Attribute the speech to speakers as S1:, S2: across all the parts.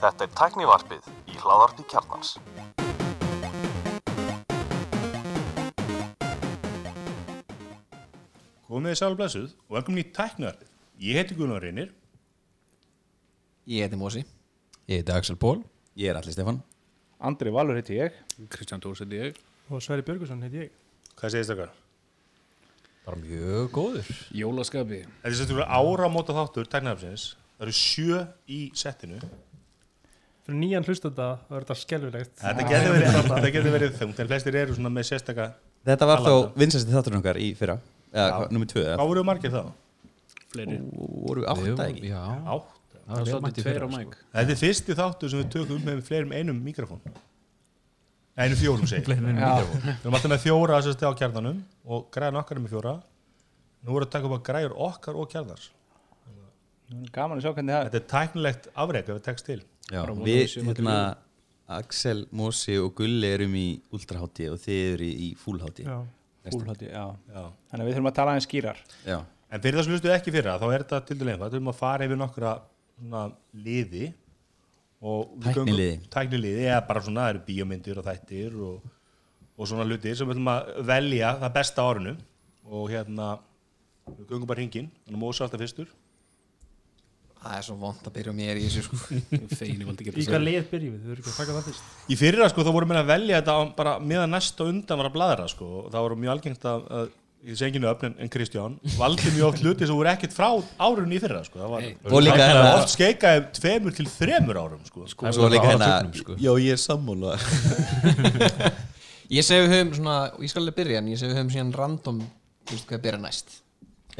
S1: Þetta er tæknivarpið í hláðarpi kjarnans.
S2: Komið þið sæl og velkomin í tæknivarpið. Ég heiti Gunnar Reynir.
S3: Ég heiti Mósi
S4: Ég heiti Axel Pól
S5: Ég er Alli Stefan
S6: Andri Valur heiti ég
S7: Kristján Dórs heiti ég
S8: Og Sverri Björgusson heiti ég
S2: Hvað segist það?
S4: Bara mjög góður
S7: Jólaskapi
S2: Þetta er sérstaklega áramóta þáttur tæknivarpsins. Það eru sjö í settinu.
S8: Fyrir nýjan hlustanda var þetta skelvilegt
S2: Þetta getur verið, þetta getur verið þungt en flestir eru svona með sérstaka.
S5: Þetta var þó vinsasti þátturinn okkar í fyrra Eða nummið tvö eða
S2: Hvað voru margir þá?
S7: Fleiri
S5: Voru við átta ekki
S4: Já,
S2: Átt.
S4: það var mætti
S7: tveir á mæk
S2: Þetta er fyrsti þáttur sem við tökum með fleirum einum mikrofón. Einum fjórum segi. Við erum alltaf með fjóra á kjarnanum og græðan okkar er með fjóra. Nú voru að taka upp að græður okkar og kjarnars.
S6: Gaman að sjá hvernig það
S2: Þetta er tæknilegt afreg ef við tekst til.
S5: Já, við, hérna Axel, Mósi og Gulli erum í ultrahátti og þið eru í, í fúlhátti
S8: Já,
S6: Fúlhátti, já
S2: Já.
S6: Þannig að við þurfum að tala aðeins skýrar
S5: Já,
S2: En fyrir það sem hlustuðu ekki fyrra, þá er þetta til einfalt. Við erum að fara yfir nokkra svona, liði
S5: Tækniliði.
S2: Tækniliði, eða bara svona, það eru bíómyndir og þættir og, og svona hlutir sem við ætlum að velja það besta á árinu og hérna, við göngum bara hringin, þannig að Mósa alltaf fyrstur.
S3: Það er svo vond að byrja mér í þessu sko.
S7: Feini valdi
S8: í
S7: geta
S8: hvað lið byrjum við, við erum ekki að taka það fyrst.
S2: Í fyrra, sko, þá vorum við að velja þetta bara meðan næst og undan var að bladra, sko, og það voru mjög algengt að, að ég segi ekki nöfn en, en Kristján, valdi mjög oft hluti sem voru ekkert frá árunni í fyrra, sko, það var,
S5: Og líka
S2: það
S5: hérna-
S2: oft skeikaði tveimur til þremur árum, sko.
S5: og svo líka hérna
S4: sko.
S5: Já, ég er sammála.
S3: Ég segi við höfum svona, ég skal alveg byrja en ég segi við höfum síðan random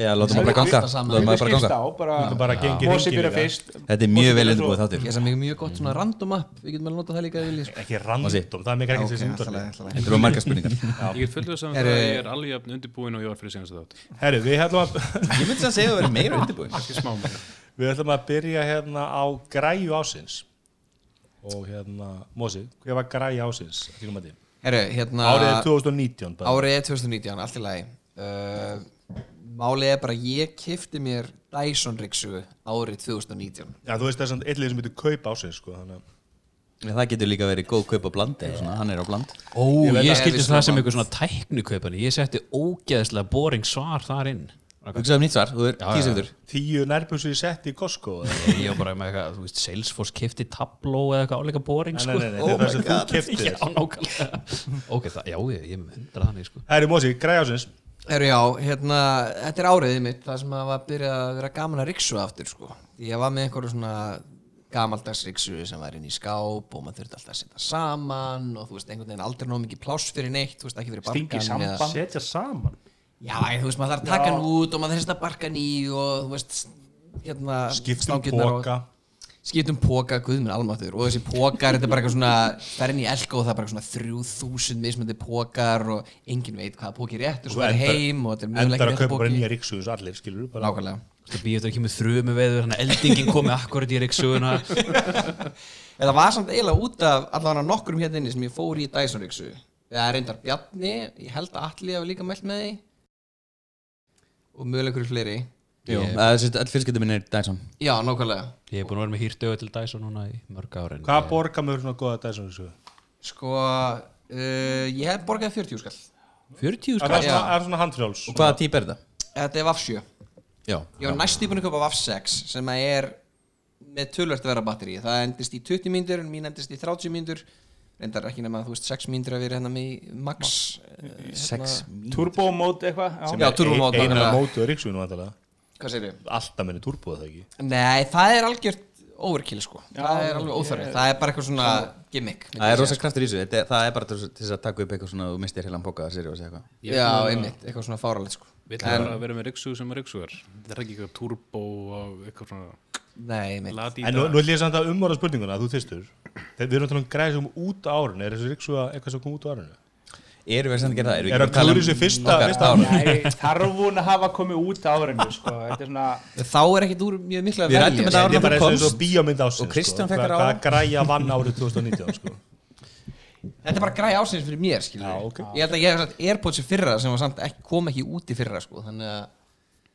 S5: Já, látum maður bara ganga. Látum maður bara
S6: skipst
S5: ganga
S6: á, bara,
S2: Þú bara gengið
S6: Mósi
S2: hringinn
S6: byrja
S2: líka.
S6: fyrst.
S5: Þetta er mjög vel undirbúið þáttur.
S3: Ég segi mjög gott svona random app. Við getum alveg notað það líka ef við viljum
S2: ekki random, það er mikið ekki þessi
S3: leið.
S5: Þetta eru margar spurningar.
S7: Ég get fullið saman það að ég er alveg jafn undirbúin og ég var fyrir senast þátt.
S2: Herru, við ætlum að,
S5: Ég myndi að segja að það verið meira undirbúið
S7: Ekki smá mér
S2: við ætlum að byrja hérna á græju ásins. Og hérna, Mósi, hver var græju ásins? að því?
S3: Herru, hérna
S2: Árið er 2019 bara.
S3: Árið er 2019, allt í lagi. Uh, Málið er bara ég kifti mér Dyson Rixu árið 2019
S2: Já, þú veist það er samt eitthvað sem heitir kaup ásins sko, þannig að
S5: Já, Það getur líka verið góð kaup á bland eða svona, hann er á bland.
S4: Ó,
S3: Ég veit
S4: ég,
S3: að-
S4: skildi það sem eitthvað svona tæknikaupani Ég setti ógeðslega boring svar þar inn.
S5: Hugsaðu um nýtt svar, þú er
S4: Já,
S5: tíu
S4: já.
S5: sekundur
S2: tíu nærbúsi í sett í Costco eða-
S4: Ég var bara með eitthvað, þú veist, Salesforce kifti Tableau eða eitthvað áleika boring
S2: Nei,
S4: sko.
S2: nei, nei, þetta er það sem þú keftir
S4: Já, nákvæmlega. Ok, það, já, ég, ég myndra þannig sko.
S2: Herru, Mósi, græju
S3: Herru já, hérna, þetta er áriðið mitt það sem að var byrjað að vera gaman að riksu aftur sko. Ég var með einhverju svona gamaldags riksu sem var inn í skáp og maður þurfti alltaf að setja saman og þú veist, einhvern veginn aldrei nóg mikið pláss fyrir neitt, þú veist, ekki fyrir barkan
S6: samband.
S8: Setja saman
S3: Já, en þú veist, maður þarf að taka hann út og maður þarf að setja barkan í og þú veist, hérna
S2: skiptum
S3: stangirnar og- skiptum póka, guð minn almáttur og þessi pókar, þetta er bara eitthvað svona fer inn í elko og það er bara svona þrjú þúsund mismöndi pókar og enginn veit hvaða póki er rétt og svo
S2: Þú
S3: er
S2: endar-
S3: heim og þetta er
S2: endar
S3: mögulega
S2: að
S3: ekki
S2: kaupa bara nýja ríksugus allir, skilur bara.
S3: Nákvæmlega.
S4: Það býður þetta ekki með þrjumi veður Þannig að eldingin komi akkurat í reyksuguna
S3: Það var samt eiginlega út af allavega nokkrum hérna inni sem ég fór í Dyson Rixu Það er reyndar Bjarni, ég held að Atli hafi líka mælt með því og mögulega ykkur fleiri
S5: Jú, það er sérst, all fjölskyldum minn er Dyson.
S3: Já, nákvæmlega.
S4: Ég er búin að vera með hýrtögu til Dyson núna í mörg ára
S2: Hvað
S4: ég-
S2: borga mjög svona góða Dyson ríksugu?
S3: Sko, uh, ég hef borgað 40 skall.
S4: 40
S2: Það
S4: skall?
S2: er svona, er svona handfrjáls?
S5: Og hvaða típ er þetta?
S3: Þetta er VAF 7
S5: Já,
S3: Ég var næst íbúin að köpa VAF 6 sem að er með tölvört vera batteri það endist í 20 mínútur, mín endist í 30 mínútur. Reyndar ekki nema þú veist 6 mínútur að vera hérna með max eh,
S5: sex
S6: Turbo mode eitthvað? Já.
S3: Já, turbómót,
S2: Eina
S3: nákvæmlega.
S2: mótu á ríksugunum vandalega
S3: Hvað segir
S2: Alltaf minni turbo það ekki?
S3: Nei, það er algjört overkill sko. Það er alveg óþarfi, það er bara eitthvað svona gimmick.
S5: Það
S3: ég
S5: er rosa kraftur í þessu, Þetta það er bara til þess- að taka upp eitthvað svona og mistir heilan póka að sér og segja eitthvað.
S3: Sko. Já, einmitt, eitthvað svona fáralegt sko.
S7: Við ætlum bara að vera með ryksugur sem er? Ryksugar Það er ekki eitthvað turbo og eitthvað svona
S3: Nei, einmitt.
S2: En nú, nú ætlum ég samt að umvara spurninguna, þú þyrstur. Þegar við erum að tala um græði sem út á árinu. Er þessi ríksuga eitthvað sem kom út á árinu?
S5: Erum við að gera það? Við
S2: Er
S5: ekki
S2: að
S5: tala um
S2: þessu fyrsta-
S6: þarfun að hafa komið út á árinu sko. Þetta er svona
S3: Þá er ekkit úr mjög miklu að
S5: Við
S3: velja
S5: þetta
S3: sko.
S2: Þetta er bara eins og- bíómynd ásins
S5: Og Kristján
S2: sko.
S5: þér á.
S2: Hvaða græja vann árið 2019 sko.
S3: Þetta er bara græði ásins fyrir mér
S2: Já, ok.
S3: Ég held að ég hef sagt Airpods í fyrra sem var samt ekki, kom ekki út í fyrra sko Þannig að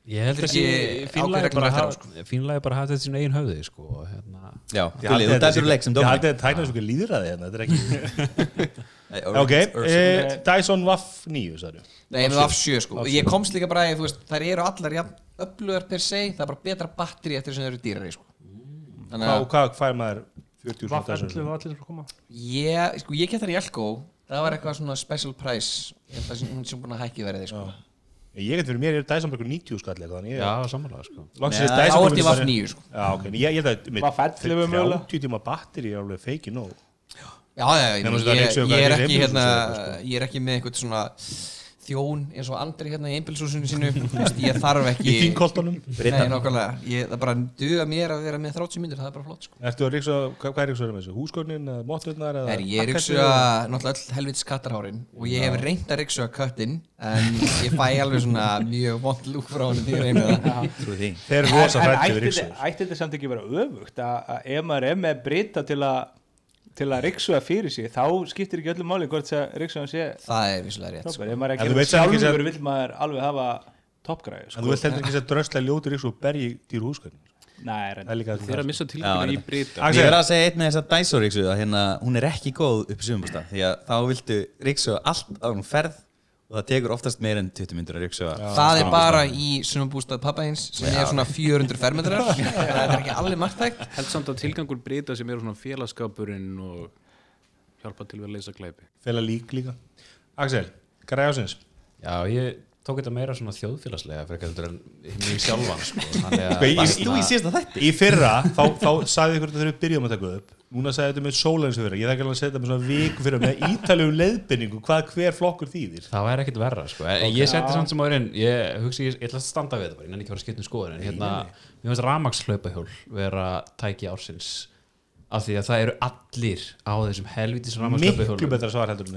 S4: Ég held
S3: Þetta er
S4: ekki
S3: ekki
S4: fínlega
S3: ákveðin
S4: bara,
S3: reglur
S4: að
S3: eftir á,
S4: hafa- fínlega bara að hafa þetta sín eigin höfði sko, og hérna,
S5: Já, Gulli, þú dæsir leik sem
S2: Ég
S5: dómari
S2: held að þetta tækna svo líðræði hérna, þetta er ekki
S5: Nei,
S2: Ok, eh, Dyson Waff 9, sagði
S3: Nei, ég er með af sjö sko. Ég komst líka bara að, þú veist, þær eru allar jafn öflugar per se, það er bara betra batteri eftir sem þau eru dýrari sko. Þannig
S2: Hvað
S3: að
S2: hvað fær maður? 40
S8: Vaff
S2: svona
S8: 11
S2: Dyson?
S8: og allir sem koma.
S3: Ég, sko, ég get þar í Elko Það var eitthvað svona special price. Ég held að sem- hún sem búin að hækki verið sko.
S2: Ég get fyrir mér, er Dyson bara ykkur 90 skall eitthvað þannig ég-
S4: já, sammála sko.
S2: Loksins
S5: Nei,
S2: er
S3: Þá
S2: Dyson
S3: ert ég
S2: bara-
S3: vaff nýju sko.
S2: Já, ok, en ég, ég held að
S6: Vaff 11 mögulega.
S2: 30 tíma batteri er alveg feiki nóg
S3: Já, já, ég, ég,
S2: er
S3: ég, ég er ekki hérna,
S2: Reykjavík,
S3: ég er ekki með eitthvað svona þjón eins og Andri hérna í einbilshúsinu sínu. Ég þarf ekki
S2: Í þingkoltunum
S3: Nei, nákvæmlega, ég, það bara duga mér að vera með 30 myndir, það er bara flott sko.
S2: Ertu að ríksa, hvað er ríksa með þessu? Húsgörnin, eða mótturnar eða
S3: Er, ég er
S2: eða-
S3: náttúrulega öll helvits kattarhárin og ég hef reynd að yksuga köttin en ég fæ alveg svona mjög vond lúk frá hann því að reyna það
S2: Þeir eru rosa
S6: En
S2: hrættu
S6: ætti
S2: við
S6: þetta-
S2: ríksa
S6: ætti þetta samt ekki vera öfugt að, að ef maður er með brita til að til að riksuða fyrir sig þá skiptir ekki öllum máli hvort að riksuðan sé
S3: Það er vissulega rétt sko.
S6: ef maður er
S2: En þú
S6: ekki
S2: veist
S6: sjálfur vill maður alveg hafa toppgræði
S2: En
S6: sko.
S2: þú vilt heldur ekki að dröslega ljóti ríksa og bergi dýr húsgörnin
S6: Nei,
S2: Það er líka
S7: Þeir eru að missa tilgjörðin í
S2: Axel.
S5: Ég verð að segja eitt með þessa Dyson-ríksu að hérna, hún er ekki góð upp í sumumbústað því að þá viltu ríksu allt á hún ferð og það tekur oftast meir en 20 myndur að ríksu
S3: Það er bara í sumabústað pappa eins sem er svona 400 fermetrar. Það er ekki alveg margtækt
S7: Held samt að tilgangur breyta sem eru svona félagskapurinn og hjálpa til við að leysa glæpi.
S2: Fela lík líka. Axel, græðásins
S4: Já, ég tók þetta meira svona þjóðfélagslega fyrir heldur en mér sjálfan sko. þannig að
S2: í- fyrra, þá, þá sagði ykkur að þeir eru byrjum að taka upp. Núna sagði þetta með sólæns fyrra. Ég þekki alveg að setja með svona viku fyrir með ítalegum leiðbynningu hvað hver flokkur þýðir.
S4: Það væri ekkit verra sko. en ég setti samt sem árin ég hugsi, ég, ég ætla að standa við þetta bara, ég nenni ekki að fara að skipta um skoðun en hérna, mér finnst rafmagshlaupahjól vera tæki ársins af því að það eru allir á þessum helvítis
S2: Miklu
S4: rafmagshlaupahjól
S2: betra svar heldur en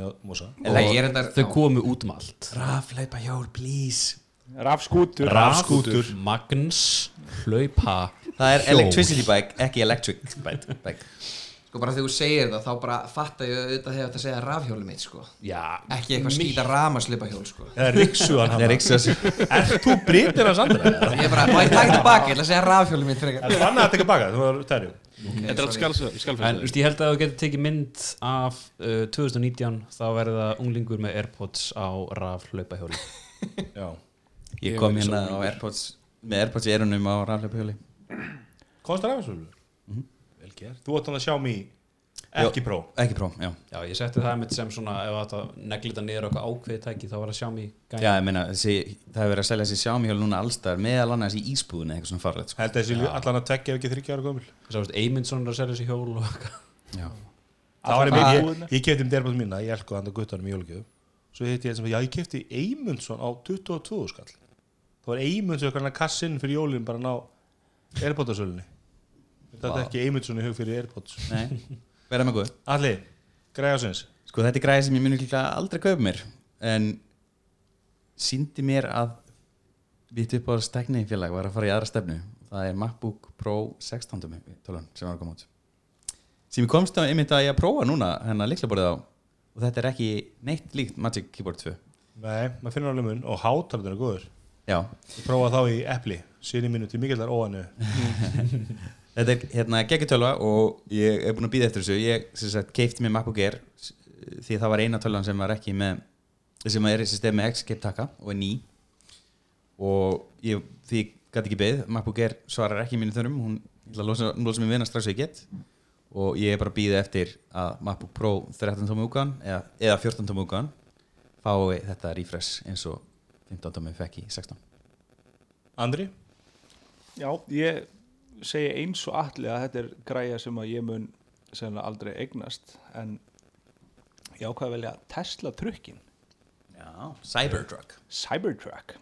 S3: er endar
S4: þau komu út um allt.
S5: Rafleipa hjól, please.
S6: Rafskútur.
S2: Rafskútur.
S4: Magnus, hlaupa
S5: Það er
S4: hjól.
S5: electricity bike, ekki electric bike, bike.
S3: Sko bara þegar þú segir það þá bara fatta ég auðvitað hefur þetta að segja rafhjóli mitt sko.
S4: Já,
S3: Ekki eitthvað skýta ramaslipa hjól sko.
S2: Það er ríksuðan
S5: Það er
S2: Er þú breytir hans andra?
S3: Ég er bara, má ég taka tilbaka, ég ætla að segja rafhjóli mitt frekar.
S2: Er þú annað að taka baka? Þú var tæri
S7: Þetta er allt
S4: en þú
S7: skálfæðið
S4: veist, ég held að þú getur tekið mynd af uh, 2019 þá verður það unglingur með Airpods á rafhlaupahjóli.
S2: Já.
S5: Ég kom hérna á. Airpods með Airpods í erunum á rafleipa hjóli
S2: Konstar afhersvöldur? Vel gert. Þú átt hann að sjá mig ekki pró.
S5: Ekki pró, já.
S4: Já, ég setti það mitt sem svona ef þetta neglita niður á eitthvað ákveði tæki þá var það Xiaomi gæði
S5: Já, ég meina, þessi, það hefur verið að selja þessi Xiaomi hjól núna allstar meðal annars í ísbúðinu eitthvað svona farlegt sko.
S2: Held að þessi allan að tvekja ef ekki þryggja ára gömul.
S4: Svo veist, Eymundsson er að selja þessi hjól og eitthvað.
S5: Já.
S2: Það var einmitt,
S6: búðina.
S2: ég, ég kefti um derbátt mína, ég elko hann að guttanum í jólugjöf Svo hitti ég sem, já ég kefti Eymundsson á 22 skall Það var Eymundsson eitthvað kassinn fyrir jólin bara ná Airpodsölunni Þetta er ekki Eymundsson í hug fyrir Airpods
S5: Nei, verða með góð
S2: Alli, græðásins
S5: Sko þetta er græði sem ég muni líka aldrei kaupa mér en síndi mér að vitt upp á stegni félag var að fara í aðra stefnu. Það er MacBook Pro 16 tölun sem var að koma út. Sem ég komst á einmitt að ég að prófa núna hennar liklaborðið á og þetta er ekki neitt líkt Magic Keyboard 2
S2: Nei, maður finnur alveg mun og hátarður er góður.
S5: Já,
S2: Ég prófaði þá í epli, síni mínu til mikillar óanu
S5: þetta er hérna geggitölva og ég er búin að býða eftir þessu. Ég keifti mér MacBook Air því það var eina tölvan sem var ekki með sem er í systemi X keip taka og er ný. Og ég, því ég gæti ekki beð MacBook Air svarar ekki mínu þörfum. Hún losa, við hana strax og ég get. Og ég er bara að býða eftir að MacBook Pro 13 tómi úkan eða, eða 14 tómi úkan fái þetta refresh eins og 15 tómi fekk í 16
S2: Andri?
S6: Já, ég segi eins og allir að þetta er græja sem að ég mun sennilega aldrei eignast en ég ákvað að velja Tesla trukkin
S5: Já, Cybertruck.
S6: Cybertruck.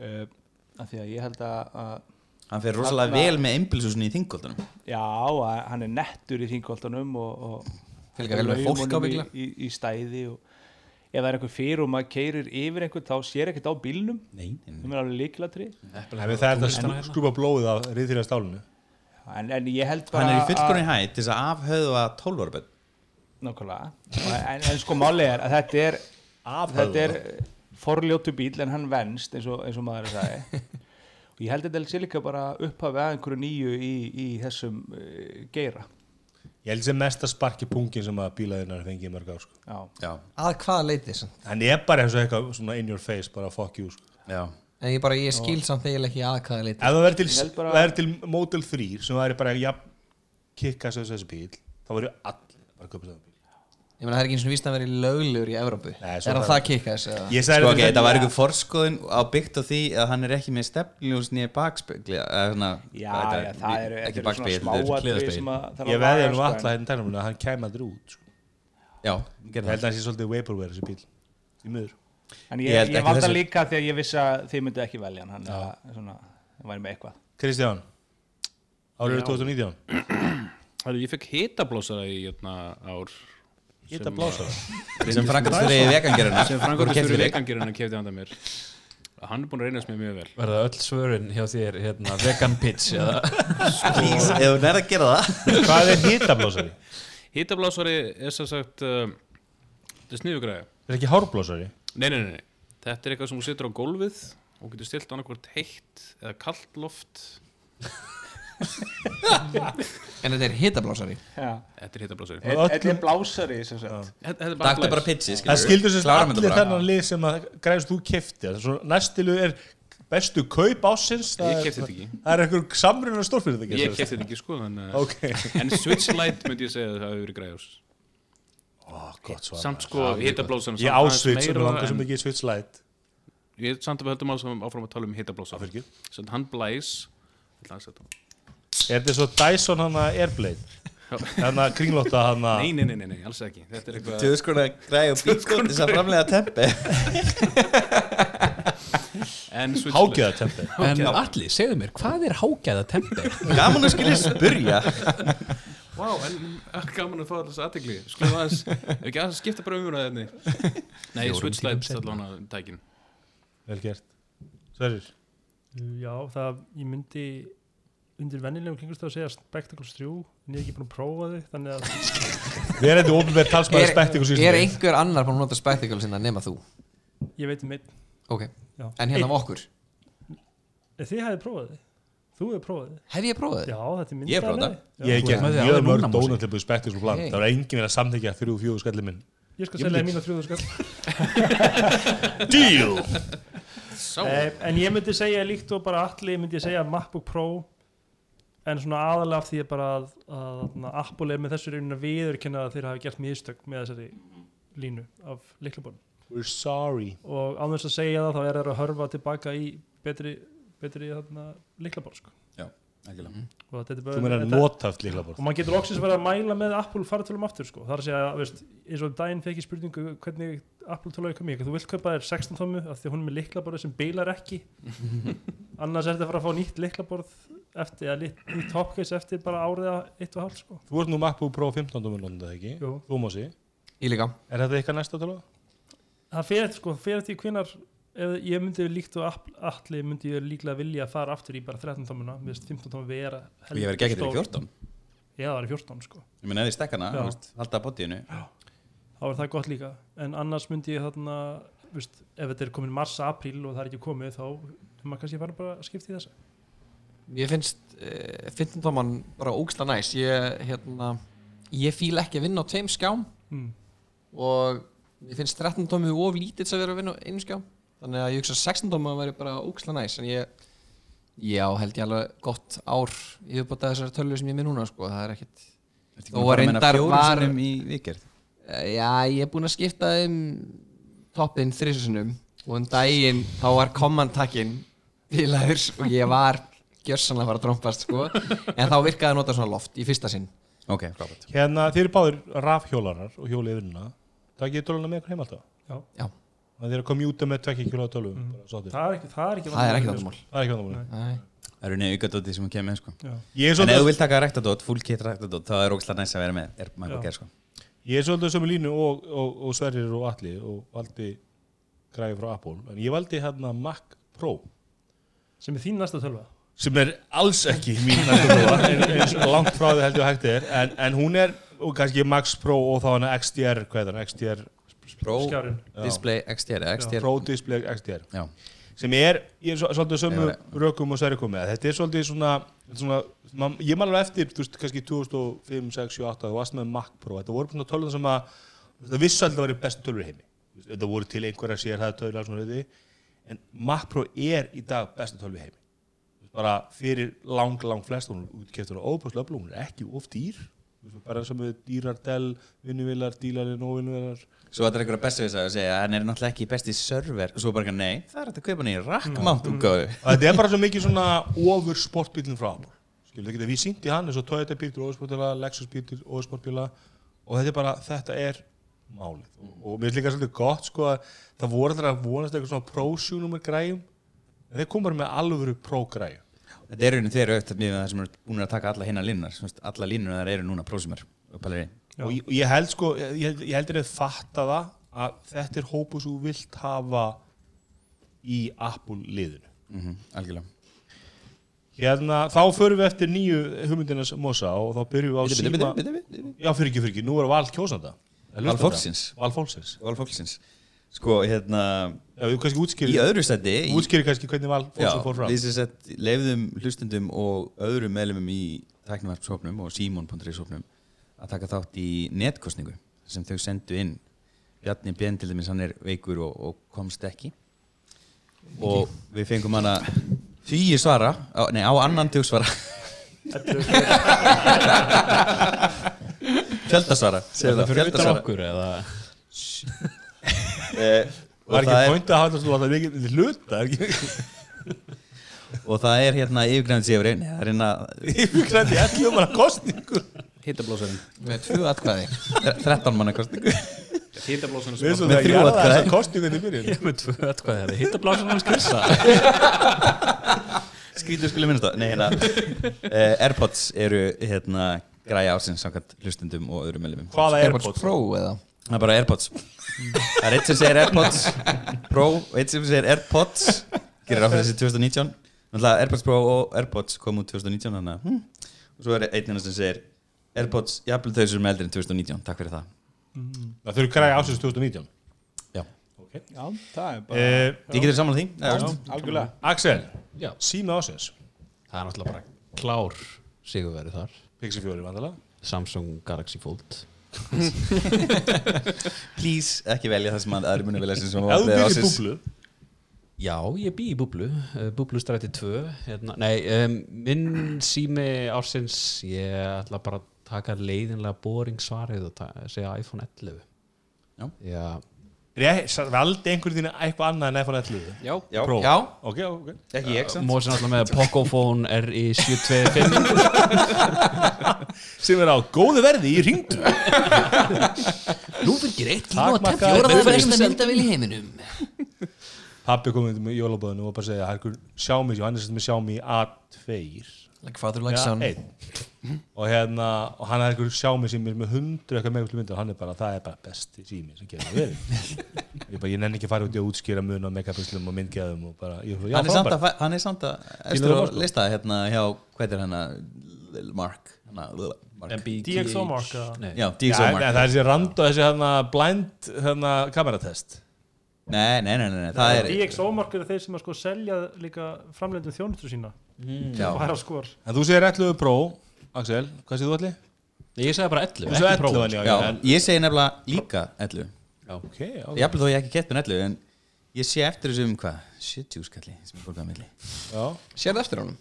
S6: Uh, af því að ég held að, að
S5: Hann fer rosalega vel með einbilsusin í þingoltunum
S6: já, hann er nettur í þingoltunum og, og
S3: Fylgja vel með fólk ábyggla.
S6: í, í, í stæði og ef það er eitthvað fyrir og maður keirir yfir einhvern þá sér ekkert á bílnum.
S5: Nei, nei, nei.
S6: það er alveg líkilatri
S2: það er þetta að skrúpa blóðið af riðþýra stálinu.
S6: En, en ég held bara
S5: Hann er í
S6: að-
S5: fullkorinn hætt til þess að afhauða 12 ára bönn
S6: Nákvæmlega. En, en sko máli er að þetta er þetta er forljótu bíl en hann venst eins og, eins og maður sagði. Og ég held að þetta sé líka bara upphafi að einhverju nýju í, í þessum uh, geira
S2: Ég held sem mesta sparki pungin sem að bílaðinnar fengið mörg á sko.
S6: já,
S5: Já,
S3: að hvaða leiti samt?
S2: Hann er bara eins og eitthvað svona in your face, bara fuck you sko.
S5: já
S3: en ég bara, ég skil samt eiginlega ekki að hvaða leiti
S2: Ef það verður til,
S6: Ég bara-
S2: bara... til Model 3 sem væri bara ja, kikka þessu þessi bíl þá verður allir bara að köpa þessu bíl
S3: ég meina það er ekki eins og víst að vera löglegur í Evrópu.
S2: Nei,
S3: er
S2: svo
S3: það
S2: það-
S3: það kikka þess að
S2: Ég sagði
S5: Sko ok,
S2: þetta
S5: þetta var einhver forskóðin á byggt á því að hann er ekki með stefnljós nýja bakspegli eða svona
S6: já,
S5: hvað
S6: já, það eru
S5: ekki
S6: þetta eru svona
S5: bakspegli
S6: smáatrið sem að þarf að
S2: Ég veði
S6: laga,
S2: nú
S6: sko,
S2: alltaf hérna tælum að hann kæma aldrei út sko.
S5: Já,
S2: Ég held að það sé svolítið vaporware þessi bíl í miður
S6: en
S5: Ég
S6: ég,
S5: held
S6: ég,
S5: ekki
S6: valda
S5: þessu.
S6: líka því að ég vissi að þið myndu ekki velja hann þannig að svona, það væri með eitthvað.
S2: Kristján Árið
S7: Já.
S2: 2019
S7: Hæru, ég fekk hitablósara í jötna ár
S2: Hitta
S7: sem-
S2: blásara
S5: Sem frangatstjóri í vegangeruna
S7: sem frangatstjóri vegangerina kefti handa mér. Hann er búin að reynast mér mjög vel.
S4: Verða öll svörin hjá þér hérna, vegan pitch eða?
S5: Please, ef hún er að gera það.
S2: Hvað er hittablásari?
S7: hitablásari er sem sagt uh, þetta er sniðugræði
S2: Er ekki hárblásari?
S7: nei, nei, nei, nei, þetta er eitthvað sem þú setur á gólfið og getur stilt annarkvort heitt eða kallt loft
S3: en þetta er hitablásari
S6: Já.
S7: þetta er
S2: öllum-
S6: Þetta er blásari sem sagt.
S7: þetta þetta er bara
S5: pitchi,
S2: Það skildur
S5: þetta
S2: allir þennan lið sem að græðist þú kefti Næstilu er bestu kaup ásins
S7: ég
S2: það er-
S7: þetta ekki.
S2: Það er einhver samruna stórfyrirtæki
S7: ég kefti þetta ekki sko
S2: Ok.
S7: en Switch Lite myndi ég segja að það hefur verið
S2: svar
S7: samt sko hitablósarinn
S2: Ég ásveit sem langar sem ekki Switch Lite
S7: ég er samt að við höldum alls áfram að tala um
S2: Afhverju?
S7: sem hann blæs ég ætla að setja.
S2: Er þetta svo Dyson hana Airblade? Þannig að kringlóta hana
S7: nei, nei, nei, nei, nei, alls ekki. Þetta er eitthvað
S5: Tjóðu skona græði og bílskótt þess að framlega teppi
S7: en Switch
S2: Hágeða tempi
S4: En allir, segðu mér, hvað er hágæða temper?
S5: Gaman að skilja spurja.
S7: Vá, en er gaman að fá alltaf aðtegli Skulum aðeins, ef ekki aðeins skipta bara umhverfað þenni Nei, Switch Lite allan að tækin.
S2: Vel gert. Sverrir?
S8: Já, það, ég myndi undir vennilegum kringustöðu að segja Spectacles 3 en ég er ekki búin að prófa þau þannig að
S2: Við erum þetta ofnbæð talsmaður spektíku
S3: er einhver annar búin að nota spectacle sinna nema þú?
S8: Ég veit um einn.
S3: Ok,
S8: Já.
S3: en hérna af okkur?
S8: En þið hefði prófað þið Þú hefði prófað þið
S3: hef ég prófað
S8: Já,
S3: þið?
S8: þetta er
S5: Ég hef prófað
S8: myndaðlega
S2: Ég hef
S4: því
S2: mjög mörg dónatilbúið spektíku plan. Það var enginn verið að samþykja þrjú fjóðu skallið minn.
S8: Ég skal selja mínu þrjúðu skall
S2: Deal!
S8: Eh, En ég myndi segja líkt og bara allir myndi segja MacBook Pro en svona aðalega af því að bara að, að, að Apple er með þessu raunin að viðurkenna að þeir hafi gert mistök með þessari línu af liklabónum
S2: We're sorry.
S8: Og án þess að segja það þá er þeir að hörfa tilbaka í betri, betri liklaból sko.
S5: Já, ekki
S8: og þetta er
S2: Þú
S8: bara
S2: meina
S8: þetta- og maður getur loksins verið að mæla með Apple fartölum aftur sko. það er að segja, veist, eins og daginn fekk ég spurningu hvernig Apple töluði kom ég þú vilt kaupa þér 16 tómu af því að hún er með liklaborð sem beilar ekki. Annars er þetta að fara að fá nýtt liklaborð eftir, eða lit- nýtt topcase eftir bara árið að eitt og hálf sko.
S2: Þú ert nú MacBook Pro 15 dómur ekki?
S8: Jú.
S2: Þú Mósi
S3: ég líka
S2: Er þetta eitthvað næsta tala?
S8: það fer eftir sko, fer eftir hvenar ef ég myndi líkt og allir myndi ég líklega vilja að fara aftur í bara 13 tómuna mér finnst 15 tómu vera
S5: Og ég verði ekki
S8: stór.
S5: í 14
S8: já það er 14 sko
S5: Ég meina eða í stekkana,
S8: Já.
S5: halda að botíinu
S8: þá er það gott líka en annars myndi ég þarna veist, ef þetta er komin mars, apríl og það er ekki komið þá maður kannski fara bara að skipta í þessa
S3: ég finnst uh, 15 tóman bara ógsta næs. Ég, hérna, ég fíl ekki að vinna á tveim skjám
S8: mm.
S3: og ég finnst 13 tómi of lítið að vera að vinna á einu skjám. Þannig að ég hugsa að 16 tóma væri bara ógsta næs en ég já held ég alveg gott ár hef búin þessari tölvu sem ég er með núna sko, það er ekkit
S5: Ertu ekki
S3: Og
S5: búin að fara að meina
S3: reyndar
S5: fjórum
S3: var-
S5: sinnum í vikerð
S3: Eh, Já, ég er búinn að skipta um toppinn þrísusunum og um daginn þá var kommantakinn bilaður og ég var gjörsanlega að fara að trompast sko. en þá virkaði að nota svona loft í fyrsta sinn
S5: Ok, frábært
S2: Hérna, þið eru báðir rafhjólarar og hjólið yfirna Það getur töluna með ykkur heim alltaf
S3: Já,
S2: Það er að komjúta með 2 kg tölvu
S8: Mm.
S2: bara sáttir.
S8: það er ekki það er ekki,
S3: það er ekki
S8: vandamál,
S3: vandamál
S2: Það er ekki vandamál
S8: Nei.
S3: Nei.
S5: Það eru neðu aukadóti sem kemur með sko.
S8: Já.
S2: Ég er
S5: En ef þú
S2: svolítið,
S5: vilt taka rektadót, full kit rektadót þá er ógslag næst að vera með er maður
S8: Já.
S5: að gera sko.
S2: ég er svolítið sem línu og, og, og Sverrir og Alli og valdi græði frá Apple en ég valdi hérna Mac Pro
S8: sem er þín næsta tölva
S2: sem er alls ekki mín eins og langt frá því held ég að hægt er. En, en hún er, og kannski Max Pro og þá hana XDR, hvað er það, XDR
S5: Pro
S8: skjárin
S5: Display XDR XDR
S2: Pro Display XDR
S5: Já,
S2: sem er, ég er svo- svolítið sömu
S5: Já,
S2: rökum og særi komið. Að þetta er svolítið svona, svona man, ég man alveg eftir, þú veist, kannski 2005, 6, 7, 8 þú varst með Mac Pro, þetta voru svona tölvun sem að það vissu alltaf að vera bestu tölvur í heimi. Þetta voru til einhverja sér það við en Mac Pro er í dag bestu tölvur í heimi bara fyrir lang, lang flest hún útkeftur á óbúslega öflug, hún er ekki of dýr. Bara sem við dýrar Dell, vinnuvilar, dílarinn og vinnuvilar
S5: Svo þetta er einhverja bestu þess að segja hann er náttúrulega ekki besti server? Og svo bara nei, það er hægt að kaupa hann í rackmount útgáfu.
S2: Og þetta er bara svo mikið svona ofur sportbílinn frá það geta við sínt í hann eins og Toyota bíl ofur sportbíla, Lexus bíl ofur sportbíla og þetta er bara, þetta er málið. Og, mér er líka svolítið gott sko að það voru alltaf að vonast eitthvað svona pro-sjúnum með græjum en þeir komur með alvöru pro-græjum
S5: Þetta er raunin þeirra aukt með það sem er búin að taka alla hinna línunar alla línunar eru núna prósumar
S2: og ég, held sko, ég, held- ég heldur að fatta það að þetta er hópu sem þú vilt hafa í Apple liðinu.
S5: Mm -hmm, algjörlega.
S2: Hérna, þá förum við eftir nýju hugmyndinas mosa og þá byrjum við á síma. Já, fyrir ekki, fyrir ekki, nú er val kjósanda.
S5: Val fólksins.
S2: Val fólksins.
S5: Val fólksins Sko, hérna
S2: Já, við kannski
S5: í
S2: útskýri
S5: öðru stætti
S2: Útskýri kannski hvernig val
S5: Já,
S2: fólksins fór fram.
S5: Við sem sett leifðum hlustundum og öðrum meðlumum í tæknivarpshópnum og Simon.is hópnum að taka þátt í netkostningu sem þau sendu inn. Bjarni Ben til dæmis hann er veikur og, og komst ekki. Og við fengum hana því svara, á, nei á annan tug svara. Fjöldasvara
S4: utan
S5: fjöldasvara
S4: okkur eða
S5: Eh, og
S2: Var
S5: það
S2: ekki pointið að hafa þetta mikið hluta er ekki?
S5: Og það er hérna yfirgræðin séfri það er hérna
S2: Yfirgrændi ætlum bara kostningu
S7: Hittablósarinn
S3: með tvö atkvæði.
S5: 13 manna kostningu
S7: sem
S2: svo
S5: Með
S2: að
S5: þrjú
S2: gera
S5: atkvæði.
S2: þessa kostningu til byrjun.
S4: Með tvö atkvæði það hitta blásan hans krissa
S5: skrítur skulle minnast það Nei, hérna, uh, Airpods eru hérna græja ásins samkvæmt hlustundum og öðrum meðlumum
S2: Hvaða
S3: Airpods
S2: Airpods?
S3: Pro eða
S5: það er bara Airpods. Það er eitt sem segir Airpods Pro og eitt sem segir Airpods. Gerir áfyrir þessi 2019 Náttúrulega Airpods Pro og Airpods kom út 2019 þannig að hm. og svo er einn hérna sem segir Airpods, jafnvel þau sem eru eldri en 2019 takk fyrir það.
S2: Það þurfi græði ásins 2019
S5: Já.
S6: Já, það er bara
S2: eh,
S5: ég getur saman því?
S6: Já, algjörlega.
S2: Axel,
S4: Já.
S2: síma ásins.
S4: Það er náttúrulega bara klár sigurverið þar.
S2: Pixel 4 vandala
S4: Samsung Galaxy Fold
S5: please ekki velja það sem að aðri muni velja sem sem
S2: Ef þú
S5: ákveðið
S2: byrjir
S5: ársins.
S2: búblu
S4: Já, ég bý í búblu, uh, búblu stræti 2 hérna, Nei, um, minn sími ársins Ég ætla bara að taka leiðinlega boring svarið og segja iPhone 11
S5: Já.
S4: Já,
S2: valdi einhverjum þínu eitthvað annað en iPhone 11
S7: Já,
S5: Já,
S2: Pro.
S5: já,
S2: Ok, ok.
S5: Ekki ég samt.
S4: Mósin alltaf með Pocophone RI725
S2: sem er á góðu verði í ringdu
S3: Nú fylgir eitt
S2: kíló af Takmarkaður
S3: Fjóraða
S2: bifreið.
S3: besta myndavél í heiminum
S2: Pappi kom inn með jólabóðinu og bara segja einhver Xiaomi, hann er með Xiaomi A2
S3: Like father like
S2: Já,
S3: son.
S2: og hérna, og hann er Xiaomi sem er með hundru eitthvað megaflu myndir og hann er bara, það er bara besti sími sem getur verið. Ég, bara, ég nenni ekki að fara út í að útskýra mun á megapislum og myndgeðum og bara, ég, já,
S5: hann, er að, fæ- hann er samt að eftir að lista hérna hjá hvað er hérna Mark? Mark.
S8: DxO Mark,
S5: já, DxO Mark.
S2: það er þessi rand og þessi hérna blind hérna kameratest.
S5: Nei, nei, nei, nei, nei, það er
S8: DxO Mark eru þeir sem að sko selja líka framlendum þjónustu sína skor.
S2: En þú segir 11 Pro, Axel, hvað segir þú allir?
S4: Ég segi bara 11,
S2: Þú segir
S4: ekki prófa
S2: 11 já,
S5: já,
S2: já, en,
S5: ég segi nefnilega líka 11
S2: ok, já,
S5: jafnvel þó ég ekki kett með 11 en ég sé eftir þessum hvað? 70 skalli sem er fólkað að milli.
S2: Já.
S3: Sérðu eftir honum?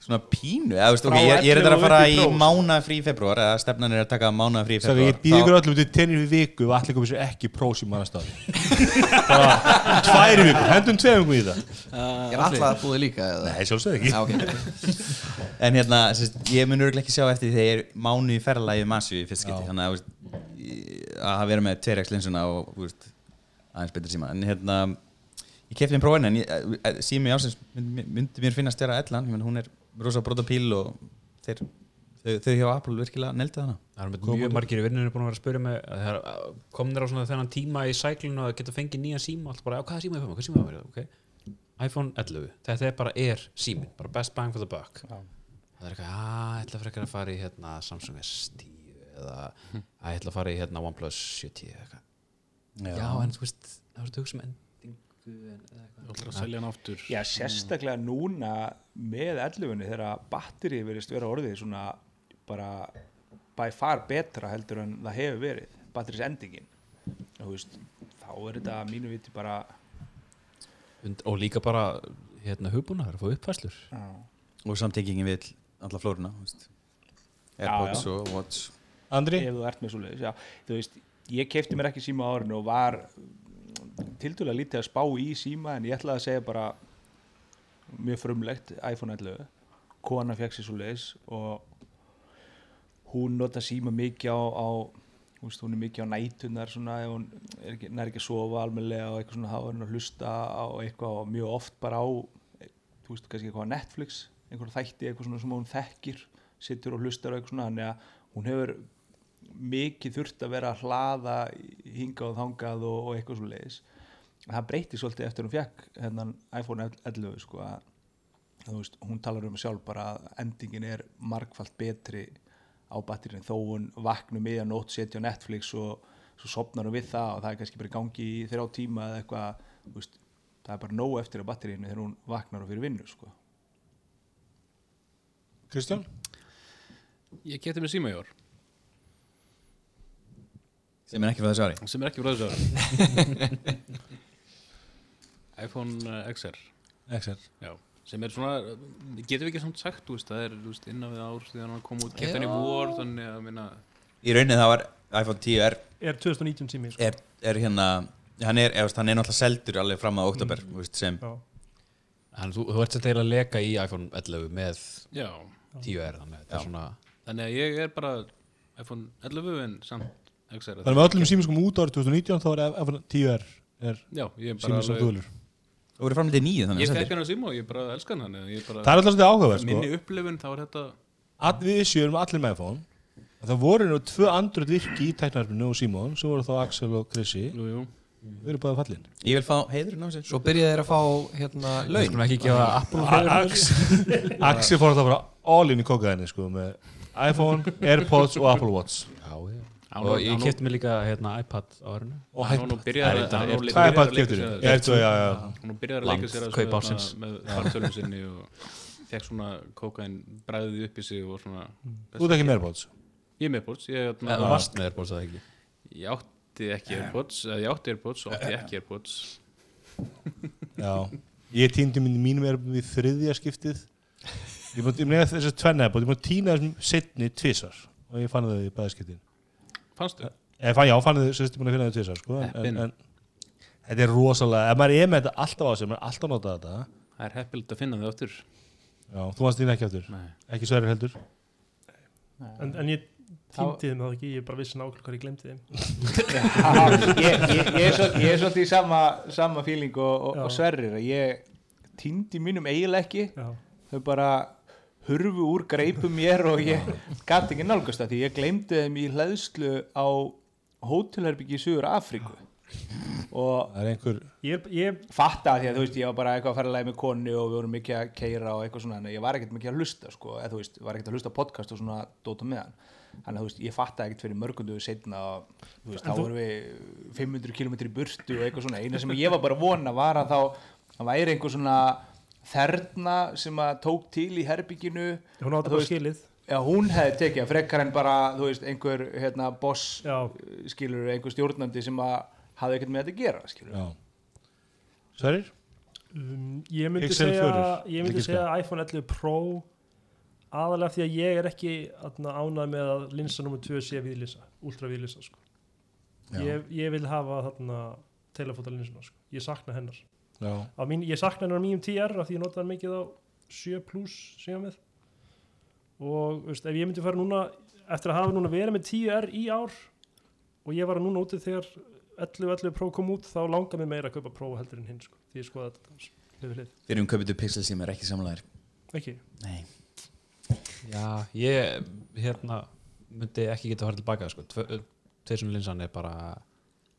S5: Svona pínu, eða, veist, okay, ég, ég er
S2: 11
S5: þetta að fara
S2: í
S5: í
S2: Pro.
S5: mána frí februar eða stefnan er að taka mána frí
S2: Sæði,
S5: februar
S2: ég býð ykkur öllum til tennir við viku og allir komið sér ekki Pro sem manna staði bara tvær vikur, hendum tveim vikum í það.
S3: Ég er alltaf búið líka eða?
S2: nei, sjálfsög ekki.
S3: Já, ok.
S5: En hérna, sérst, ég mun örgulega ekki sjá eftir því þegar mánu í ferðalagi Masju í fyrst skipti, þannig að, í- að vera með tveirjaks linsuna og veist, aðeins betur síma. En hérna, ég kefti mér prófin en ég, eh, sími ásins myndi, mér finnast vera ellan, hún er rosa brota píl og þeir, þau, þau hjá Apple virkilega neldu hana
S4: Það er með mjög margir í vinnunni búin að vera að spyrja mig að það er komnir á svona þennan tíma í sæklinu að geta fengið nýjan síma alltaf bara, já, hvaða síma er það, hvað síma er það, ok. iPhone 11, þetta er bara er símin bara best bang for the buck. Það er eitthvað, að, ég ætla frekar að fara í hérna, Samsung S10 eða að ég ætla að fara í hérna, OnePlus 70 eða eitthvað. Já, en þú veist, það var þetta hugsa um endingu en, eða eitthvað.
S7: Þú ætlar að selja hann aftur.
S6: Já, sérstaklega núna með 11 þegar batteri verist vera orðið svona bara by far betra heldur en það hefur verið batteris endingin þú veist, þá er þetta að mínu viti bara
S4: Und, og líka bara hérna hugbúnaðar að fá uppfæslur
S6: já,
S5: og samtengingin við alla flóruna þú veist. Airpods og Watch.
S2: Andri,
S6: ef þú ert með svo leiðis já, þú veist, ég kefti mér ekki síma á árinu og var tildulega lítið að spá í síma en ég ætlaði að segja bara mjög frumlegt iPhone 11 kona fekk sér svo leiðis og hún nota síma mikið á, á veist, hún er mikið á nætunar svona, hún er ekki, nær ekki að sofa almennilega og eitthvað svona, er hún að hlusta á eitthvað og mjög oft bara á þú veist, kannski eitthvað á Netflix einhverja þætti, eitthvað svona sem hún þekkir sittur og hlustar og eitthvað svona þannig að hún hefur mikið þurft að vera að hlaða hingað og þangað og, og eitthvað svo leiðis það breyti svolítið eftir hún fekk hennan iPhone 11 sko að veist, hún talar um sjálf bara að endingin er margfalt betri á batterín þó hún vaknum miðja nótt setja á Netflix og svo sopnar hún við það og það er kannski bara í gangi í þrjá tíma eða eitthvað, veist það er bara nóg eftir á batterínu þegar hún vaknar og fyrir vinnu sko.
S2: Kristján?
S7: Ég geti með síma í ár
S5: sem er ekki fyrir þessu ári
S7: sem er ekki frá þessu ári iPhone eh, XR
S2: XR
S7: Já, sem er svona, getum við ekki samt sagt, þú veist, það er innan við ár þegar hann kom út, kefti hann í vor, þannig að minna,
S5: í rauninni það var iPhone 10R
S8: er 2019 sími sko.
S5: er, er hérna hann er, veist, hann er náttúrulega seldur alveg fram að oktober mm. veist, sem
S8: Já.
S4: Þannig þú, þú ert sem þeirra að leka í iPhone 11 með
S7: já,
S4: 10R þannig er svona
S7: þannig að ég er bara iPhone 11 en samt.
S2: Þannig með öllum kom út árið 2019 þá er iPhone 10R er
S7: Já, ég er bara
S2: símum sem
S7: alveg,
S2: dúlur
S5: og voru framlega til nýju þannig
S7: ég
S5: að seldir.
S7: hann að síma og ég bara elska hann, að bara,
S2: Það er alltaf svolítið áhugaverð sko.
S7: Minni upplifun, þá er þetta,
S2: All, Við sjöum allir með iPhone. Það voru nú tvö andröð virki í tæknarfinu og Simon sem voru þá Axel og
S7: jú,
S2: Við erum báða fallin.
S5: Ég vil fá heiðurinn á sér.
S3: Svo byrjaði þeir að fá hérna
S4: Við
S3: laun.
S4: skulum ekki gefa Apple
S2: Axel Axel fór það bara all in í kokaðinni sko með iPhone, Airpods og Apple Watch.
S4: Já, já Og ég kefti mig líka hérna iPad á árinu.
S2: Og
S7: hann byrjaði
S4: er
S7: að- leika sér með fartölum sinni og fekk svona kókain bræðið upp í sig og svona
S2: Þú ert ekki með Airpods?
S7: Ég er með Airpods, ég,
S4: Eða
S7: hérna,
S4: Þú varst með Airpods eða ekki?
S7: Ég átti ekki Airpods eða ég átti Airpods og átti ekki Airpods.
S2: Já. Ég týndi mínum Airpods í þriðja skiptið. Ég búið að þess að tvenna Airpods Ég búið að týna þessum setni tvisar og ég fann það í bæðaskiptin
S7: Fannstu?
S2: Ég fann, já, fann þau, sérst ég búin að finna þau tvisar sko, en, en, en þetta er rosalega ef maður er með þetta alltaf á sig, maður er alltaf að nota þetta.
S7: Það er heppild að finna þau áttur
S2: Já, þú varst þín ekki aftur,
S7: Nei.
S2: ekki sverri heldur?
S8: En, en ég týndi þeim það ekki ég bara vissi nákvæmlega hvað ég glemti þeim.
S6: Ég, ég, ég, er svo, ég er svolítið í sama, sama feeling og, og, og Sverrir að ég týndi mínum eiginlega ekki.
S8: Já.
S6: þau bara hurfu úr greipum mér og ég gæti ekki nálgast það því ég gleymdi þeim í hlæðslu á hótelherbyggi í Suður Afríku og
S2: er einhver,
S8: ég, ég,
S6: fatta því að þú veist ég var bara eitthvað að fara að læga með konu og við vorum mikið að keira og eitthvað svona en ég var ekkert mikið að hlusta sko eða þú veist, var ekkert að hlusta podcast og svona dóta með hann þannig að þú veist, ég fatta ekkert fyrir mörgundu setna og þú veist,
S8: En
S6: þá
S8: þú-
S6: vorum við 500 km í burtu og eitthvað svona. Eina sem ég var bara að vona var að þá það væri einhver svona þerna sem að tók til í herbygginu
S8: hún átti bara skilið
S6: Já, hún hefði tekið að frekar en bara, veist, einhver hérna, boss,
S8: Já.
S6: skilur, einhver stjórnandi sem að hafði ekkert með þetta að gera,
S2: Sverrir?
S8: um, ég myndi
S2: Excel
S8: segja ég myndi segja iPhone 11 Pro aðalega því að ég er ekki ánægð með að linsa nr. 2 sé viðlýsa, ultra viðlýsa sko.
S2: Já.
S8: ég, ég vil hafa telefóta linsuna sko. ég sakna hennar mín, ég sakna hennar á mínum 10R af því ég nota hann mikið á 7 plus síðan með og veist, ef ég myndi fara núna eftir að hafa núna verið með 10R í ár og ég var að núna úti þegar 11, 11 Pro kom út þá langar mér meira að kaupa Pro heldur en hinn sko, því ég skoða þetta hlið. Við hlið
S5: fyrir um köpitu pixel sem er ekki samlæðir
S8: ekki,
S5: nei.
S4: Já, ég hérna myndi ekki geta að fara tilbaka sko. Tveir sem linsan er bara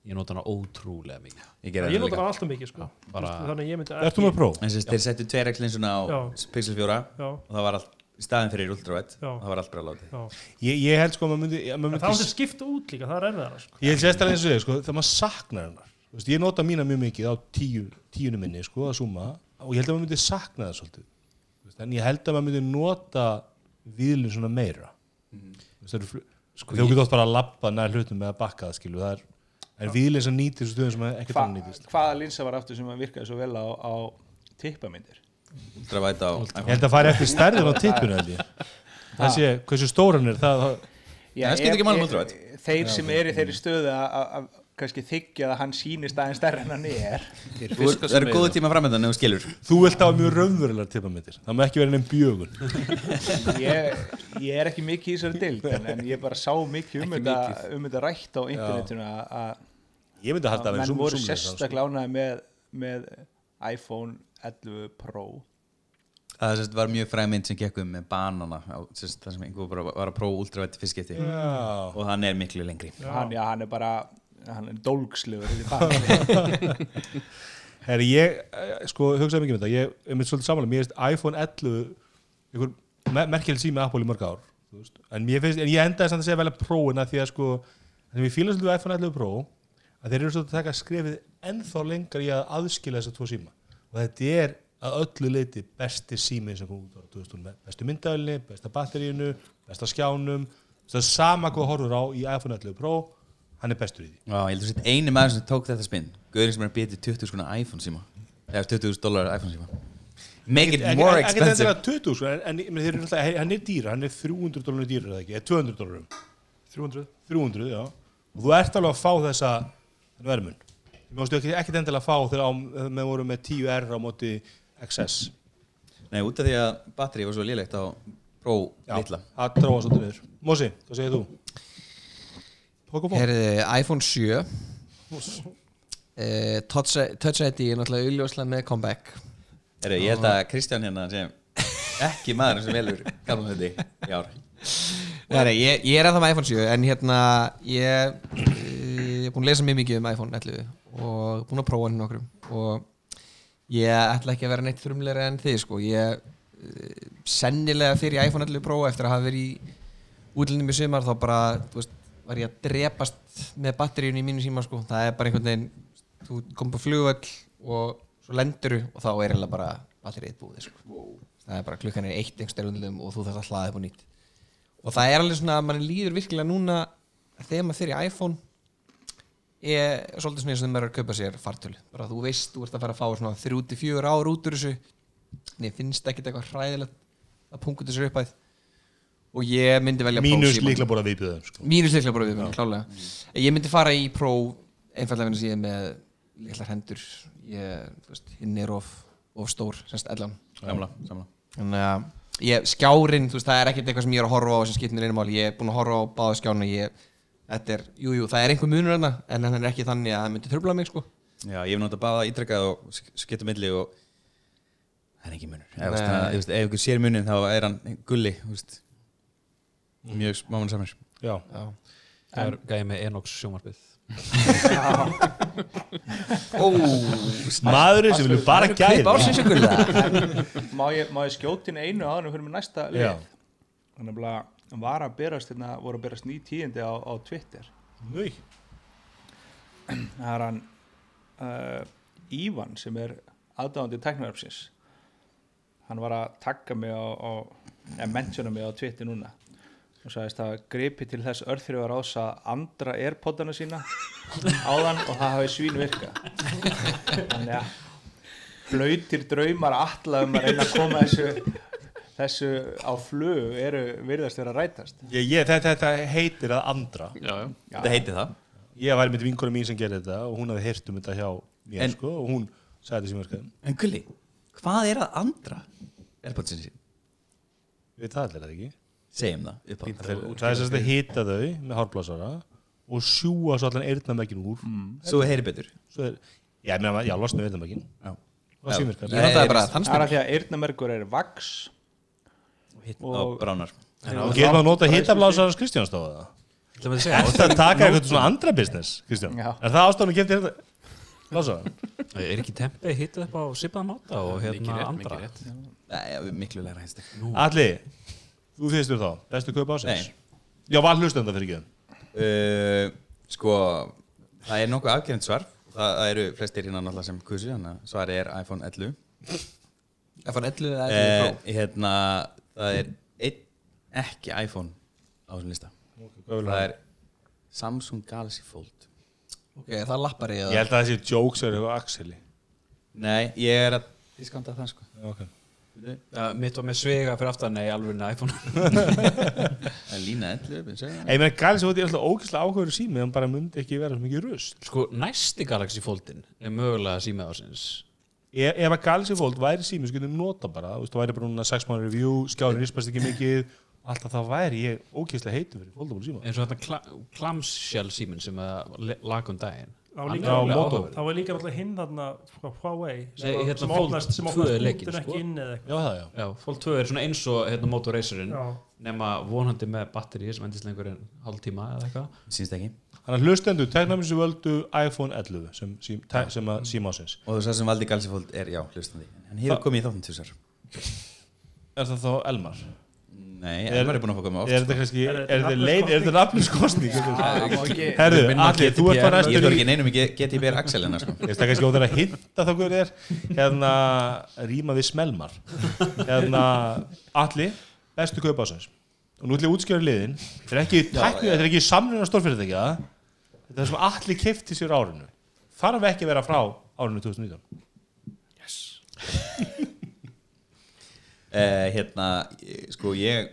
S4: ég nota hana ótrúlega mikið.
S5: Ég
S8: ég
S5: það
S8: nota hann alltaf mikið sko.
S4: bara,
S8: þannig að ég myndi
S2: Pro?
S5: en þess þeir settu tveir x linsuna á
S8: Já.
S5: pixel 4
S8: já,
S5: og það var allt í staðin fyrir ultravett
S8: Já.
S5: það var allt bara látið.
S2: Ég, ég held sko að maður myndi, að maður
S8: En það
S2: myndi
S8: átti skipta út líka, það er erfiðara sko.
S2: Ég held sérstaklega eins og þig, sko, þegar maður saknar hennar. Þú veist, Ég nota mína mjög mikið á tíu, tíunu minni sko, að suma og ég held að maður myndi sakna það svolítið. Þú veist, en ég held að maður myndi nota viðlun svona meira. Það eru fl-
S4: Sko,
S2: þú getur oft bara að labba nær hlutum með að bakka það skilu það er, er nýtir þessu stöðum sem ekkert
S6: Hva,
S2: annað nýtist?
S6: hvaða linsa var aftur sem að virkaði svo vel á, á
S5: á
S2: Ég held að fara eftir stærðin á tippinu held ég. Það sé, hversu stóran er það, það
S6: Já,
S5: það ekki máli um.
S6: Þeir sem eru í þeirri stöðu að- að að kannski þykja að hann sýnist aðeins stærri en hann er.
S5: Þú- það eru góðu tíma framöndan ef þú skilur.
S2: Þú vilt hafa mjög raunverulegar tippamittir Það má ekki vera nefn bjögun.
S6: Ég, ég er ekki mikið í þessari dild en, en ég bara sá mikið um
S7: Ekki
S6: þetta, um þetta rætt á internetinu að- að
S2: Ég myndi halda að vera
S6: menn voru
S2: sko.
S6: sérstaklega ánæði með, með iPhone 11 Pro.
S5: Það sérst, var mjög fræg mynd sem gekk um með banana sérst, það sem einhver bara var að prófa fyrst skipti
S2: Já.
S5: og hann er miklu lengri.
S6: Hann, já, hann er bara hann er bann.
S2: Herri, ég, eh, sko, hugsaði mikið um þetta. Ég er mitt svolítið samanlega, mér finnst iPhone 11 einhver me merkjald sími Apple í mörg ár en, mér finnst, en ég endaði samt að segja vel að prófina því að sko, það sem ég fíla svolítið við iPhone 11 Pro að þeir eru svolítið að taka skrefið ennþá lengar í að aðskila þessa tvo síma. Og þetta er að öllu leiti besti sími sem kom út á 2000 með bestu myndafélni, besta batterínu besta skjánum, það er sama hvað horfur á í iPhone 11 Pro hann er bestur í því.
S5: Já, ég held að þetta eini maður sem tók þetta spinn Guðurinn sem er að býta 20 skona iPhone síma. Eða 20 dólar iPhone síma. Make it more
S2: ekki- ekki
S5: expensive.
S2: endilega 20 sko, en, hann er dýra hann er 300 dólarum dýra eða ekki, eða 200 dólarum
S8: 300
S2: 300, já. Og þú ert alveg að fá þessa vermun þú mástu ekki, ekkert endilega að fá þegar á, með voru með 10R á móti XS
S5: Nei, út af því að batteri var svo lélegt á Pro
S2: já,
S5: litla.
S2: það dróða svolítið niður. Mósi, hvað segir þú? Pokémon?
S3: Herði, iPhone 7 eh, Touch Touch ID er náttúrulega auðljóslega með comeback.
S5: Heru, Ég held að Kristján hérna sem ekki maður sem velur gamla þetta í ár.
S3: Nei, nei, ég, ég er ennþá með iPhone 7 en hérna ég, ég er búin að lesa mjög mikið um iPhone 11 og búin að prófa hann nokkrum og ég ætla ekki að vera neitt þrumleira en þið sko. Ég eh, sennilega fyrir iPhone 11 Pro eftir að hafa verið í útlendum í sumar þá bara þú veist, var ég að drepast með batteríun í mínu síma sko. Það er bara einhvern veginn þú kom på flugvöll og svo lenduru og þá er eiginlega bara batterið búið sko. það er bara klukkan er eitt einhver styrlundum og þú þarf að hlaða upp á nýtt. Og það er alveg svona að mann líður virkilega núna þegar maður fyrir iPhone er svolítið svona eins og maður er að kaupa sér fartölu bara þú veist, þú ert að fara að fá svona 3-4 ár út úr þessu. Nei, finnst ekkit eitthvað hræðilegt að punga þessu uppæð og ég myndi velja
S2: Mínus líkla búin að viðbjöða sko.
S3: Mínus líkla bara við, klálega Ég myndi fara í Pro einfallega vegna síðan með litlar hendur. Ég, hinn er of, of stór, semst ellan.
S5: Samla, samla.
S3: Þannig að ég, skjárin, þú veist, það er ekkert eitthvað sem ég er að horfa á sem skipt mér einu máli, ég er búin að horfa á báða skjána. Ég, þetta er, jú, jú, það er einhver munur þarna, en hann er ekki þannig að það myndi tröfla mig, sko.
S5: Já, ég hef náttúrulega báða ítrekkað og skipta milli og það er ekki munur. Ef,
S3: Nei.
S5: ef, ykkur sér munin þá er hann gulli veist. mjög smáman samir.
S2: Já,
S3: Já,
S4: Það er gæði með Enox sjónvarpið.
S2: Maðurinn sem vilja bara gæði
S6: má ég, má ég skjóti inn einu áður en við fyrir með næsta
S2: Já.
S6: lið þannig að var að berast hérna, voru að berast ný tíðindi á, á Twitter.
S2: Nú,
S6: það er hann uh, Ívan sem er aðdáðandi teknaröfsins hann var að tagga mig á, á eða mentiona mig á Twitter núna. Og sagðist að gripi til þess örþrjóðar ás að andra airpodana sína áðan og það hafi svín virka þannig að blöytir draumar alla um að reyna að koma þessu þessu á flug eru virðast vera að rætast.
S2: Ég, ég, þetta, þetta heitir að andra.
S7: Já, já.
S5: Þetta heiti það.
S2: Ég væri með vinkona mín sem gerði þetta og hún hafði heyrt um þetta hjá mér
S5: En-
S2: sko, og hún sagði þetta sem verkaði
S5: En gulli, hvað er að andra? Airpodsins.
S2: Við það allir það ekki?
S5: Segjum það. Upp á
S2: Það er það er sem þetta hita þau með hárblásara og sjúa svo allan eyrnamækin úr.
S5: Svo heyri betur.
S2: Svo er, já, ég meina, já, losna við eyrnamækin
S5: Já.
S2: og það sem virkar
S3: Ég notaði bara
S6: það er að því að eyrnamerkur er
S5: á
S6: Og-
S5: bránar
S2: og getur maður að nota hitablásarans Kristjáns þá? Það
S4: Það með að segja.
S2: Er það að taka eitthvað svona andra business, Kristján?
S6: Já.
S2: Er það ástæðan að geta þetta blásaran?
S4: Er ekki tempið hittað upp á sipaða máta og hérna andra.
S5: Nei, miklu læra hænstek
S2: Alli, Þú fyrstur þá, bestu kaupa ásins
S5: Nei.
S2: Já, var hlustenda fyrir ekki.
S5: Uh, Sko, það er nokkuð afgerend svar. Það, það eru flestir hérna náttúrulega sem að svarið er iPhone 11
S3: iPhone 11 eða
S5: uh,
S3: 11 Pro?
S5: Hérna, það er einn ekki iPhone á þessum lista. Það er Samsung Galaxy Fold.
S3: Ok, það lappar ég
S2: Ég held að þessi jokes eru eitthvað Axeli.
S5: Nei, ég er að diskanta það sko.
S2: Já, ok.
S4: Ja, mitt var með svega fyrir aftan nei, alveg nei, iPhone.
S5: Það er lína 11 segja það.
S2: Ég meina, Galaxy Fold er alltaf ógæslega áhugaður sími en bara myndi ekki vera svo mikið rust
S4: sko, næsti Galaxy Foldin er mögulega símið ásins
S2: Ef, að Galaxy Fold væri sími sem getur nota bara, þú veist, það væri bara núna 6 mánu review, skjárin rispast ekki mikið alltaf það væri ég ógæslega heitum fyrir foldable síma.
S4: Eins og þetta kla, clamshell símin sem að lag um daginn.
S8: Það var líka, alltaf hinn þarna frá Huawei sem,
S4: hérna
S8: opnast, sem
S4: 2
S8: opnast
S4: er leikinn,
S8: punktin
S4: sko.
S8: ekki inn eða eitthvað.
S4: Fold 2 er svona eins og hérna, Moto Racerinn nema vonandi með batteri sem endist lengur en hálf tíma eða eitthvað.
S5: Sýnst ekki
S2: Þannig að hlustendur, teknæmi sem völdu iPhone 11 sem, sem, sem að síma ásins
S5: Og þú sagði sem valdi Galaxy Fold er já, hlustandi. Hann hefur komið í þáttum tvisar
S2: Er það þá Elmar?
S5: Nei,
S2: Er-
S5: Elmar er búin að fá komið oft
S2: Er þetta kannski,
S8: Er
S2: er
S8: þetta
S2: leið, er þetta nafniskostning? Herðu,
S4: Minna
S2: Alli, þú ert bara
S5: Ég
S2: í
S5: ekki neinum ekki GTB Axelina sko.
S2: Ég veist það kannski óþar að hinta þá hverju er. Hérna rýma við smelmar. Hérna Alli, bestu kaupa ásins og nú ætlum ég að útskjöra liðin. Þetta er ekki, er ekki samlun á stórfyrirtækja þetta er það sem Alli kefti sér á árinu. Þarf ekki að vera frá árinu 2019
S5: uh, Hérna, ég- sko ég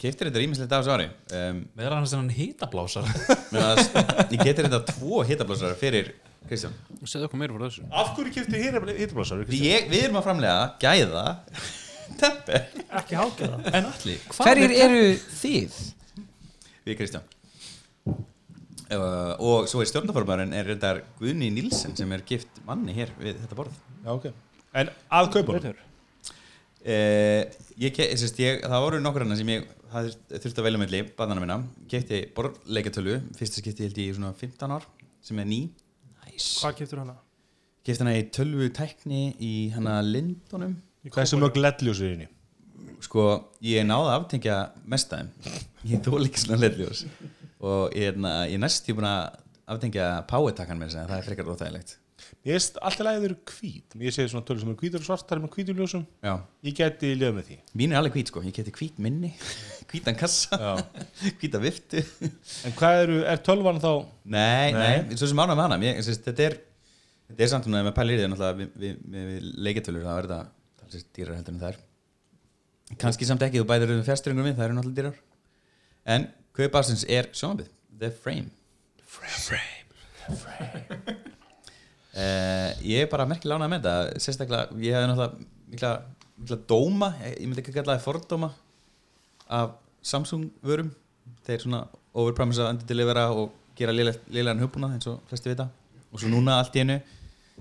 S5: Keiftir þetta rýmislegt af þessu ári. Um,
S4: meðal annars þennan hitablásar
S5: meðan að Ég getur þetta tvo hitablásarar fyrir Kristján.
S7: Segðu okkur meira frá þessu.
S2: Af hverju?
S5: Því ég, við erum að framlega gæða Teppi
S8: ekki
S4: allir, hvað
S3: Hverjir eru þið?
S5: Við Kristján uh, Og svo er stjórnaformarinn er reyndar Guðni Nílsen sem er gift manni hér við þetta borð.
S2: Já, ok. En að kaupa.
S5: Uh, ég, sérst, ég, það voru nokkur annað sem ég þurfti að velja melli, barnana mína kefti borðleikatölu, fyrsta skipti held ég í svona 15 ár, sem er ný.
S8: Hvað getur hana?
S5: kefti hana í tölvu tækni í hana Lindunum.
S2: Hversu mörg ledljós er inni?
S5: sko, ég náði að aftengja mestaðum, ég þól ekki svona ledljós og ég, hérna, ég næst ég búin að aftengja þess að það er frekar óþægilegt.
S2: Ég veist alltaf að þau eru hvít. Ég sé svona tölur sem eru hvítur og svartar með hvítur ljósum.
S5: Já,
S2: Ég geti liða með því.
S5: Mín er alveg hvít sko, ég kefti hvít minni hvítan kassa,
S2: Já.
S5: hvíta viftu.
S2: En hvað eru, er tölvan þá?
S5: Nei,
S2: Nei.
S5: nei, svo sem með hana. Mér, sérst, þetta, er, þetta er samt um að með pælir við, við, við, við leiketölur er þetta talsist dýrar heldur en það er kannski samt ekki, þú bæður um fjärstyrringum við, það eru náttúrulega dýrar. En kaupásins er sjónabið The Frame. Uh, Ég er bara merkilega ánægð með þetta sérstaklega, ég hefði náttúrulega mikla, mikla dóma, ég myndi ekki kalla það fordóma af Samsung vörum. Þeir svona overpromise að underdelivera og gera liðlegan hugbúna eins og flesti vita. Og svo núna allt í einu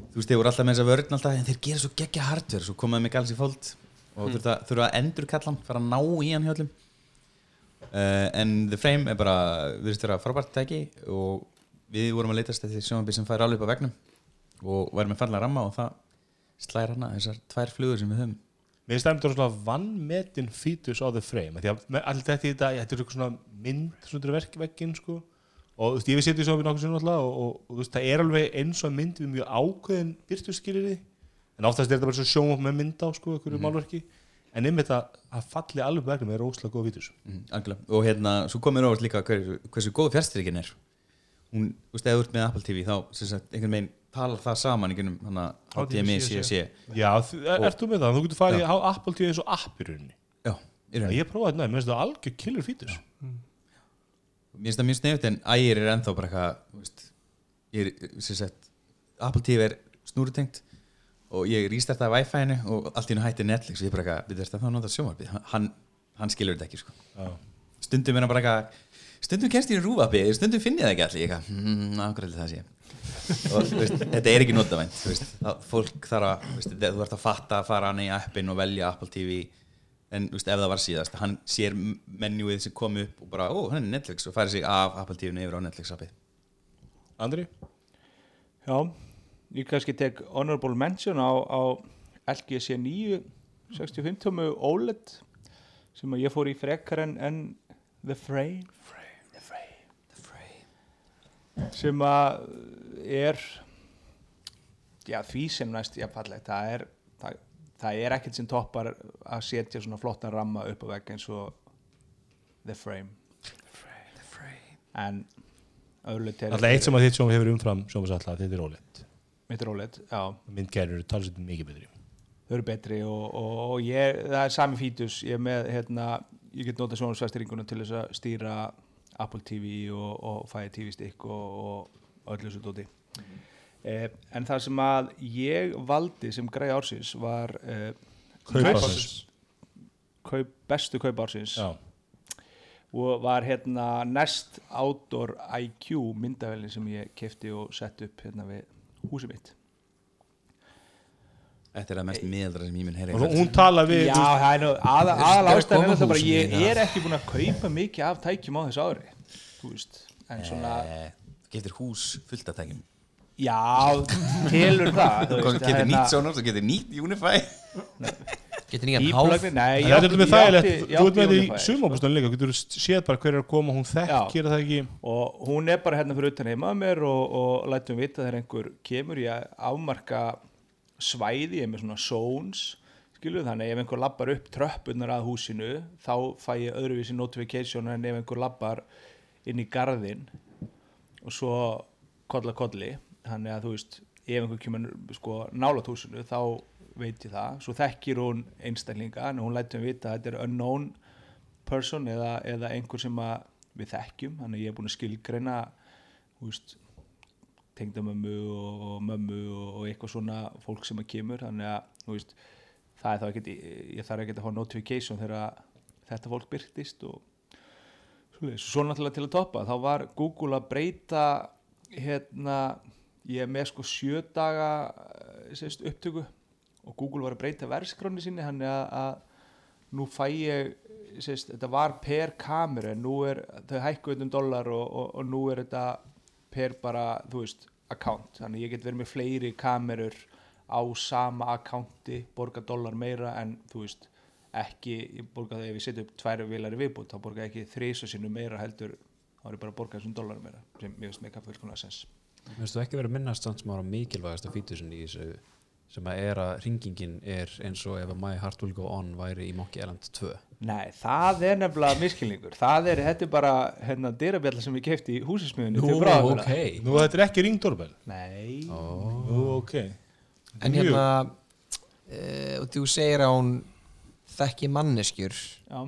S5: þú veist, þeir voru alltaf með þessa vörn alltaf en þeir gera svo geggja hardware, svo komaði með Galaxy Fold og þurfa, þurfa að endur kalla hann fara að ná í hann hjá öllum uh, en The Frame er bara við veist vera frábært tæki og við vorum að leitast eftir sjónabíl sem fær alveg upp á vegnum og væri með fallega ramma og það slæðir hana þessar tvær flugur sem við höfum.
S2: Mér einmitt svona vannmetin fítus á the frame því að allt þetta í þetta, þetta er eitthvað svona mynd svona verk veggin sko. Og þú veist, ég við setjum svo við nokkuð sinni alltaf og, og, og þú veist, það er alveg eins og mynd við mjög ákveðin byrtuskilir en oftast er þetta bara svo sjónvop með mynd á sko, einhverju málverki en einmitt að, að falli alveg verkefni er óslega góð fítus
S5: mm, og hérna, svo komir óvart líka hver, hversu góð fjárstyrkin er. Hún, þú veist, þú ert með Apple TV þá, sem sagt, einhvern veginn talar það saman einhvern hana HDMI, CSC
S2: Já, þú- er, ert þú með það? Þú getur farið á Apple TV eins og app í rauninni.
S5: Já, í rauninni.
S2: Ég prófaði þetta, mér finnst það algjör killer fítus
S5: mér finnst það mjög snefitt en ægir er ennþá bara eitthvað þú veist, er, Apple TV er snúrutengt og ég rístartaði Wi-Fi-inu og allt í hennu hætti Netflix. Og ég bara eitthvað, við veist að það nota sjónvarpið. Hann, hann skilur þetta ekki sko.
S2: Já.
S5: stundum er hann bara eitthvað stundum kennst ég í rúvapi, stundum finn ég það ekki allir. Ég eitthvað, hmm, ákveðlega það sé? Og veist, þetta er ekki notavænt þú veist, það, fólk þarf að þú veist, þú ert að fatta að fara hann í appin og velja Apple TV en þú veist, ef það var síðast hann sér menjúið sem kom upp og bara, ó, hann er Netflix. Og færi sig af Apple TV-inu yfir á Netflix appið
S2: Andri?
S6: Já, ég kannski tek honorable mention á, á LG C9 65 tómu OLED sem að ég fór í frekar en, en The Frame. The Frame. Sem að er já því sem næst ég fallegt það er, það, það er ekkert sem toppar að setja svona flottan ramma upp á vegg eins og The Frame. The Frame. En öðrulega til
S2: Alltaf eitt sem að þitt sjóma hefur umfram sjóma alltaf, þetta er rólegt
S6: mitt rólið, já.
S2: Myndgerður eru talsveit mikið betri.
S6: Þau eru betri og, og, og ég, það er sami fítus. Ég er með, hérna, ég get notað sjónasvæstiringuna til þess að stýra Apple TV og, og Fire TV stick og, og öllu þessu dóti. Eh, en það sem að ég valdi sem greið ársins var eh,
S2: Kaupásins
S6: kaup, bestu kaup ársins.
S2: Já,
S6: og var hérna Nest Outdoor IQ myndavælin sem ég kefti og sett upp hérna við húsið mitt.
S5: Þetta er það mest miðaldra sem ég mun heyra í
S2: og hún tala við
S6: Já, það er nú aða, aðal ástæðan er það bara ég er ekki búin að kaupa mikið af tækjum á þessu ári þú veist, en svona
S5: Eh, getur hús fullt af tækjum.
S6: Já, telur það þú veist,
S5: getur
S6: hérna,
S5: nýtt Sonos, þú getur nýtt Unify
S3: Getur nýjan háf?
S6: nei, ég
S2: Þetta er
S6: átti-
S2: þú
S6: átti
S2: með því sumabústan líka, getur séð bara hver er að koma, hún þekkir það ekki?
S6: Og hún er bara hérna fyrir utan heima að mér og, og lætum vita þegar einhver kemur. Ég afmarka svæði, ég er með svona zones skilu, þannig ef einhver lappar upp tröppunar að húsinu þá fæ ég öðruvísi notification en ef einhver lappar inn í garðin og svo kolla kolli. Þannig að þú veist, ef einhver kemur sko nálat húsinu þá veit ég það, svo þekkir hún einstaklinga en hún lætum vita að þetta er unknown person eða, eða einhver sem við þekkjum, þannig ég er búin að skilgreina veist tengdamömmu og, og mömmu og, og eitthvað svona fólk sem að kemur. Þannig að veist, það er þá ekkert ég þarf ekkert að fá notification þegar þetta fólk byrtist og svo náttúrulega til að toppa þá var Google að breyta hérna ég er með sko sjö daga eh, upptöku og Google var að breyta verðskráni sinni hann að, að nú fæ ég sérst, þetta var per kameru en nú er þau hækkuð um dólar og, og, og nú er þetta per bara, þú veist, account. Þannig ég get verið með fleiri kamerur á sama accounti borga dólar meira en þú veist ekki, ég borga það ef ég setja upp tvær vilar í viðbútt, þá borga ekki þrísa sinu meira heldur, þá er ég bara að borga þessum dólar meira, sem ég veist með kaffi fullkomlega sens.
S4: Mér finnst þú ekki verið að minnast samt sem ára mikilvægasta fítusin í þessu sem að er að ringingin er eins og ef að My Heart Will Go On væri í Monkey Island 2
S6: Nei, það er nefnilega miskilningur það er, þetta er bara hérna dyrabjalla sem ég kefti í húsismiðunni bráðabirgða.
S4: ok.
S2: Nú þetta er ekki ringdórbel
S6: Nei,
S2: Nú ok.
S3: En
S2: Mjög.
S3: hérna uh, og þú segir að hún þekki manneskjur.
S6: Já.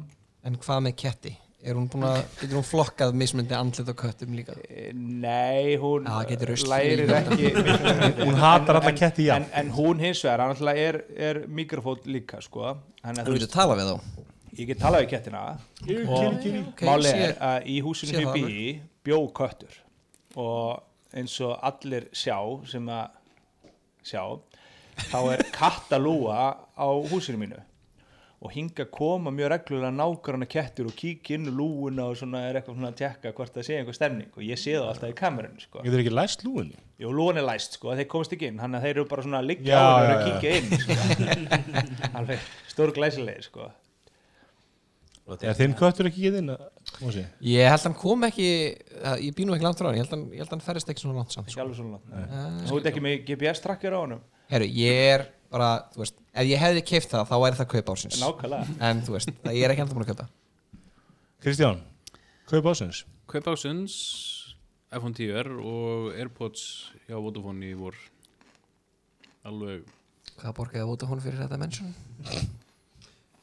S3: En hvað með ketti? Er hún búin að, getur hún flokkað mismundi andlit og köttum líka?
S6: E, Nei, hún
S3: rusl
S6: lærir ekki
S2: Hún hatar alla
S6: En-
S2: ketti, já.
S6: en, en hún hins vegar, hann alltaf er, er mikrofót líka, sko. Þannig að
S3: Þú getur
S6: veist,
S3: tala við þá?
S6: Ég get talað við kettina. Og
S2: kiri, kiri.
S3: Ok,
S6: máli
S3: sé-
S6: er að í húsinu
S3: sé
S6: sem ég
S3: það
S6: bý í bjó köttur. Og eins og allir sjá sem að sjá þá er kattalúa á húsinu mínu og hinga koma mjög reglulega nákvæmna kettir og kíkja inn lúuna og svona er eitthvað svona að tjekka hvort það sé einhver stemning og ég sé það alltaf í kamerunni sko.
S2: Getur ekki læst lúinni?
S6: Jú, lúan er læst sko, þeir komast ekki inn þannig að þeir eru bara svona að liggja á og að kíkja inn sko. alveg stór glæsilegir sko.
S2: Er þinn köttur ekki getið inn?
S3: Ég held hann kom ekki, ég býnum ekki langt frá hann Ég held hann, ég held hann ferðist ekki svona langt samt
S6: ekki
S3: sko.
S6: alveg svona langt. þú veit ekki með GPS tracker á honum
S3: Herru, ég er bara, þú veist Ef ég hefði keift það, þá væri það kaup ársins.
S6: Nákvæmlega.
S3: En þú veist, það- ég er ekki enda búin að kaupa.
S2: Kristján, kaup ásins
S7: Kaup ásins iPhone 10R og Airpods hjá Vodafone í vor. Alveg.
S3: Hvað borgaði hún fyrir þetta mennsjón?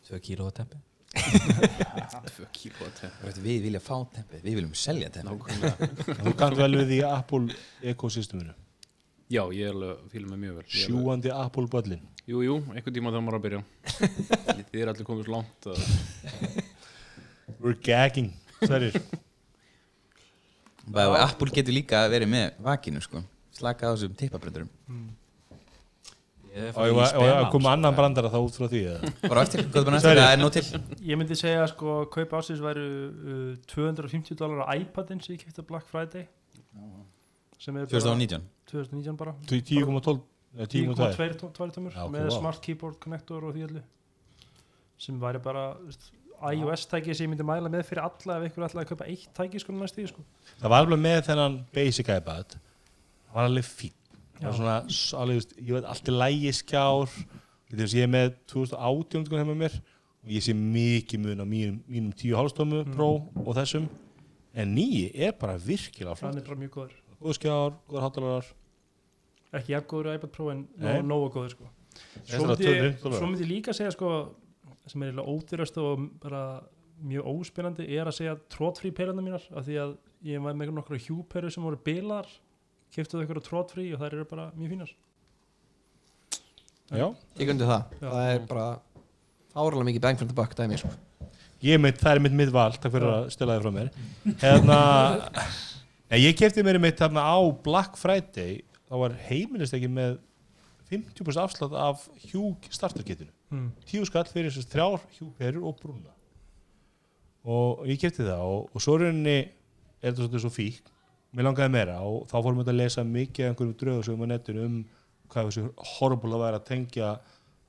S4: 2 kíló að teppi.
S7: 2 kíló að
S5: veist, Við viljum fá teppið, við viljum selja teppið.
S7: Nákvæmlega.
S2: Þú kannt vel við í Apple ekosysteminu
S7: Já, ég er alveg að fíla mig mjög vel.
S2: Sjúandi Apple böllin
S7: Jú, jú, einhvern tíma þá maður að byrja. Þið er allir komið svo langt að
S2: We're gagging Sverir
S5: Og Apple getur líka verið með vakinu sko. Slaka á þessum tippabröndurum
S2: Og ég að koma annan brandara þá út frá því eða?
S5: Bara eftir, hvað er bara næsta,
S2: Sorry.
S5: það er nóg til
S8: Ég myndi segja sko kaup ásins væru uh, 250 dólar á iPadin sem ég kefti á Black Friday. Bara
S5: 2019
S8: 2019 bara
S2: 10,12 eða 10,2
S8: 10,2 tómur með smart keyboard connector og því allir sem væri bara veist, iOS tæki sem ég myndi mæla með fyrir alla ef ykkur ætlaði að kaupa eitt tæki sko næst því sko.
S2: Það var alveg með þennan basic iPad. Það var alveg fín það var svona, alveg, veist, ég veit allt í lægi skjár. Getur þess, ég er með 2018 sko hefur mér. Og ég sé mikið mun á mínum, mínum 10 hálfstómu
S8: Mm.
S2: Pro og þessum. En nýji er bara virkilega
S8: hann
S2: flott
S8: er bara mjög góður
S2: góð skjár, góður hátalarar
S8: ekki jafn góður iPad Pro en nógu góður sko. Svo
S2: er
S8: myndi, ég, myndi líka segja sko sem er ódýrast og bara mjög óspennandi er að segja trótfrí peruna mínar af því að ég var með nokkru hjúperu sem voru bilar keftuðu ykkur trótfrí og þær eru bara mjög fínar.
S2: Já,
S3: Ég gundi það,
S8: Já.
S3: það er bara árlega mikið bang from the buck dæmi sko.
S2: ég er mitt, það er mitt mitt val takk fyrir að stela þið frá mér. Hérna Nei, ég kefti mér mitt þarna á Black Friday þá var heimilist ekki með 50% afslátt af hjúk starterkitinu
S8: mm.
S2: tíu skall fyrir þessast þrjár hjúperur og brúna. Og ég kefti það og, og svo rauninni er þetta svolítið svo fík. Mér langaði meira og þá fórum við að lesa mikið af einhverjum draugasögum á netinu um hvað þessu horrible að vera að tengja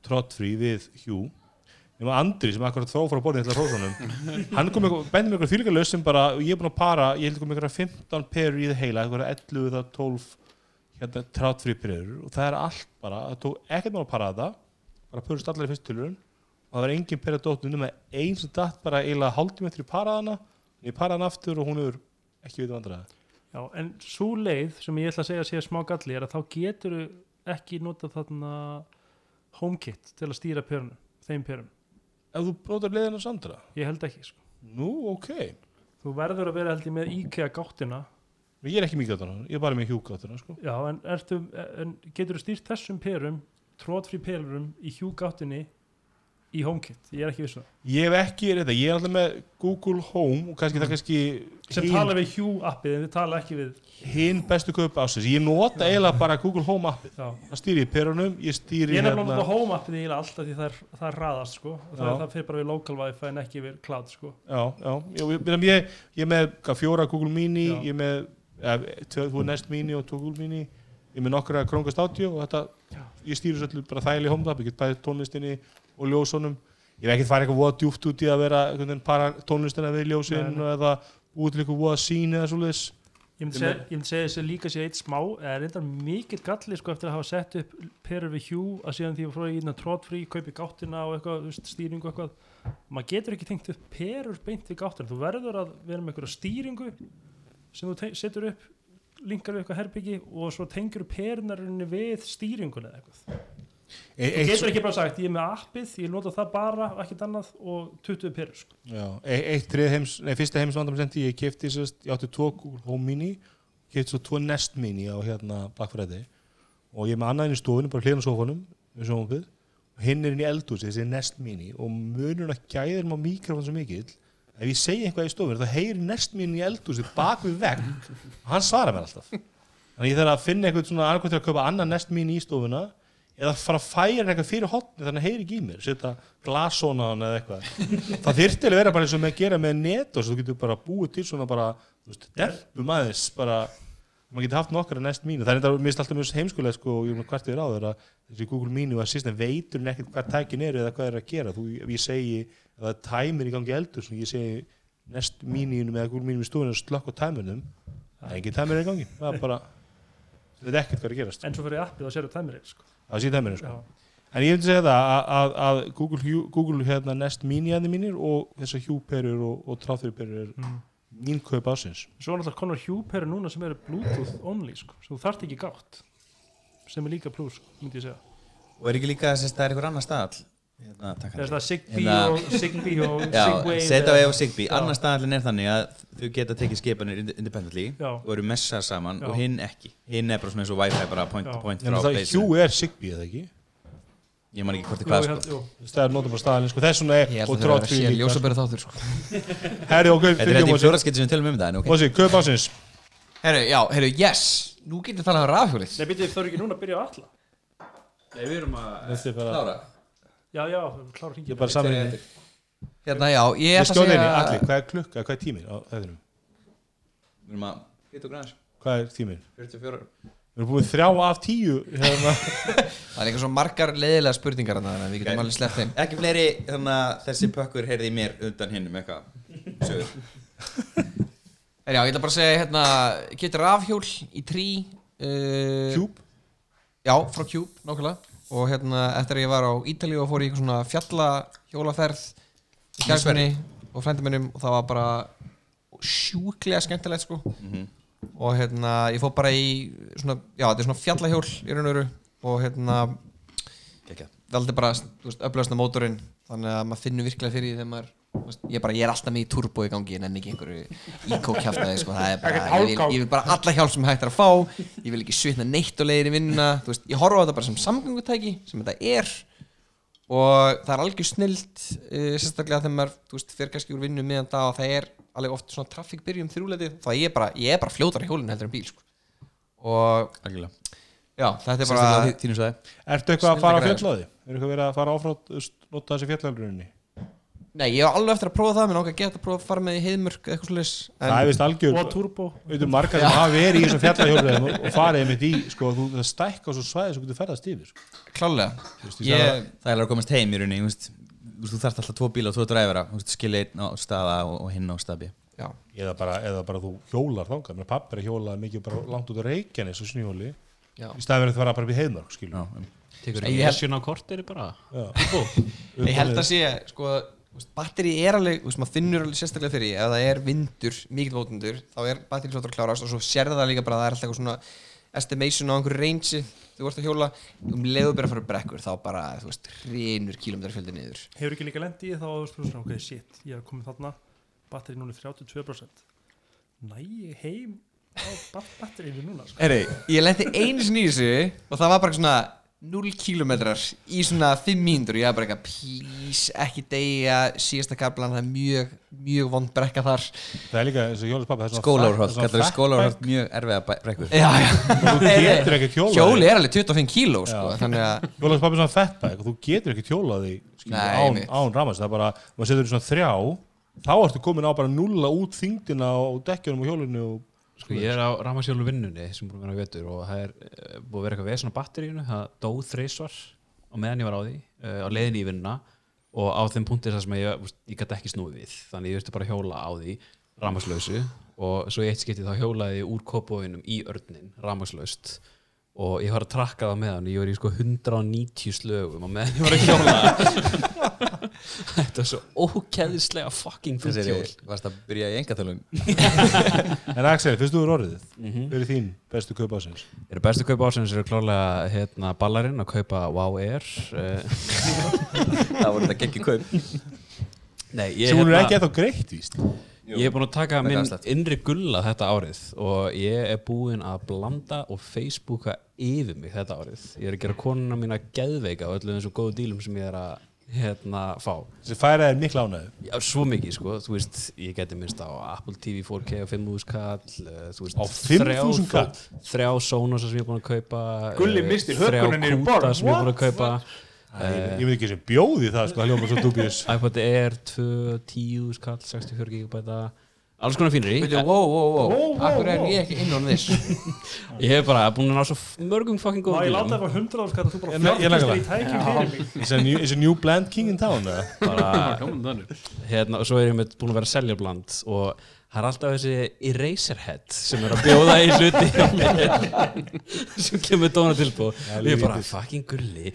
S2: trottfrí við hjú nema Andri sem akkurat þó frá borðin til að hrósunum hann kom með, bændi með eitthvað þýlika laus sem bara, og ég er búin að para, ég held að kom með eitthvað 15 perur í það heila, eitthvað 11 eða 12 hérna trottfrí perur. Og það er allt bara, það tók ekkert mál að para þetta bara purist allar í fyrst tilurinn og það var engin perra dóttu nema einn sem datt bara eiginlega hálftíma eftir í paraðana ég paraði hann aftur og hún er ekki veit vandræða
S8: Já, en svo leið sem ég ætla að segja að sé að
S2: ef þú brotar leiðina Sandra
S8: ég held ekki sko.
S2: nú ok,
S8: þú verður að vera held ég með IKEA gáttina
S2: ég er ekki mikið þannig ég er bara með hjúgáttina sko.
S8: Já, en, ertu, en getur þú stýrt þessum perum trótfrí perum í hjúgáttinni í HomeKit, ég er ekki viss um það.
S2: Ég hef ekki þetta, ég er alltaf með Google Home og kannski það kannski
S8: sem
S2: hin,
S8: tala við Hjú appið en þið tala ekki við
S2: hin bestu kaup ásins ég nota eiginlega bara Google Home appið. Það stýri í perunum, ég stýri
S8: ég er nefnilega að nota Home appið eiginlega alltaf því það er, það er raðast sko. það, það fyrir bara við local wifi en ekki við cloud sko.
S2: já, já, ég, ég, ég, ég með fjóra Google Mini
S8: Já.
S2: ég með, þú er Nest Mini og Google Mini. Ég með nokkra Chromecast Audio og þetta,
S8: Já.
S2: ég stýri svo allir bara þægileg home tab, og ljósunum. Ég hef ekkert farið eitthvað voða djúpt út í að vera para tónlistina við ljósin
S8: Nei, nei.
S2: eða eitthvað voða sín eða svoleiðis.
S8: Ég myndi segja, ég myndi segja þessi líka sér eitt smá eða reyndar mikill galli sko, eftir að hafa sett upp perur við Hjú að síðan því að fóra í trótfrí, kaupi gáttina og eitthvað, stýringu eitthvað. Maður getur ekki tengt upp perur beint við gáttina. Þú verður að vera með eitthvað stýringu sem þú setur upp linkar við eitthvað herbyggi og svo tengur perunarinni við stýringuna eitthvað þú getur ekki bara sagt, ég er með appið ég nota það bara, ekkert annað og 20 perur sko.
S2: Já, e eitt þrið heims, nei, fyrsta heimsvandam sendi ég kefti sérst, ég átti tvo Home Mini kefti svo tvo Nest Mini á hérna Friday. Og ég er með annað inn í stofunum, bara hlýðan á sofunum við sjónvampið, og hinn er inn í eldhúsi þessi Nest Mini og munurinn að gæðir maður mikrofón svo mikill ef ég segi eitthvað í stofunum, þá heyri Nest Mini í eldhúsi bak við vegg og hann svarar mér alltaf. Þannig ég þarf að finna eitthvað svona annað til að kaupa annað Nest Mini í stofuna eða fara að færa eitthvað fyrir hotni þannig að heyri ekki í mér, setja glasóna á hann eða eitthvað. Það að vera bara eins og með að gera með net og þú getur bara búið til svona bara derpum aðeins bara maður getur haft nokkara næst mínu. Það er þetta mist alltaf mjög heimskulega sko og ég er með hvert yfir á þeirra þessi Google mínu að system veitur nekkert hvað tækin eru eða hvað er að gera. Þú, ef ég segi að það er tæmir í gangi eldur svona ég segi nest míninu með Google mínu í stofunum og slökk á tæmurnum það er ekki tæmir í gangi það er bara það er ekkert hvað er að gerast.
S8: En svo fyrir appið og sér að tæmir sko.
S2: Það sé tæmirinn sko
S8: Já.
S2: En ég myndi segja það að, að, að Google, Google hérna Nest Mini aðeins mínir og þessar Hue-perur og, og Tráþurperur er
S8: mm.
S2: mín kaup ásins.
S8: svo er náttúrulega konar hjúperu núna sem eru bluetooth only sko. svo þú þarft ekki gátt sem er líka plus, myndi ég segja
S5: Og er ekki líka þess að það er einhver annar staðall hérna,
S8: það er það Zigbee
S5: Hérna-
S8: og Zigbee og Segway
S5: Setaway og
S8: Já.
S5: annar staðallin er þannig að þau geta tekið skipanir ind- independently
S8: Já.
S5: og eru messar saman
S8: Já.
S5: og hinn ekki hinn er bara svona eins og Wi-Fi bara point
S8: Já.
S5: to point frá
S2: það Hue er Zigbee eða ekki?
S5: ég man ekki hvort er hvað
S8: ég
S5: sko
S8: held-.
S2: Það er notum bara staðalinn sko. Þess
S3: Ég
S2: er
S3: held
S2: og
S3: að það er að sé
S2: líka.
S3: ljósabæri þáttur sko.
S5: Þetta er þetta í
S2: Mósi.
S5: fjóraskipti sem við tölum um það en ok
S2: Mósi, kaup ásins.
S3: Herru, já, herru, yes Nú getur talað um rafhjólið
S8: þú núna að byrja á alla
S4: Nei, við erum að
S3: Klára
S8: Já, já, klára
S2: ég
S8: hringið
S2: er bara saman.
S3: Hérna, já, ég
S2: Ég
S3: ætla að segja
S2: allir, hvað er klukka, hvað er tíminn á þettinum?
S5: við erum að hitt og græns
S2: Hvað er tíminn?
S5: 44
S2: Við Við erum búin þrjá af tíu hérna.
S3: Það er eitthvað svo margar leiðilega spurningar þannig að við getum alveg sleppt þeim.
S5: Ekki fleiri, þannig að þessi pökkur heyrði mér undan hinnum eitthvað. Sögur.
S3: En já, ég ætla bara að segja hérna getur rafhjól í trí uh,
S2: Cube?
S3: Já, frá Cube, nákvæmlega og hérna eftir að ég var á Ítali og fór í svona fjallahjólaferð í kærkunni og frændi minnum og það var bara sjúklega skemmtilegt sko. Og hérna ég fór bara í svona, já þetta er svona fjallahjól í raun og veru og hérna veldi bara, þú veist, öflöðsna mótorinn þannig að maður finnur virkilega fyrir því þegar maður ég, bara, ég er alltaf með í turbo í gangi en enn ekki einhverju íkókjaftaði sko. Það er bara, ég, vil, ég vil bara alla hjálp sem hægt er að fá ég vil ekki svitna neitt og leiðir í vinnuna þú veist, ég horfa á þetta bara sem samgöngutæki sem þetta er og það er algjör snilt uh, sérstaklega þegar maður, fyrir kannski úr vinnu meðan dag og það er alveg oft svona traffík byrjum þrjúleiti þá ég er bara, ég er bara fljótar í hjólinn heldur en bíl sko. og
S5: Algjörlega
S3: já, þetta er bara
S2: Ertu eitthvað að fara á fjallaði? Er eitthvað verið að fara áfrátt nota þessi fjallaldruninni?
S3: Nei, ég hef alveg eftir að prófa það, mér langar að geta að prófa að fara með í heiðmörk eða eitthvað svolítið
S2: Það er vist algjör
S8: og turbo
S2: Veitum margar sem hafa verið í þessum fjallahjólriðum og, og farið einmitt í, sko, þú, það stækka svo svæði sem getur ferðast yfir sko.
S3: Klálega
S2: Veistu,
S3: ég,
S5: Það er að komast heim í rauninni, þú þarft alltaf tvo bíla og tvo dræfara Þú veist, skilja einn á staða og, og hinn á staði
S3: Já,
S2: eða, bara, eða bara þú hjólar þangað Mér pappi er að hjóla mikið bara langt út á Reykjanes og snjóli
S3: já
S2: í staðverðin það var bara við heiðmörk skilur
S5: Já, um.
S4: Tekur
S3: Ég held-
S4: esjun á kortir bara
S2: Já.
S3: Ég held að sé, sko, batteri er alveg, veist, maður finnur alveg sérstaklega fyrir ef það er vindur, mikill vótundur, þá er batteri fljótur að klárast og svo sérða það líka bara að það er alltaf svona estimation á einhverju range þú ert að hjóla, um leiðu bara að fara brekkur þá bara, þú veist, hreinur kílómetrar fjöldi niður.
S8: Hefur ekki líka lendi í þá þú veist, ok, shit, ég er komið þarna batteri núna er 32% næ, heim á bat- batterinu núna sko.
S3: Herri, ég lendi einu sinni í þessu og það var bara svona 0 kilometrar í svona 5 mínútur. Og ég var bara eitthvað, please, ekki deyja. Síðasta kaplan, það er mjög mjög vond brekka þar.
S2: Það er líka eins og Jólis er
S5: kallar
S2: svona
S5: skólárholt mjög erfiða brekkur.
S3: Já, já.
S2: Þú getur ekki hjólað
S3: Hjóli er alveg 25 kíló, sko,
S2: Já.
S3: þannig að
S2: Jólis pappi er svona fettbæk og þú getur ekki hjólað því skilur,
S3: Nei,
S2: án, án ramast það er bara, maður setur í svona þrjá þá ertu komin á bara nulla út þingdina og dekkjunum og hjólinu og
S4: Sko ég er á rafmagsjólu vinnunni sem búin að vera að vetur og það er eh, búið að vera eitthvað vesen á batterínu það dó þreysvar á meðan ég var á því uh, á leiðinni í vinnuna og á þeim punkti þar sem ég, veist, ég gæti ekki snúið við. Þannig ég þurfti bara hjóla á því rafmagslausu og svo í eitt skipti þá hjólaði ég úr kópóinum í örnin rafmagslaust og ég var að trakka það með hann ég var í sko 190 slögum og meðan ég var að hjóla. Þetta er svo ókeðislega fucking fullt hjól.
S5: varst að byrja í engatölum
S2: En Axel, fyrst þú er orðið hver er þín bestu kaup ásins?
S4: eru bestu kaup ásins eru klárlega hérna, ballarinn að kaupa Wow Air uh,
S5: Það voru þetta geggi kaup.
S4: Nei, ég,
S2: sem hún er
S4: hérna-
S2: ekki eftir greitt víst
S4: ég er búin að taka minn
S5: afslátt.
S4: innri gulla þetta árið og ég er búinn að blanda og Facebooka yfir mig þetta árið. Ég er að gera konuna mína geðveika á öllum þessum góðu dílum sem ég er að hérna fá.
S2: Sem færa er mikla ánæðu
S4: Já, svo mikið sko, þú veist, ég geti minnst á Apple TV 4K á 5.000 kall uh, þú veist,
S2: Á 5.000
S4: þrjá-
S2: kall?
S4: Þrjá Sonos sem ég er búin að kaupa
S6: Gulli
S4: eh,
S6: missti hökuna niður í
S4: Þrjá kúta sem ég er búin að
S6: What?
S4: kaupa.
S2: Ég ég veit ekki sem bjóði það sko, það hljóma svo dubjus.
S4: iPod Air 2, 10 skall, 64 GB alls konar fínir í
S3: wow, wow, wow, akkur er ég ekki inn on this?
S4: Ég hef bara búin að ná svo mörgum fucking
S8: Má
S4: góðum
S8: ég láta það fyrir 100 árs og þú bara
S2: laga
S8: í tækjum fyrir mig?
S2: Is a, new, is a new blend king in town
S4: hérna, og svo er ég með búin að vera að selja bland og það er alltaf þessi Eraserhead sem er að bjóða í hluti sem kemur dóna tilbúð og ég er bara fucking gulli.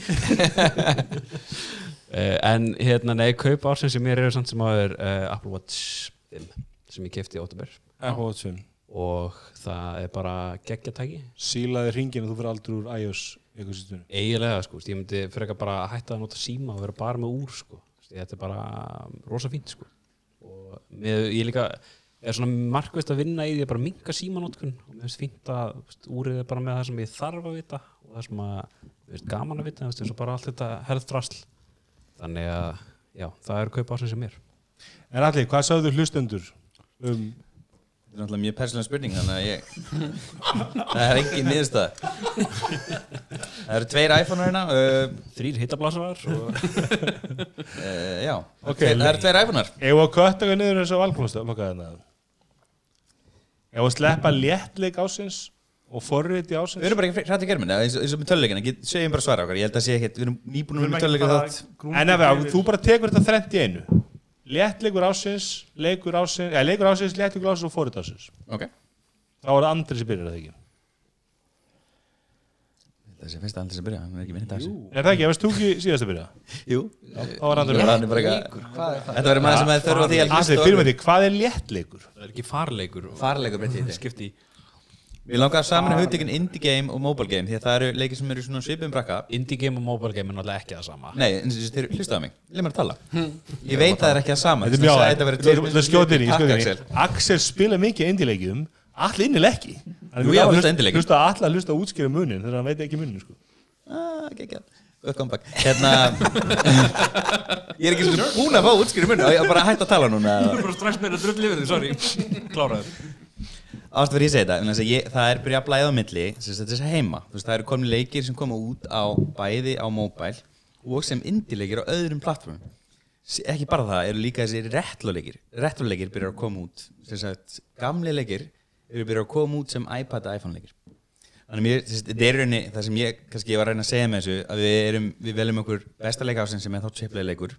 S4: Uh, en hérna nei, kaup ársins sem mér eru samt sem áður uh, Apple Watch 5 sem ég kefti í óttubur
S2: Apple Watch 5
S4: og það er bara geggjatæki.
S2: Sílaði ringin og þú fyrir aldrei úr iOS
S4: eiginlega sko, ég myndi frekar bara að hætta að nota síma og vera bara með úr sko. þetta er bara rosa fínt sko. og með, ég líka er svona markvist að vinna í því að bara minka símanótkun og mér finnst fínt að þú úrið er bara með það sem ég þarf að vita og það sem að mér finnst gaman að vita þú eins og bara allt þetta herðdrasl þannig að já, það er kaupa ásins sem mér.
S2: En allir, hvað sagðu hlustendur um
S5: Þetta er náttúrulega mjög persónulega spurning þannig að ég Það er engin niðurstað Það eru tveir iPhone hérna uh,
S4: þrýr hittablasarar og
S5: uh, Já,
S2: Ok,
S5: það eru tveir iPhone-ar.
S2: Ef að kötta niður þessu valkvæmsta Ef að sleppa léttleik ásins og forrið í
S5: Við
S2: ásins
S5: erum bara ekki hrætt í germinni eins, og- eins og með töluleikina, segjum bara svara okkar Ég held að sé ekkert, við erum nýbúin með töluleika þátt.
S2: En ef að þú bara tekur þetta þrennt í einu Léttleikur ásins, leikur ásins eða leikur ásins, léttleikur ásins og forrið ásins
S5: Ok.
S2: Þá er það andri sem byrjar það ekki
S5: Það sé fyrst að aldrei sem byrja, hann er ekki minnið þessu
S2: Er það ekki, ef veist þú ekki síðast að byrja
S5: Jú.
S2: Þá var andri
S5: Það
S2: byrja
S5: er
S3: er?
S5: Þetta verður maður sem að þurfa því að
S2: Andri, byrjum við því, hvað er léttleikur?
S4: Það er ekki farleikur
S5: Farleikur breytti í þetta
S4: skipti
S5: Við langar saman að hugtökin indie game og mobile game Því að það eru leikir sem eru svona svipum brakka.
S4: Indie game og mobile game er náttúrulega ekki það sama.
S5: Nei, að þeir hlustaðu mig. Leif mér að tala. Ég veit að það er ekki það sama.
S2: Þetta er mjög Það skjótir í,
S5: Axel.
S2: í Axel. Spila mikið indilegjum Allir innileg ekki. Hann er gaman
S5: hlusta
S2: að
S5: indileikjum.
S2: Hlusta allir að hlusta að útskýra munin Þegar hann veit ekki munin sko.
S5: Ah, geggjað. Good comeback. Hérna Ég er ekki svona búin að fá útskýri munni og ég er bara að hætta að tala núna.
S4: Bara strax meira drull yfir því, sorry. Kláraður.
S5: Ástu fyrir ég segi þetta þess að ég, það er byrjað að blæða á milli þetta er heima, þú veist, það eru komin leikir sem koma út á bæði á móbæl og sem indie-leikir á öðrum plattformum ekki bara það, eru líka þessi retro-leikir. Retro-leikir byrjar að koma út. Sem sagt, gamli leikir eru byrjar að koma út sem iPad og iPhone-leikir. Þannig að mér, þetta er rauninni það sem ég, kannski ég var að reyna að segja með þessu að við, erum, við veljum okkur besta leik ásinn sem er þá triple leikur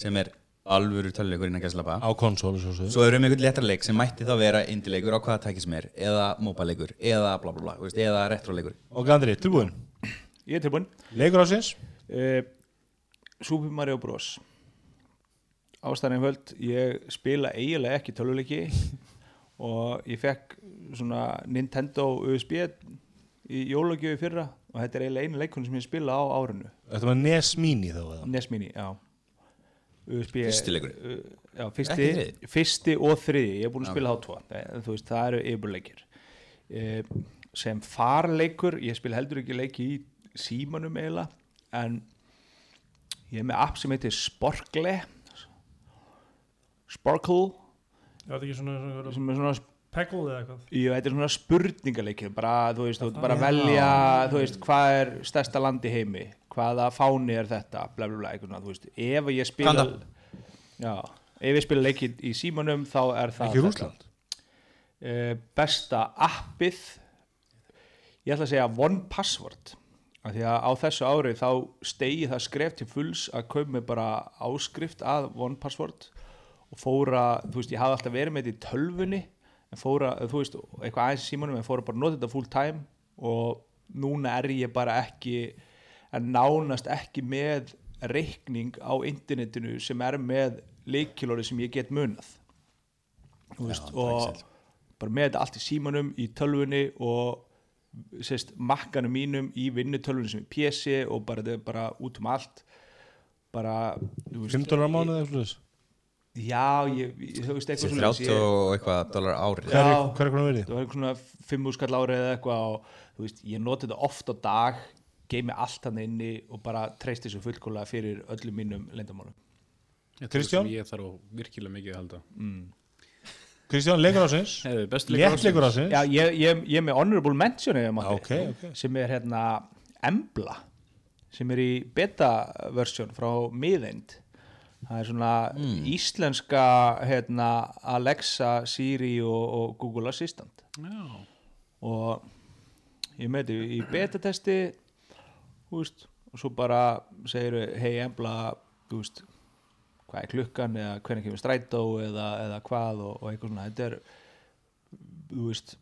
S5: sem er alvöru töluleikur innan gæslapa
S2: Á konsól svo, svo.
S5: Svo erum við einhvern léttar leik sem mætti þá vera indileikur á hvaða tæki sem er eða móbaleikur eða bla bla bla þú veist, eða retroleikur.
S2: Og Andri, tilbúin
S6: Ég er tilbúin
S2: Leikur ásins
S6: uh, Super Mario Bros. Ástæðan höld ég spila eiginlega ekki töluleiki og ég fekk svona Nintendo USB í jólagjöfi fyrra. Og þetta er eiginlega einu leikun sem ég spila á árinu.
S2: Þetta var NES Mini þá eða?
S6: NES Mini, já. USB
S5: Fyrsti leikurinn?
S6: uh, Já, fyrsti, fyrsti og þriði Ég er búin að spila þá tvo. En Þú veist, það eru yfirleikir. Uh, Sem farleikur Ég spila heldur ekki leiki í símanum eiginlega En ég er með app sem heitir Sporkle Sparkle
S8: Það er ekki svona, svona
S6: sem er svona
S8: Peggle eða eitthvað?
S6: Jú, þetta er svona spurningaleikir bara, þú veist, þú ert bara að velja þú veist, hvað er stærsta land í heimi? Hvaða fáni er þetta? Bla bla bla, eitthvað svona, þú veist, ef ég spila
S5: Kanda.
S6: já, ef ég spila leikir í símanum þá er það
S2: Ekki
S6: þetta.
S2: Rússland
S6: Eh, besta appið ég ætla að segja One Password af því að á þessu ári þá stegi það skref til fulls að kaupa mig bara áskrift að One Password og fóra, þú veist, ég hafði alltaf verið með þetta í tölvunni en fóra, þú veist, eitthvað aðeins í símanum en fóra bara að nota þetta full time og núna er ég bara ekki en nánast ekki með reikning á internetinu sem er með leikilóri sem ég get munað. Þú veist, og bara með þetta allt í símanum í tölvunni og sérst, makkanum mínum í vinnutölvunni sem er PC og bara þetta er bara út um allt. Bara þú veist,
S2: 5 dólar á mánuð eða svona þess
S6: já, ég, ég, þú veist eitthvað
S5: Þessi 30 og eitthvað dólar árið
S6: Já.
S2: Hver er konar verið?
S6: það var eitthvað svona 5 skall árið eða eitthvað og þú veist, ég noti þetta oft á dag geimi allt hann inni og bara treysti þessu fullkóla fyrir öllum mínum lendamálum
S2: Kristján?
S7: Ég þarf virkilega mikið að halda
S2: Kristján, leikur ásins
S7: Hefur bestu leikur
S2: ásins
S6: já, ég, ég, ég er með honorable mention ef ég mátti,
S2: Ok, ok.
S6: sem er hérna Embla sem er í beta versjón frá miðeind það er svona íslenska hérna, Alexa, Siri og, og Google Assistant.
S7: Já,
S6: og ég með þetta í beta-testi og svo bara segir hei Embla veist, hvað er klukkan eða hvernig kemur strætó eða, eða hvað og, og eitthvað svona. Þetta er, veist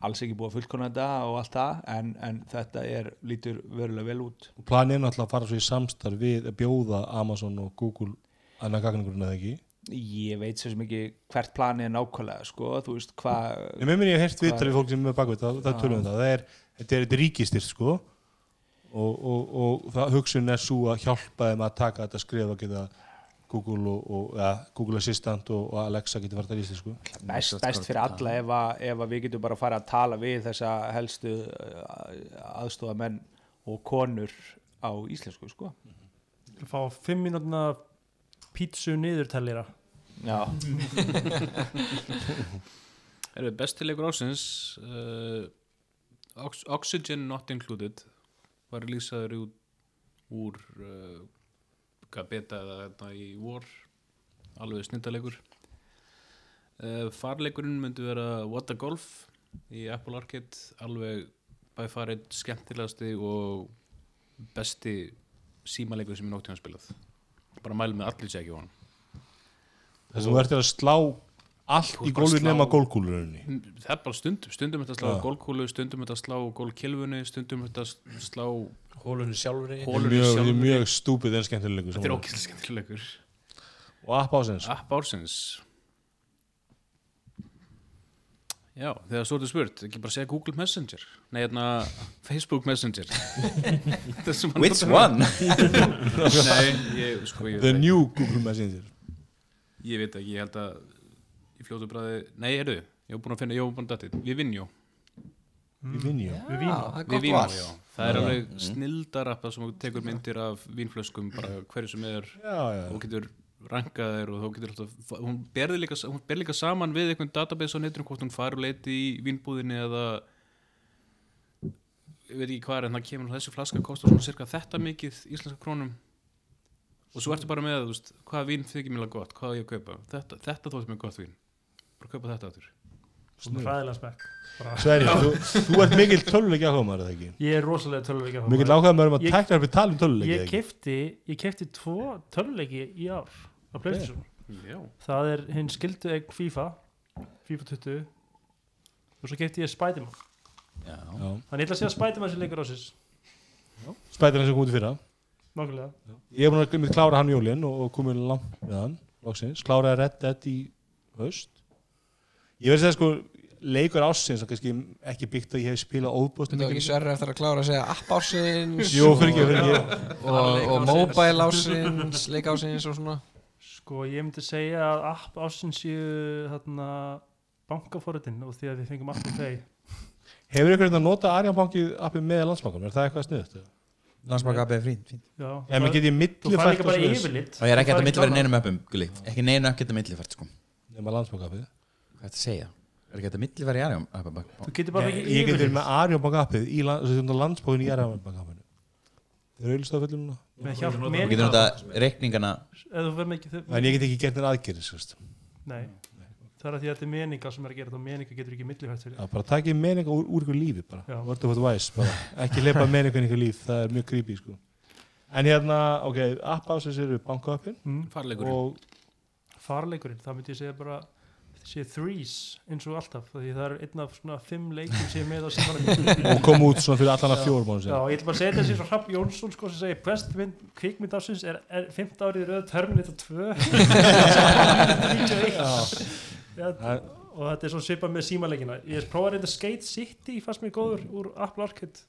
S6: alls ekki búið að fullkona þetta og allt það en, en þetta er, lítur verulega vel út.
S2: Planið er náttúrulega að fara svo í samstarf við bjóða Amazon og Google annar gagningurinn eða ekki?
S6: Ég veit svo sem ekki hvert planið er nákvæmlega sko, þú veist hvað
S2: En með mér ég hef heyrt
S6: Hvað-
S2: viðtalið fólk sem er bakveit það, það tölum við það, það er, þetta er, er ríkistyrst sko. Og, og, og það hugsun er svo að hjálpa þeim að taka þetta skrif að geta Google og, og ja, Google Assistant og, og Alexa getur farið að ríkistyrst sko
S6: best, best fyrir alla ef að, ef að við getum bara að fara að tala við þessa helstu aðstofamenn og konur á íslensku sko.
S8: Fá fimm mínútna pítsu niðurtellira
S6: já,
S7: er besti leikur ásins uh, Ox Oxygen Not Included var lýsaður út úr uh, hvað beta eða þetta í vor alveg snindalegur uh, farleikurinn myndi vera What a Golf í Apple Arcade alveg by far einn skemmtilegasti og besti símaleikur sem ég nótt tíma spilað bara mælum með allir hann
S2: þess að þú ert að slá allt í
S7: slá-
S2: nema gólkúlurunni
S7: það er bara stundum, stundum þetta slá gólkúlu, stundum þetta slá gólkilfunni stundum þetta slá
S9: hólunni sjálfur
S2: mjög,
S7: sjálfur
S2: mjög stúpid en skemmtilegur
S7: þetta er ókvæmlega skemmtilegur
S2: og app ásins
S7: app ársins já, þegar svo ertu spurt ekki bara segja Google Messenger. Nei, hérna Facebook Messenger.
S5: Which one?
S7: nei, ég, sko, ég,
S2: the new Google Messenger.
S7: Ég veit ekki, ég held að í fljótu bræði, nei, eru ég var búin að finna, ég var búin að dætti, við vinnjó
S2: við
S3: er
S7: við
S3: gott
S7: vinnjó, já. Það er alveg snildarappa sem tekur myndir af vínflöskum bara hverju sem er
S2: já, já.
S7: og getur rankað þér og þú getur alltaf hún berði líka, hún ber líka saman við einhvern database á netinu hvort hún fari og leiti í vínbúðinni eða ég veit ekki hvað er en það kemur þessi flaska kostar svona cirka þetta mikið íslenska krónum. Og svo ertu bara með þú veist, hvaða vín þykir mér gott, hvað á ég að kaupa? Þetta, þetta þótt mér gott vín. Bara kaupa þetta áttur
S8: Svona fræðilega smekk. Bara-
S2: Sverri, þú, þú ert mikill töluleiki áhuga maður eða ekki?
S8: Ég er rosalega töluleikja
S2: mikill áhuga maður um að tækna upp í tala um töluleiki
S8: Ég ég kefti tvo töluleiki í ár á Playstation.
S7: Já,
S8: Það er hinn skildu eign FIFA FIFA 20 og svo kefti ég Spiderman. Þannig ég ætla að segja Spiderman sem leikur ásins
S2: Spiderman sem kom út í fyrra.
S8: Nákvæmlega.
S2: Ég er búin að klára hann jólin og, og komið langt með hann loksins, kláraði Red Dead í höst ég verði að segja sko leikur ásins og kannski ekki byggt að ég hef spilað óbúst
S3: Þetta var ekki sverri eftir að klára að segja app ásins
S2: Jú, fyrir ekki, fyrir ekki.
S3: og, og mobile ásins, leik ásins og svona
S8: Sko ég myndi segja að app ásins séu þarna bankafóritin og því að við fengum Apple Pay
S2: Hefur ykkur að nota Arjanbanki appið með landsbankum? Er það eitthvað sniðut?
S5: Landsbaka AB er frí, fínt.
S8: Já,
S2: maður getið
S8: þú
S2: millifært
S8: bara yfirlit.
S5: Og ég er ekki að milliveri
S8: annað.
S5: neinum öppum, Gulli. Ekki neinu ekki að millivert, sko.
S2: Nefna landsbanka appið
S5: Hvað er þetta að segja? Er ekki að milliveri í
S8: getur bara
S2: Ég
S8: ekki
S2: get verið
S8: yfirlit.
S2: með Arjanbanka appið í land- sem þetta landsbankin í Arjanbanka appinu
S5: notað reikningana
S8: eða þú verður ekki
S2: En ég get ekki gert aðgerðis sérst.
S8: Nei, það er að því að þetta er meninga sem er að gera þetta og meninga getur ekki millifært fyrir
S2: Já, bara takið meninga úr, úr ykkur lífi bara. Word of advice bara. Ekki leipa meninga í ykkur líf, það er mjög creepy sko. En hérna, ok, app ásins eru bankaöppin
S8: mm.
S7: farleikur
S2: og
S8: Farleikurinn, það myndi ég segja bara sé threes eins og alltaf því það er einn af svona fimm leikum sem ég með á símanum
S2: og kom út svona fyrir allan að fjórum
S8: Já, ég bara að segja þessi svo Rapp Jónsson sko sem segir best mynd, kvikmynd ásins er, er 15 árið röð Terminator 2 Já, og þetta er svona svipað með símaleikina. Ég prófaði reynda Skate City fannst mér góður úr Apple Arcade.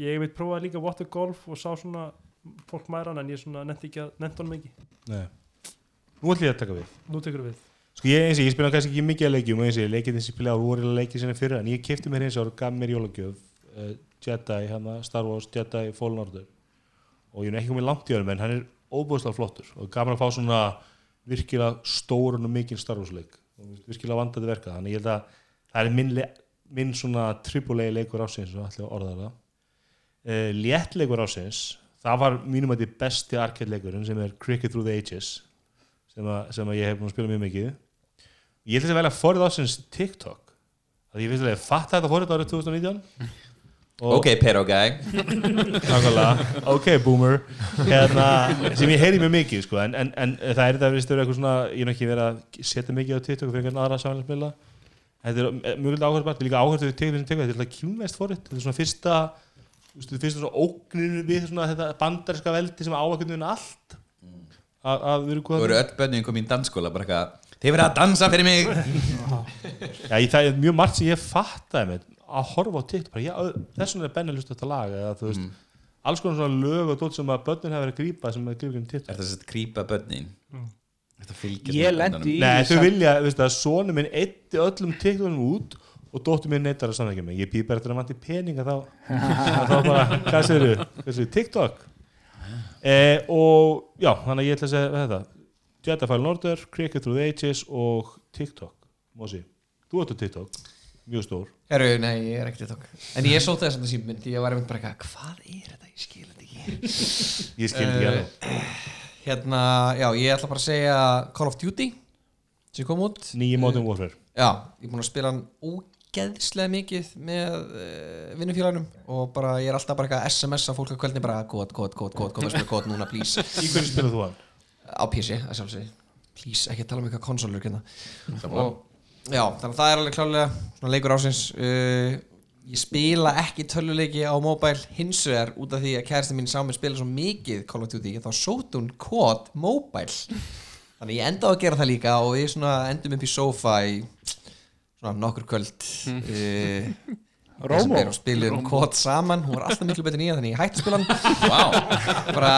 S8: Ég veit prófaði líka Water Golf og sá svona fólk mæran en ég svona nefndi ekki að nefndi honum ekki.
S2: Nei. Nú ætlum ég að taka við.
S8: nú tekur við
S2: Sko ég eins og ég spila kannski ekki mikið að leikjum og eins og ég leikið þessi spila á voru leikið sinni fyrir en ég kefti mér eins og gaf mér jólagjöf uh, Jedi, hana, Star Wars Jedi Fallen Order. Og ég er ekki komið langt í öðrum en hann er óbúðslega flottur og gaman að fá svona virkilega stórun og mikinn Star Wars leik. Og virkilega vandandi verka þannig ég held að það er minn, minn svona triple A leikur ásins og allir orða það. Uh, léttleikur ásins það var mínum að því besti arcade leikurinn sem er Cricket Through the Ages sem, að, sem að ég hef búin að spila mjög mikið ég ætla að velja forrið ásins TikTok. Að ég finnst að ég fatt þetta forrið árið 2019 og
S5: Ok, pero guy
S2: ok boomer. Hérna, sem ég heyri mjög mikið sko, en, en, en það er þetta verið eitthvað svona ég er ekki verið að setja mikið á TikTok fyrir einhvern aðra samfélagsmiðla þetta er mjög áhört bara, líka við TikTok, þetta er alltaf kjúmest forrið. Þetta er svona fyrsta þú veist, fyrsta svona ógninu við svona þetta bandarinska veldi sem á einhvern veginn allt. Að, að við erum
S5: Þú eru
S2: hvað
S5: öll börnin komið í dansskóla bara eitthvað Þið verið að dansa fyrir mig.
S2: Já, ég, það er mjög margt sem ég fattaði með að horfa á TikTok, bara, já, þess vegna er Benni lust þetta lag, eða þú veist alls konar svona lög og dótt sem að börnin hefur verið að grípa sem að grípa um TikTok.
S5: Er það að krýpa börnin? Þetta fylgja
S6: Ég lendi í
S2: Nei,
S6: því
S2: þau vilja, veist það, sonu minn eitti öllum TikTokum út og dóttur minn neitt að samþekja mig. Ég býð bara eftir að mann til peninga þá. Þá bara, hvað segir þú? TikTok? Eh, og já, þannig að ég ætla að segja þetta Jedi Fallen Order, Cricket Through the Ages og TikTok Mósi, þú ert á TikTok mjög stór
S3: Herru, nei, ég er ekki TikTok En ég sóti þess að það síminn Því ég var einmitt bara eitthvað Hvað er þetta? Ég skil þetta ekki
S2: ég skil ekki
S3: Eh,
S2: uh,
S3: Hérna, já, ég ætla bara að segja Call of Duty sem kom út
S2: nýji Modern Warfare
S3: Já, ég er búin að spila hann ógeðslega mikið með uh, vinnufélagunum og bara ég er alltaf bara eitthvað SMS að fólk að kvöldin bara kód, kód, kód, kód, kód, kód, kód núna, please
S2: Í hverju spilur þú hann?
S3: Á PC, að sjálfsög please, ekki tala um eitthvað konsolur hérna. og já, þannig að það er alveg klálega leikur ásins uh, ég spila ekki töluleiki á mobile hins vegar út af því að kærasti mín mig spila svo mikið Call of Duty þá sótt hún kod mobile þannig ég enda á að gera það líka og svona endum upp í sofa í svona nokkur kvöld. Uh,
S6: Rómó.
S3: og spilum kod saman hún var alltaf miklu betur nýja þannig ég hætti að spila hann
S5: Vá,
S3: bara,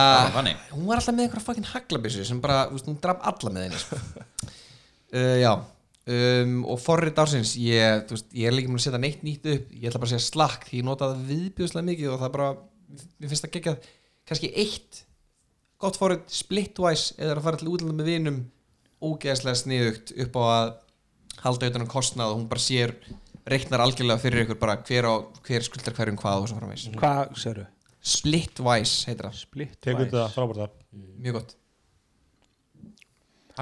S3: hún var alltaf með einhverja fucking haglabissu sem bara, þú veist, hún draf alla með henni sko. uh, já. Um, og forrið ársins ég, veist, ég er líka með að setja neitt nýtt upp. Ég ætla bara að segja slakk, því ég notaði það viðbjöðslega mikið og það bara, mér finnst það geggjað. Kannski eitt gott forrið splitwise eða að fara til útlanda með vinum ógeðslega sniðugt upp á að halda utan um kostnað og hún bara sér reiknar algjörlega fyrir ykkur bara hver, á, hver skuldar hverjum hvað og svo framvegs
S6: Hvað sérðu?
S3: splitwise heitir það,
S6: Split
S2: Tekur
S6: wise.
S2: þetta frábært það
S3: mjög gott.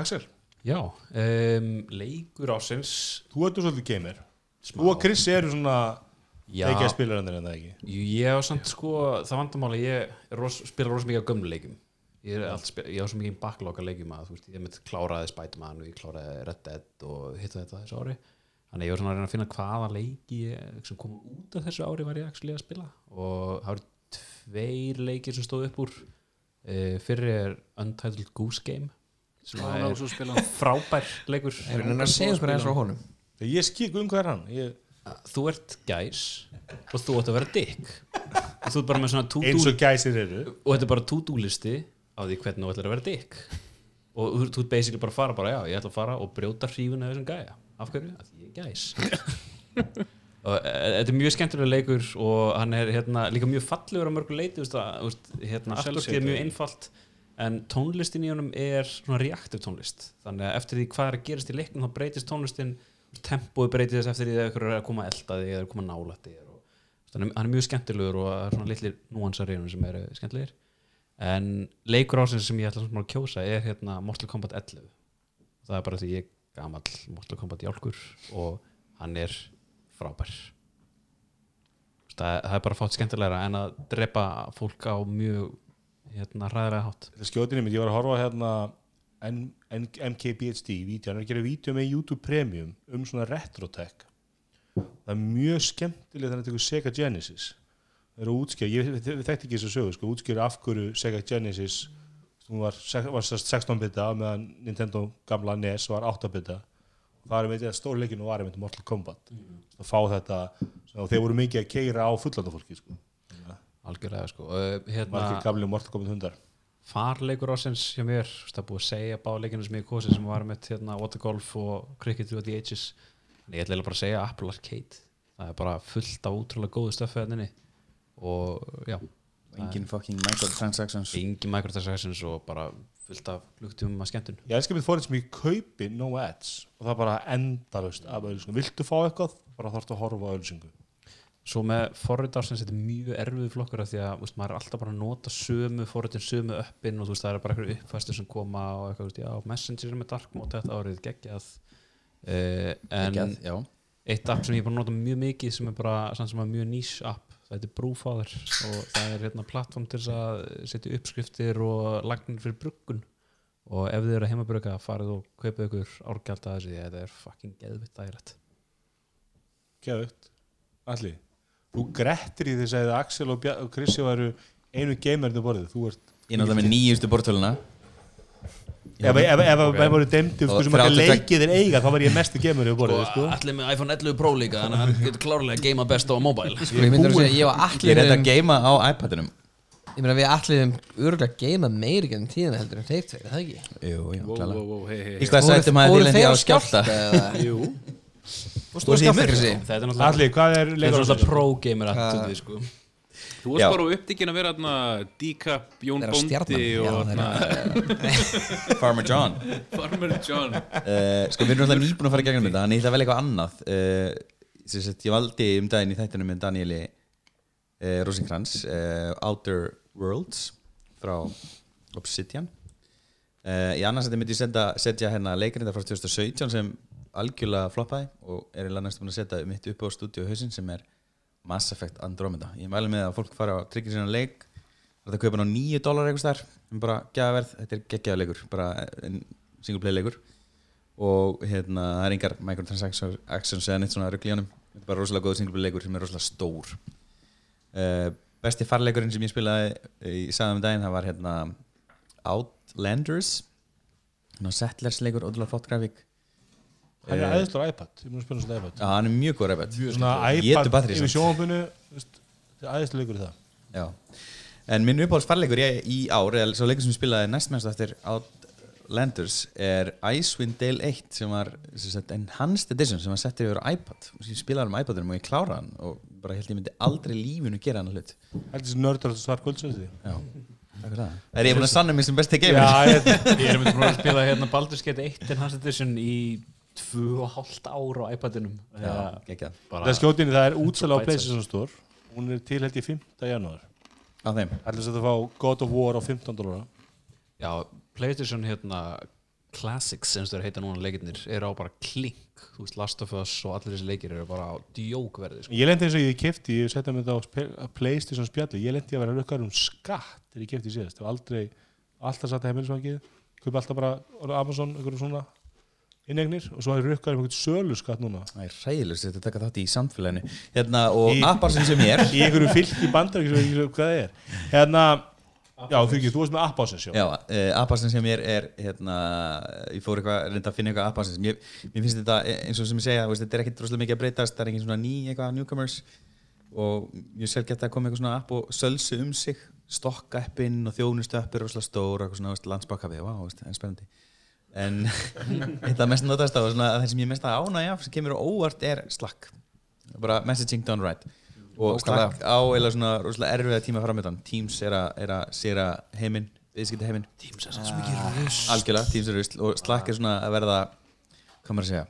S2: Axel,
S4: Já, um, leikur ásins
S2: þú ertu svolítið gamer. Þú og Chris eru svona
S4: Já,
S2: ekki að spila hendur en það ekki?
S4: Jú, ég á samt sko, það vandamáli ég ros, spila rosa mikið á gömlu leikjum. Ég, er allt spila, ég á svo mikið backlog að leikjum að þú veist, ég mitt kláraði Spiderman og ég kláraði Red Dead og hitt og þetta þessu ári þannig ég var svona að reyna að finna hvaða leiki sem kom út af þessu ári var ég actually að spila. Og það voru tveir leikir sem stóðu upp úr. Uh, fyrir er Untitled Goose Game sem er frábær leikur.
S3: Er hann að segja okkur eins frá honum.
S2: Ég skik um hvað er hann. Ég,
S4: þú ert gæs og þú ætti að vera dick. Og þú ert bara með svona to-do
S2: Eins og gæsir eru.
S4: Og þetta er bara to-do listi á því hvernig þú ætlar að vera dick. Og þú þú ert basically bara að fara bara já, ég ætla að fara og brjóta hrífuna þessum gæja af hverju? Af því ég gæs. Og e, þetta er mjög skemmtilega leikur og hann er hérna, líka mjög fallegur á mörgu leiti hérna, afturkið er mjög einfalt en tónlistin í honum er svona reaktiv tónlist. Þannig að eftir því hvað er að gerast í leiknum þá breytist tónlistin tempói breytist eftir því að ykkur er að koma að elda þig eða að koma og, þannig að hann er mjög skemmtilegur og það er svona litlir núansar í honum sem eru skemmtilegir. En leikur ásins sem ég ætla að kjósa er hérna Mortal Kombat 11 það er bara því ég er gamall Mortal Kombat jálkur og hann er frábær. Það, það er bara fátt skemmtilegra en að drepa fólk á mjög hérna hræðilega hátt.
S2: Þetta skjótinni mitt, ég var að horfa hérna MKBHD vídeo, hann er að gera vídeo með YouTube Premium um svona retrotech það er mjög skemmtileg þannig að tekur Sega Genesis. Það eru útskjör, ég þekkti ekki þessu sögu sko, útskjör af hverju Sega Genesis hún var, var sest 16 bita meðan Nintendo gamla NES var 8 bita. Það er með þetta stórleikin og var með Mortal Kombat. Að fá þetta, og þeir voru mikið að keira á fullanda fólki sko.
S4: algjörlega sko. Uh, hérna,
S2: margir gamli Mortal Kombat hundar.
S4: Farleikur ásins hjá mér það er búið að segja báleikinu sem ég kosi sem var með hérna, watergolf og cricket through the ages. En ég ætla bara að segja Apple Arcade. Það er bara fullt af útrúlega góðu stöfið henni og já
S5: Engin fucking microtransactions
S4: engin microtransactions og bara fullt af luktum að skemmtun
S2: Ég elskar mitt fórið sem ég kaupi no ads og það bara endalust af auðlýsingum. Viltu fá eitthvað? Bara þarftu að horfa á auðlýsingu.
S4: svo með forritarsins þetta er mjög erfið flokkur af því að úst, maður er alltaf bara að nota sömu forritin sömu uppin og þú veist það er bara eitthvað uppfæstur sem koma og eitthvað, þú veist, já, Messenger er með dark mode þetta árið geggjað uh, en
S5: Geggjað,
S4: eitt app sem ég er bara að nota mjög mikið sem er bara samt sem er mjög nýs app það heitir Brewfather og það er hérna plattform til þess að setja uppskriftir og lagnir fyrir bruggun og ef þið eru að heimabrugga farið og kaupið ykkur árgjald að þessi því þetta er fucking geðvitt dægilegt
S2: Geðugt. Alli, þú grettir í þess að Axel og, og Krissi varu einu gamerinu borðið. Þú ert,
S5: ég náttúrulega með nýjustu bortöluna
S2: ef, ef, ef, ef, ef voru demdi
S5: Og
S2: sko, sem ekki
S5: 32
S2: leikið þér eiga, þá var ég mestu gamerinu borðið, sko.
S4: Allir með iPhone 11 Pro líka þannig að hann getur klárlega að geima best á mobile.
S3: Sko, ég myndi að segja, ég
S5: Ég
S3: allir
S5: er þetta
S3: um,
S5: að geima á iPadinum.
S3: Ég meina við allir um örgulega geima meiri gennum tíðina heldur en þeir tveir, er það ekki?
S5: Jú,
S7: Wow,
S5: klála Í hvað sættum að þið lendi á skjálta
S3: eða?
S7: Jú,
S3: Þú veist skjálta, Krissi?
S4: Þetta er náttúrulega
S2: Alli, hvað er
S4: Þetta er
S2: leikur
S4: náttúrulega pro gamer
S3: Hvað-
S4: attitude sko.
S7: Þú varst bara upptíkin að vera þarna D-Cup, Jón
S3: já,
S7: og
S3: þeirra-
S5: Farmer John.
S7: Farmer John.
S5: Uh, Sko við erum alltaf nýbúin að fara í gegnum þetta Þannig ég ætla að velja eitthvað annað. Uh, sem sagt, Ég valdi um daginn í þættinu með Danieli uh, Rosenkrantz uh, Outer Worlds frá Obsidian. Uh, Í annars þetta myndi ég senda, setja hérna leikarindar frá 2017 sem algjörlega floppaði og er eiginlega næstu búin að setja mitt upp á stúdíu hausinn sem er Mass Effect Andromeda. Ég mæli með að fólk fara að tryggja sína leik. Þetta kaupa hann á 9 dólar eitthvað þar bara gæðaverð, þetta er geggjaða leikur. Bara single play leikur. Og hérna, það er engar microtransactions eða neitt svona honum. Þetta er bara rosalega góður single play leikur sem er rosalega stór. Uh, besti farleikurinn sem ég spilaði í sagðum daginn, það var hérna Outlanders. Settlers leikur, ótrúlega flott grafík
S2: Hann er
S5: Eh,
S2: æðislega á iPad, ég mun að spila svona iPad.
S5: Já, hann er mjög góður iPad.
S2: Svona iPad yfir er æðislega leikur í það.
S5: Já, en minn uppáhalds farleikur ég, í ár, eða svo leikur sem ég spilaði næstmennst eftir Outlanders er Icewind Dale 1 sem var sem sagt, enhanced edition sem var settir yfir iPad. Og ég spilaði hann um iPadunum og ég kláraði hann og bara held ég myndi aldrei lífinu gera hann hlut.
S2: Heldur þessi nördar að svara kvöldsveiti
S5: Já, Er ég búin að sanna mig sem besti gamer?
S2: Já, ég,
S4: Ég er myndið að spila hérna Baldur's Gate 1 Enhanced Edition í tvö og hálft ár á iPadinum. Bara,
S2: það er skjótinni, það er útsala á. PlayStation Store. Hún er til held ég 5. janúar.
S5: Þeim.
S2: Heldur þess að fá God of War á 15 dólar
S4: Já, PlayStation hérna Classics, eins og þeir heita núna leikirnir eru á bara klink, þú veist Last of Us og allir þessi leikir eru bara á djókverði sko.
S2: Ég lendi eins og ég kefti, ég setja mig þetta á PlayStation spjallu, ég lendi að vera rökkar um skatt þegar ég kefti síðast, það var aldrei alltaf satt að heimilisvangið, kaupi alltaf bara Amazon, einhverjum svona innegnir og svo er rökkar um einhvern sölu skatt núna.
S5: Það er ræðilegt þetta taka þátt í samfélaginu. Hérna, og
S2: Í-
S5: appar sem sem ég er.
S2: Í einhverju fylk í bandar, ekki sem hvað það er. Hérna, já þú ekki, þú varst með Appásins
S5: Já, uh, appassin sem ég er, er hérna, ég fór eitthvað, reynda að finna eitthvað appassin sem ég, mér finnst þetta eh, eins og sem ég segja, þú veist, þetta er ekkit droslega mikið að breytast, það er engin svona ný eitthvað newcomers. Og ég sjálf geta að koma eitthvað svona app og sölsu um sig, stokka appinn og þjónustu appir rosalega stór og eitthvað svona, þú veist, landsbakkafi, vá, veist, en spennandi. En þetta mest notast á, svona, það sem ég mest að ánægja sem kemur á óvart er Slack, bara messaging done right. Og. Slack. á eða svona rosalega erfiða tíma framöndan Teams er að, er að séra heiminn viðskipta heiminn.
S4: Teams er svo mikið rust
S5: algjörlega, Teams er rusl. Og Slack er svona að verða hvað maður að segja?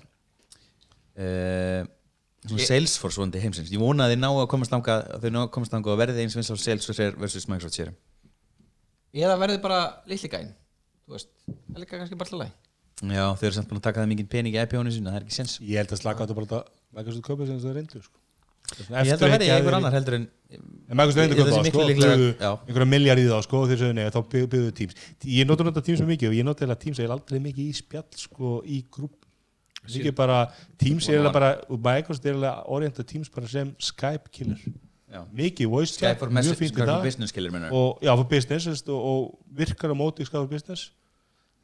S5: Uh, svona Salesforce vondi heimsins. Ég vona að þið ná að komast langa þau ná að komast langa og verði eins og eins og Salesforce er versus Microsoft sérum
S3: Eða verði bara litli gæn Þú veist, það er líka kannski bara alltaf læg
S5: já, þau eru samt búin að taka það mikið pening í IPO-nu sína, það er ekki sens
S2: ég held að slaka þetta bara að Microsoft kaupa sem það reyndu sko.
S5: ég held að verði einhver annar heldur en Ég-
S2: að sko, einhverja miljard í það sko, og þeir sögðu nei, þá byggðu Teams. Ég nota nota Teams mjög mikið og ég nota eða Teams er aldrei mikið í spjall sko, í grúp. Mikið bara, Teams er bara og Microsoft er orientað Teams bara sem Skype killer.
S5: Já.
S2: mikið voice
S5: Skype
S2: mjög
S5: message,
S2: fínt í
S5: minnur
S2: og já, for business og, og virkar á móti Skype for business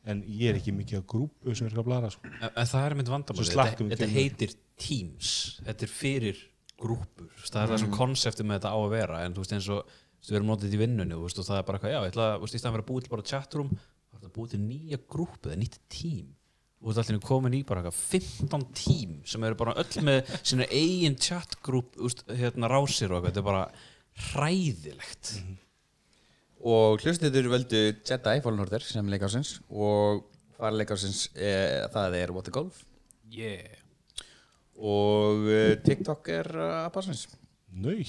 S2: en ég er ekki mikið að grúpu sem virkar að blara sko.
S4: En, það er mynd
S2: Slack
S4: þetta, þetta heitir Teams. Þetta er fyrir grúpur Það er það sem konseptið með þetta á að vera. En þú veist eins og við erum notið í vinnunni og það er bara eitthvað, já, ég ætla að, í staðan að búið til bara chatroom þá er þetta búið til nýja grúpu eða nýtt tím og þú veist allir komin í bara eitthvað 15 tím sem eru bara öll með sína eigin chatgrúp hérna rásir og eitthvað, þetta er bara hræðilegt
S5: og hlustendur völdu Jedi Fallen Order sem leikásins og farleikásins e, það er What the Golf.
S7: Yeah.
S5: Og uh, TikTok er appasins
S2: Nau uh,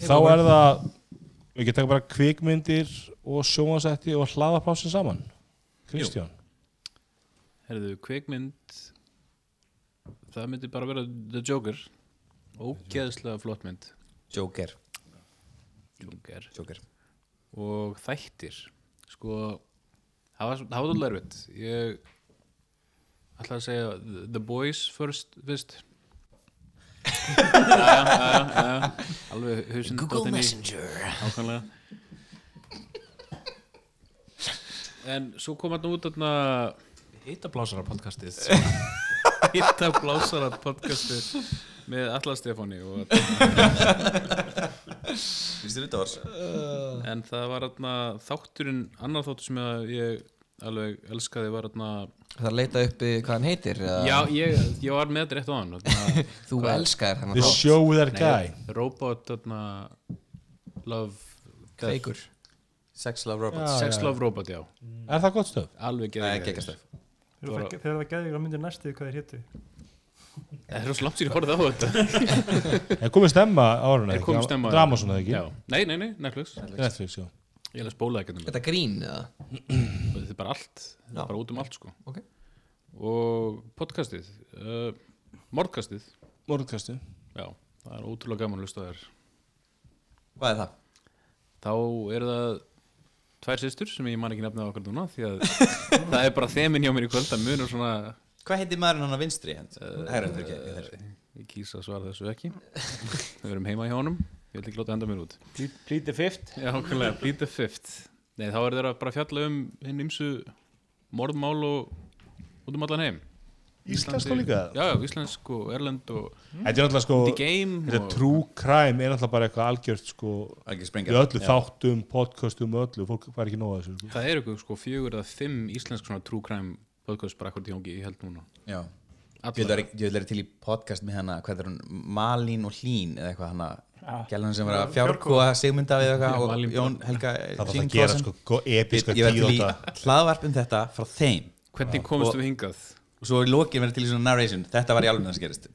S2: Þá er það við getum bara kvikmyndir og sjónvarsætti og hlaðaplásin saman. Kristján.
S7: Herðu, kveikmynd Það myndi bara vera The Joker. Ógeðslega flott mynd.
S5: Joker,
S7: Joker.
S5: Joker.
S7: Og þættir Sko Það var, það var alveg erfitt. Ég ætla að segja The- Boys first Fyrst. Jæja, jæja, jæja Alveg hausinn
S3: Google Messenger.
S7: Ákvæmlega En svo kom hann út þarna
S4: Hittablásara podcastið
S7: Hitta blásara podcasti með Alla Stefáni og,
S5: Þér vars?
S7: en það var þarna þátturinn annar þáttur sem að ég alveg elskaði var þarna
S3: Það er að leita uppi hvað hann heitir eða?
S7: já, ég, ég var með þetta rétt á hann þarna,
S3: Þú elskar hann
S2: The show with that guy
S7: Robot þarna Love.
S3: Feikur
S5: Sex Love Robots
S2: Já,
S7: Sex
S2: já.
S7: Love Robot, já
S2: Er það gott stöð?
S7: alveg
S5: Nei,
S7: geðið
S8: Þegar það- ykkur að myndir næstu hvað þeir hétu
S7: það er svo langt sér ég horfði á þetta
S2: Er komið stemma á árunni?
S7: Er komið stemma-
S2: Drama svona ekki?
S7: já. nei, nei, nei, Netflix
S2: Netflix, já
S7: ég les bólaði ekki um
S3: Þetta grín eða?
S7: þetta þetta er bara allt, þetta
S3: Já.
S7: er bara út um allt sko
S3: Ok.
S7: og podcastið uh, Mordkastið
S2: Morðkastu
S7: Já, það er ótrúlega gaman að hlusta á þér
S5: Hvað er það?
S7: Þá eru það tvær systur sem ég man ekki nefna á okkur núna því að það er bara þemin hjá mér í kvöld að munur svona
S5: Hvað heitir maðurinn hann á vinstri? hend? Hægra hendur ekki
S7: ég kýsa að svara þessu ekki. Við erum heima hjá honum. Ég vil ekki láta enda mér út.
S6: The fifth.
S7: Já, okkurlega, plead the fifth. Nei, þá er þeirra bara að fjalla um hinn ymsu morðmál og út um allan heim.
S2: Og líka?
S7: Já, og erlend og
S2: Þetta er náttúrulega sko
S7: The Game
S2: Þetta true crime er náttúrulega bara eitthvað algjört sko
S5: Algjör
S2: í
S5: sprengja
S2: öllu þáttum, podcastum, öllu fólk fær ekki nóga þessu. Sko.
S7: Það eru eitthvað sko fjögur eða fimm íslensk svona true crime podcast bara akkur tíðangi, ég held núna.
S5: Já. Ég vil vera til í podcast með hana Hvað er hún? Malín og Hlín eða eitthvað hana Gælan sem var að fjárkóa Sigmunda við eitthvað og
S7: Malín-
S5: Jón Helga
S2: Það þarf
S5: Hlín
S2: að gera sko episka
S5: Ég var til í hlaðvarp um þetta frá þeim.
S7: Hvernig komist
S5: Og-
S7: við hingað?
S5: og svo í lokin verður til í svona narration. Þetta var í alveg það sem gerist.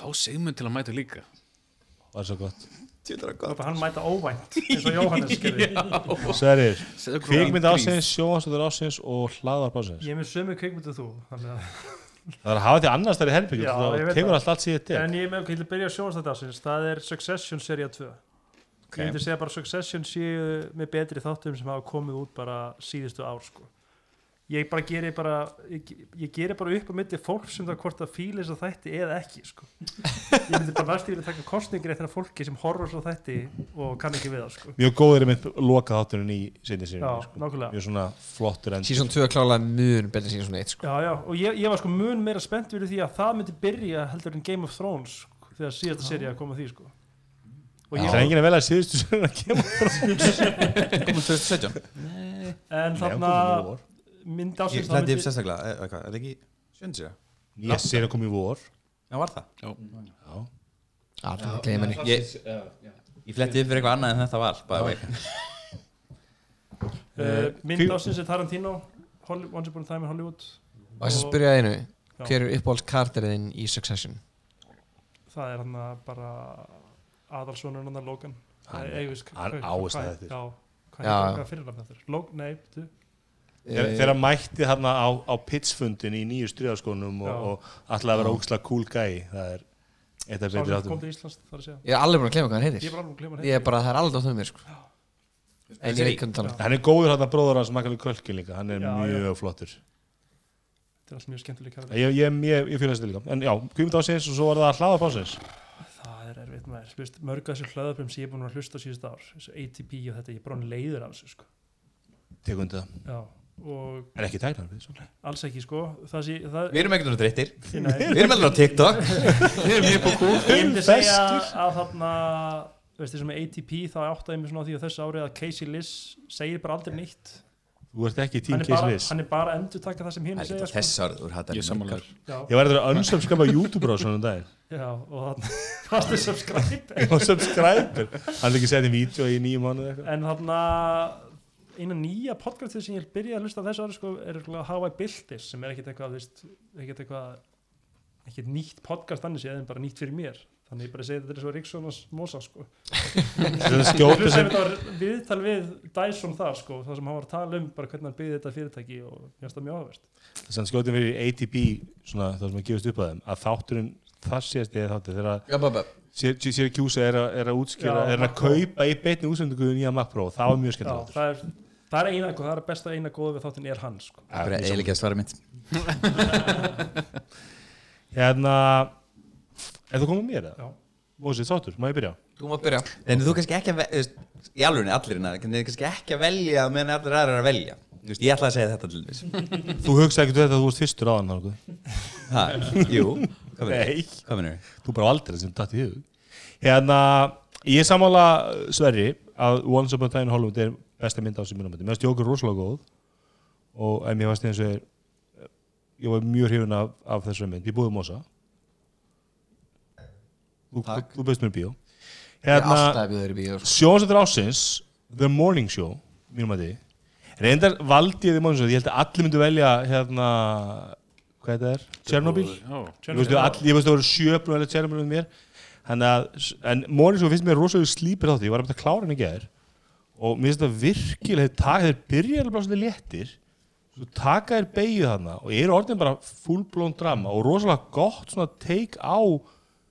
S7: Fá Sigmund til að mæta líka.
S2: Það er svo gott
S8: hann mæta óvænt eins og Jóhannes
S7: hvað
S2: kvikmynd ásins, sjóhansvöldur ásins og hlaðar ásins
S8: Ég er með sömu kvikmyndu þú
S2: Það er að hafa því annars þær í
S8: ég
S2: Það
S8: veit
S2: tekur
S8: það.
S2: allt allt síðan til.
S8: En ég vil byrja þetta ásins Það er Succession seria 2 Ég myndi segja bara Succession séu með betri þáttum sem hafa komið út bara síðustu ár sko. Ég bara geri bara ég, ég geri bara upp á milli fólk sem það hvort að fíla þess að þætti eða ekki sko. Ég myndi bara næstu vilja taka kostningir eftir að fólki sem horfur svo þætti og kann ekki við það sko.
S2: Mjög góður er mynd loka þátturinn í sinni sinni sko.
S8: nákvæmlega
S2: Mjög svona flottur end
S3: Season 2 klálega mun betur 1 sko.
S8: Já, já, og ég, ég var sko mun meira spennt fyrir því að það myndi byrja heldur en Game of Thrones sko, þegar síðasta serið að koma að því sko. og
S2: Það
S8: ég,
S2: er enginn að velja síðustu sem að kemur
S5: Komum 2017
S8: en þarna mynd ásins
S5: hlætti upp sérstaklega eh, Er það ekki sjöndsýra?
S2: Ég sér að koma í vor
S5: Já, var það?
S2: Já.
S3: Já, er gleymið henni
S5: Ég, ég fletti upp fyrir eitthvað annað en þetta var by the way.
S8: uh, mynd ásins er Tarantino Once Upon a Time in Hollywood
S3: Og þess að spyrja einu. Hver er uppáhalds karakteriðin í Succession?
S8: það er hann bara aðalsvonur hann að Logan
S2: það eftir.
S8: Já, hvað er það fyrir hann eftir? Log, nei, þú
S2: Þegar þegar mætti hann á, á pitchfundin í nýju stríðaskónum og,
S8: Já.
S2: og alltaf að vera ógslag cool guy það er eitt af betri áttum.
S8: að
S3: Ég er alveg búin að glemma hvað hann
S8: ég
S3: heitir
S8: er bara að
S3: Ég er bara, það er alveg dóttum mér sko. En ég veit hvernig tala.
S2: Hann er góður hann að bróður hans Makalí Kölkin líka. Hann er
S8: Já,
S2: mjög flottur.
S8: Þetta er allt mjög skemmtileg
S2: ég, ég, ég, ég fylgast þetta líka. En já, kvimd ásins og svo var það hlaða pásins
S8: það er erfitt maður. Mörg af þessu hlöðaflum sem ég er búin að er sko.
S2: það, er ekki tæknar við svo.
S8: alls ekki sko. Það sé, það,
S5: Við erum ekkert náttúrulega
S8: nei,
S5: Við erum alltaf á TikTok
S8: ég myndi segja að þarna þú veist, þessum með ATP þá áttaði ég mig svona á því á þessu ári að Casey Liss segir bara aldrei nýtt
S2: þú ert ekki tím
S8: hann er
S2: case
S8: bara,
S2: list
S8: hann er bara að endur taka það sem hinn
S5: Það er
S8: segja
S5: ekki þess árið úr hattar
S7: Ég samanlegar
S8: já,
S2: ég var eitthvað að unsubscribe á YouTube á svona daginn.
S8: Já, og þannig fast er subscribe
S2: og subscriber. Hann er ekki
S8: eina nýja podcastið sem ég byrjaði að hlusta á þessu ári sko, er örugglega How I Built This sem er ekkit eitthvað, ekkit eitthvað ekkit nýtt podcast annars ég en bara nýtt fyrir mér. Þannig ég bara segi þetta er svo Ríkssonas Mosa sko. Hlusta
S2: sem
S8: þetta var viðtal við Dyson þar sko, það sem hann var að tala um bara hvernig hann byggði þetta fyrirtæki og finnst það mjög áhverst
S2: sem skjóta fyrir ATP svona það sem að gefast upp að þeim að þátturinn það sést ég þáttur þegar Kjúsa er, að- er að
S8: Já,
S2: er að kaupa í beitni útsendingu nýja Mac Pro það var mjög skemmt
S8: það er er eina, það er besta eina góða við þáttin er hans sko.
S5: Það er eiginlega svara mitt
S2: hérna er þú komið mér eða?
S8: Já.
S2: Mósið þáttur, má ég byrja?
S3: Þú má byrja
S5: En þú kannski ekki að ve- þú veist, Í alvegni allir hérna kannski ekki að velja meðan allir aðrir eru að velja Þú veist, Ég ætla að segja þetta til þess
S2: Þú hugsaði ekki um þetta að þú varst fyrstur á hann.
S5: Ha, Jú,
S2: Nei, þú bara aldrei sem datt í hug hérna, ég er sammála Sverri að Once Upon a Time in Hollywood er besta mynd á sem minnum mér finnst Jókur rosalega góð og en mér fannst eins og er ég var mjög hrifun af, af þessari mynd. Ég búið Mosa. Þú,
S5: Takk.
S2: þú bauðst mér í bíó.
S3: Ég er
S2: hérna,
S3: alltaf bjóður í bíó sko.
S2: sjónsættur ásins The Morning Show mínum að því reyndar valdi ég því Morning Show ég held að allir myndu velja hérna hvað þetta er, Chernobyl
S7: Já,
S2: Ég veist, ég að það voru sjöfnum eða tjærmur með mér. Þannig að, en Morning Show finnst mér rosalega slípir þátti, ég var að byrja að klára henni gæðir og mér finnst það virkilega þeir byrja alveg bara svona léttir taka þér beigju þarna og eru orðin bara fullblón drama og rosalega gott svona take á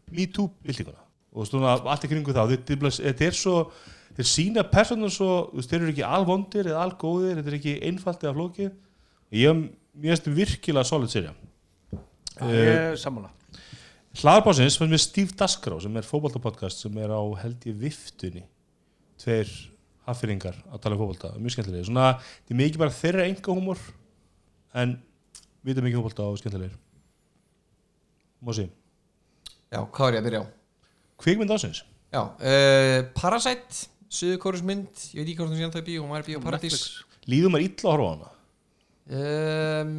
S2: MeToo-byltinguna og svona allt í kringu þá þetta er, er svo þeir sína personar svo, þeir eru ekki alvondir eða algóðir, þetta er ekki einfalt eða flókið. Ég finnst virkilega solid serja
S6: Ég er sammála.
S2: Hlaðarbásins fannst mér Steve Dasgrá sem er fótboltapodcast sem er á held ég viftunni. Tveir haffyringar að tala um fótbolta, mjög skemmtilegir. Svona, þetta er mikið bara þeirra enga húmor en vita mikið fótbolta og skemmtilegir. Mósi,
S3: Já, hvað er ég að byrja á?
S2: kvikmynd ásins
S3: Já, uh, Parasite Suðurkórusmynd, ég veit ekki hvort hún sé ennþá í bíó hún var í bíó Paradís.
S2: Líður maður illa að horfa á hana?
S3: Um,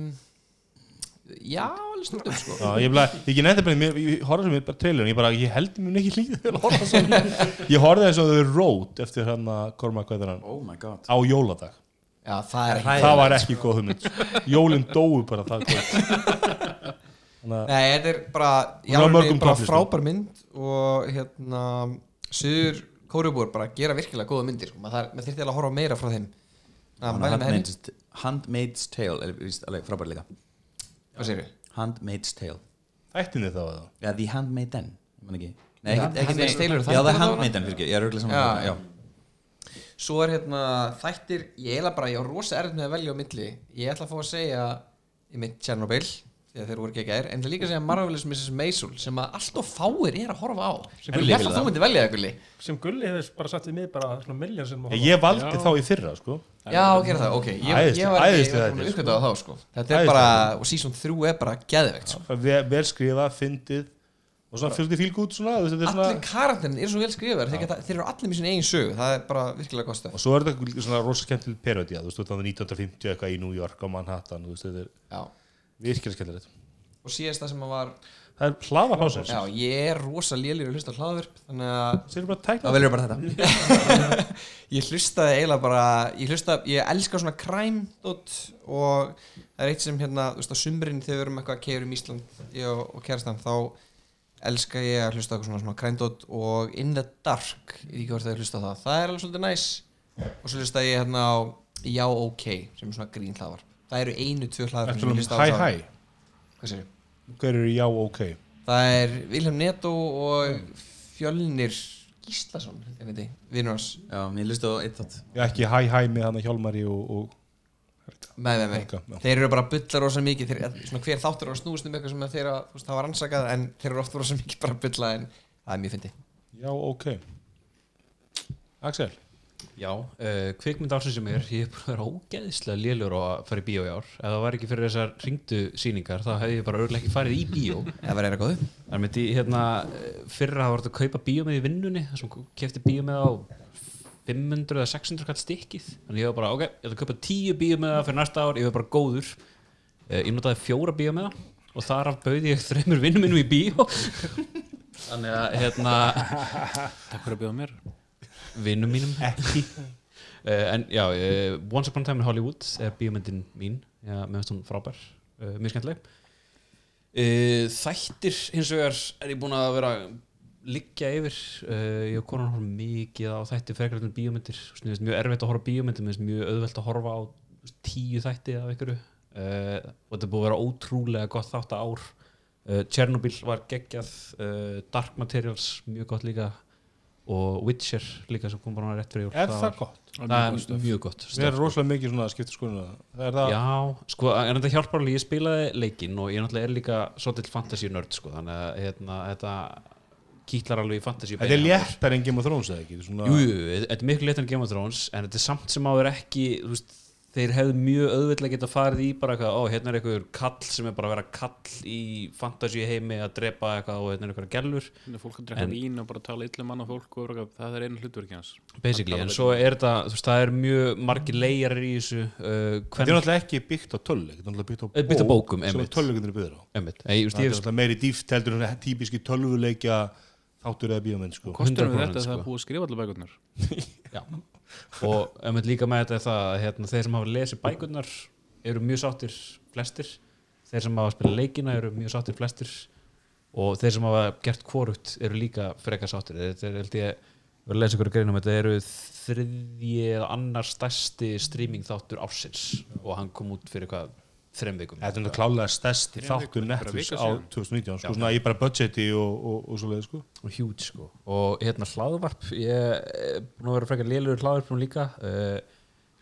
S3: Já, alveg stundum sko.
S2: Já, ég, bara, ég nefndi bara, mér- ég horfði sem ég bara trailerin, ég bara, ég held mér ekki líðið að horfa svona ég horfði eins og þau rót eftir hann að Korma hvað er hann
S5: Oh my god.
S2: Á jóladag.
S3: Já, það er ekki
S2: það var ekki góð hugmynd. Jólinn dóu bara það
S3: Nei, þetta er bara, já,
S2: er á
S3: bara frábær mynd og hérna Suður Kórubúr bara gera virkilega góða myndir sko. maður þyrfti alveg að horfa meira frá þeim.
S5: Handmaid's, Tale er alveg frábær líka
S3: hvað segir við?
S5: Handmaid's Tale.
S2: Ættinni þá eða?
S5: Já, The Handmaiden Nei,
S3: Handmaid's Tale eru
S5: Já, The Handmaiden, fyrir ekki, ég er auðvitað saman
S3: Já,
S5: það,
S3: já. Svo er hérna þættir, ég eiginlega bara, ég á rosa erfitt með að velja á milli. Ég ætla að fá að segja, ég mynd Chernobyl því að þeir voru ekki ekki er, en það líka að segja Marvelous Mrs. Maisel sem að allt of fáir er að horfa á. Ég
S5: Gulli
S3: að þú myndi velja Gulli.
S8: Sem Gulli hefur bara satt við mig bara svona miljón sem að
S2: Ég valdi þá í fyrra sko.
S3: Já, gera það, ok, ég, ég var ekki,
S2: æðislega
S3: ég var
S2: þetta,
S3: búin að
S2: sko.
S3: á þá, sko. Þetta er
S2: Æðislega
S3: bara, og season 3 er bara geðvegt, sko.
S2: Vel, vel skrifað, fyndið. Og svona fylgdi fílgút svona, þú veist, þetta er
S3: Allir
S2: svona
S3: karakterin eru svo vel skrifaðir, þeir, geta- þeir eru allir með sín eigin sögu, það er bara virkilega stöð
S2: og svo er þetta svona rosa skemmtileg perodía þú veist, þetta er 1950 eitthvað í New York á Manhattan, virkilega skemmtilegt
S3: og síðast það sem að var
S2: það er hlaðarpásins,
S3: Já, ég er rosa lélir að hlusta á hlaðvörp Þannig að
S2: tækna
S3: velur bara þetta. Ég hlustaði eiginlega bara Ég hlustaði, ég elska svona crime dot, Og það er eitt sem hérna Þú veist á sumrin þegar við erum eitthvað að keira um Ísland Ég og, og kærastan Þá elska ég að hlusta eitthvað svona, svona crime dot Og In the Dark Ég veit ekki hvort það er hlusta það. Það er alveg svolítið næs Og svo hlustaði ég hérna á Já OK Sem er svona grín hlaðvar Það eru einu, tvö hlaðvar
S2: Eftir um hæ hæ,
S3: Hvað sér
S2: hver eru já ok?
S3: Það er Vilhelm Netto og Fjölnir Gíslason vinnur hans.
S5: Já, mér lusti á eitt þátt.
S2: Já, ekki hæ hæ með hann Hjálmari og, og
S3: með
S2: Helga, já.
S3: þeir eru bara að bulla rosa mikið. Þeir, svona hver þáttur er að snúast um eitthvað sem þeir að, var rannsakað en þeir eru oft rosa mikið bara að bulla en það er mjög fyndi
S2: já ok. Axel
S4: Já, uh, kvikmynd ársins sem er ég er bara að vera ógeðislega lélur að fara í bíó í ár. Ef það var ekki fyrir þessar ringdu sýningar þá hefði ég bara örgulega ekki farið í bíó.
S3: Það var eira góðu
S4: Það er myndi hérna fyrra það var þetta að kaupa bíómið í vinnunni þar sem kefti bíómið á 500 eða 600 kall stikkið þannig ég var bara ok, ég ætla að kaupa 10 bíómiða fyrir næsta ár, ég var bara góður. Eh, ég notaði fjóra bíómiða og þar af bauði ég þreymur vinnum minnum í bíó. Þannig að hérna
S7: Takk fyrir að bjóða mér
S4: vinnum mínum. Ekki. En já, uh, Once Upon a Time in Hollywood er bíómyndin mín. Finnst hún frábær, uh, mjög skemmtileg. Þættir hins vegar er ég búin að vera liggja yfir. Ég og konan horf mikið á þætti frekar finnst mjög erfitt að horfa finnst mjög auðvelt að horfa á tíu þætti af einhverju. Og þetta er búið að vera ótrúlega gott þátt ár uh, Chernobyl var geggjað. Dark Materials mjög gott líka og Witcher líka sem kom bara rétt fyrir jól.
S2: Er það
S4: var-
S2: gott?
S4: Það er mjög gott
S2: Við erum rosalega mikið svona að skipta skoðuna Það. Er það
S4: Já, sko, en þetta hjálpar alveg, ég spilaði leikinn og ég náttúrulega er líka svolítil fantasy nörd, sko, þannig að hérna, þetta kýtlar alveg í fantasy
S2: Þetta er léttar en Game of Thrones eða ekki? Svona,
S4: jú, þetta er miklu léttar en Game of Thrones en þetta er samt sem áður ekki þú veist, þeir hefðu mjög auðvitað geta farið í bara eitthvað, ó, hérna er einhver kall sem er bara að vera kall í fantasy heimi að drepa eitthvað og hérna er einhver gælur
S7: að fólk að drekka
S4: En-
S7: vín og bara tala illa manna fólk og það er einu hlutverki hans.
S4: Basically, en svo er þetta þú veist, það er mjög margir leigjarir í þessu uh,
S2: Þetta er náttúrulega ekki byggt á töluleik Þetta er náttúrulega byggt á
S4: Eh, byggt á bókum,
S2: sem töluleikundir er byggður á. Það er náttúrulega meiri dýft heldur en típiski tölvuleikja þáttur eða bíómynd sko.
S7: Kostur við
S4: 100%
S7: þetta að það
S4: sko.
S7: er búið að skrifa allar bækurnar.
S4: Já, og einmitt líka með þetta er það að hérna, þeir sem hafa lesið bækurnar eru mjög sáttir flestir. Þeir sem hafa spilað leikina eru mjög sáttir flestir. Og þeir sem hafa gert kvorugt eru líka frekar sáttir. Þetta er held ég og að lesa ykkur greinum þetta eru þriðji eða annar stærsti streaming þáttur ársins. Og hann kom út fyrir hvað þrem vikum.
S2: Þetta er þetta klálega stærsti
S7: Þrjár
S2: þáttur Netflix á
S7: síðan.
S2: 2019 sko, svona í bara budgeti og, og, og svo leið sko.
S4: og huge sko. Og hérna hlaðvarp ég er búin að vera frekar lélugur hlaðvarpum líka uh,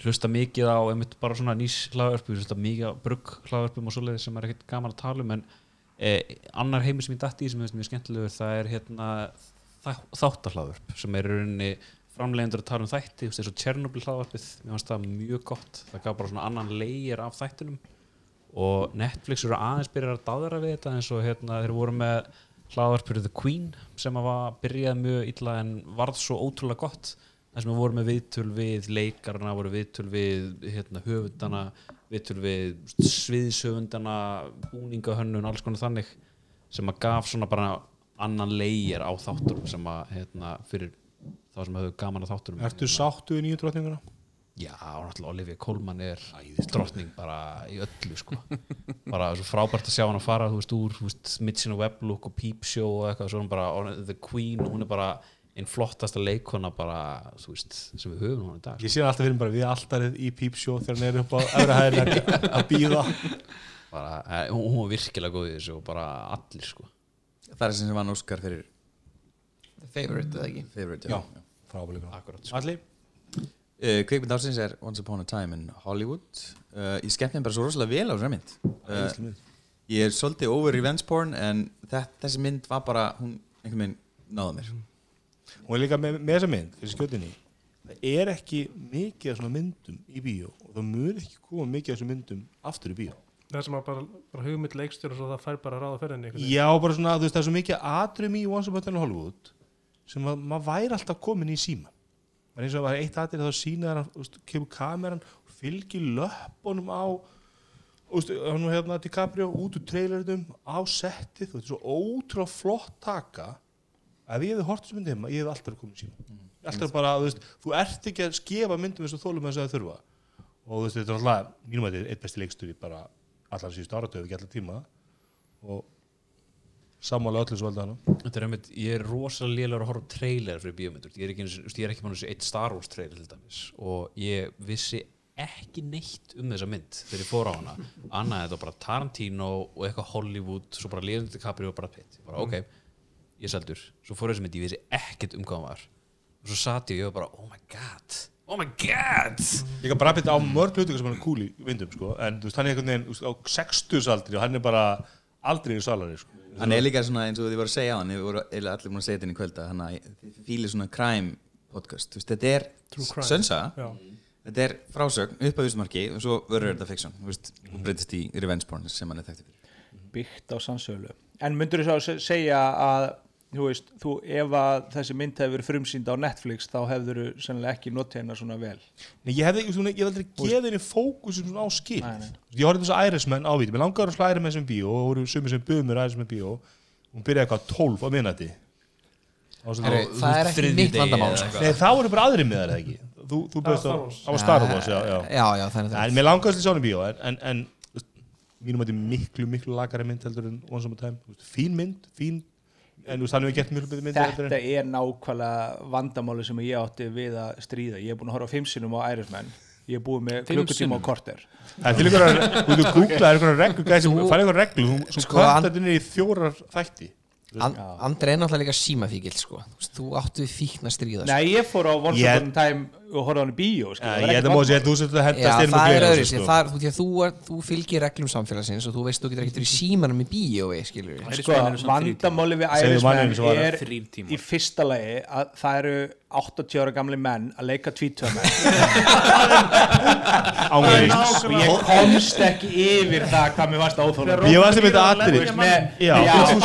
S4: hlusta mikið á einmitt bara svona nýs hlaðvarp ég hlusta mikið á brugg hlaðvarpum og svoleiði sem er ekkert gaman að tala um en uh, annar heimi sem ég dætt í sem er mjög skemmtilegur það er hérna þáttahlaðvarp sem er í rauninni framleigendur að tala um þætti og Chernobyl hlaðvarpið mér fannst það mjög gott. Það gaf bara svona annan leir af þættinum og Netflix eru aðeins byrjar að dáðra við þetta eins og hérna þeir voru með hlaðvarpur The Queen sem að var byrjað mjög illa en varð svo ótrúlega gott þar sem við vorum með viðtöl við leikarna voru viðtöl við hérna, höfundana viðtöl við sviðshöfundana búningahönnun, alls konar þannig sem að gaf svona bara annan leir á þátturum sem að hérna, fyrir þá sem höfðu gaman að þátturum
S2: Ertu sáttu í nýju drotninguna?
S4: Já, og náttúrulega Olivia Colman er drottning bara í öllu sko. bara svo frábært að sjá hann að fara þú veist, úr þú veist, Mitchin og Weblook og Peep Show og eitthvað, svo hún bara The Queen og hún er bara einn flottasta leikona bara, þú veist, sem við höfum hún í dag
S2: Ég sé hann alltaf fyrir bara við alltarið í pípsjó þegar hann er upp á öðra hæðin að býða
S4: bara, eh, hún, var virkilega góð í þessu og bara allir sko.
S5: Það er sem sem vann Óskar fyrir
S3: The favorite, eða ekki
S5: favorite
S2: Já,
S4: Akkurat,
S2: sko. Allir?
S5: Uh, Kvikmynd ársins er Once Upon a Time in Hollywood. Uh, Ég skemmt mér bara svo rosalega vel á þessari mynd. Uh, Ég er svolítið over revenge porn en þetta, þessi mynd var bara hún einhvern veginn náða mér.
S2: Og líka með, með þessa mynd, þessi skjötinni það er ekki mikið af svona myndum í bíó og það mun ekki koma mikið af þessum myndum aftur í bíó.
S8: Það sem að bara, bara hugmynd leikstjóra svo það fær bara ráða ferðinni.
S2: Já, bara svona, þú veist, það er svo mikið atrum í Once Upon a Time in Hollywood sem að maður væri alltaf komin í síma er eins og að það var eitt atrið þá sína hann, kemur kameran og fylgir löppunum á veist, hann var hérna DiCaprio út úr trailerinum á settið, þú veist, svo ótrúlega flott taka ef ég hefði hort þessu myndi heima, ég hefði alltaf komið síma. Alltaf bara, þú veist, þú ert ekki að skefa myndum eins og þólum eins og það þurfa. Og þú veist, þetta er alltaf, mínum að þetta er eitt besti leikstur í bara allar síðustu áratöfu, ekki allar tíma. Og sammála öllu svo velda hana
S4: Þetta er einmitt, ég er rosalega lélegur að horfa trailer fyrir bíómyndur, ég er ekki, ég er ekki mann þessu eitt Star Wars trailer til dæmis. Og ég vissi ekki neitt um þessa mynd þegar ég fór á hana. Annað þetta var bara Tarantino og eitthvað Hollywood svo bara Leonardo DiCaprio og bara Pitt. Bara ok, ég seldur. Svo fór þessi mynd, ég vissi ekkert um hvað hann var. Og svo sat ég og ég var bara oh my god oh my god!
S2: Ég kan bara byrja á mörg hlutingar sem hann er cool í vindum sko. en þú veist, hann er einhvern veginn á 60 aldri og hann er bara aldrei í salari sko.
S5: Hann er líka svona eins og þið voru að segja á hann Þið voru allir búin að segja þetta inn í kvölda Hann að þið fílir svona crime podcast Þú veist, Þetta er
S8: True crime.
S5: sönsa. Þetta er frásögn upp að vísmarki og svo verður þetta fiksjón Þú veist, hún breytist í revenge porn sem hann er þekktið fyrir
S6: byggt á sannsölu en myndur þú svo segja að þú veist, þú, ef að þessi mynd hefur verið frumsýnd á Netflix þá hefur þú sennilega ekki notið hennar svona vel.
S2: Nei, ég hefði, ég, ég hef aldrei geðið henni fókusum svona á skil
S6: Nei, nei.
S2: Ég horfði þess að Irisman á víti Mér langaði að slá Irisman sem bíó og voru sumir sem buðum mér Irisman bíó. Hún byrjaði eitthvað 12 á minnati
S3: það er ekki mitt vandamál sko.
S2: Nei, þá voru bara aðri miðar eða ekki? Þú, þú bauðst á,
S8: Star Wars.
S2: á Star Wars já, já.
S3: já, já, þannig
S2: En mér langaði að slá henni bíó en, en, en þú veist, mínum að þetta er miklu, miklu lagari mynd heldur en Once Upon a Time. Þú veist, Fín mynd, fín En þú hann hefur gert mjög betri mynd
S6: þetta er nákvæmlega vandamáli sem ég átti við að stríða ég er búin að horfa á fimm sinum á Irisman ég er búið með klukkutíma á korter
S2: Það er til ykkur að, þú veist, googla, er ykkur reglu, gæði sem fara ykkur reglu, þú
S3: Sko,
S2: sko, þetta niður í fjórar þætti.
S3: And, Andri er náttúrulega líka símafíkil sko. Þú þú áttu við fíkn að stríða sko.
S6: nei, ég fór á Once Upon a Time og horfa á hann í bíó skilur,
S2: Já,
S6: það
S3: er öðru sko.
S2: sko.
S3: þú, þú, þú fylgir reglum samfélagsins og þú veist þú getur ekkert í símanum í við
S6: sko, vandamáli við
S2: var-
S6: er í fyrsta lagi að það eru 80 ára gamli menn að leika
S2: Ángríns.
S6: og ég komst ekki yfir það hvað mér varst áþóla
S2: Ég var sem þetta aðri. þú,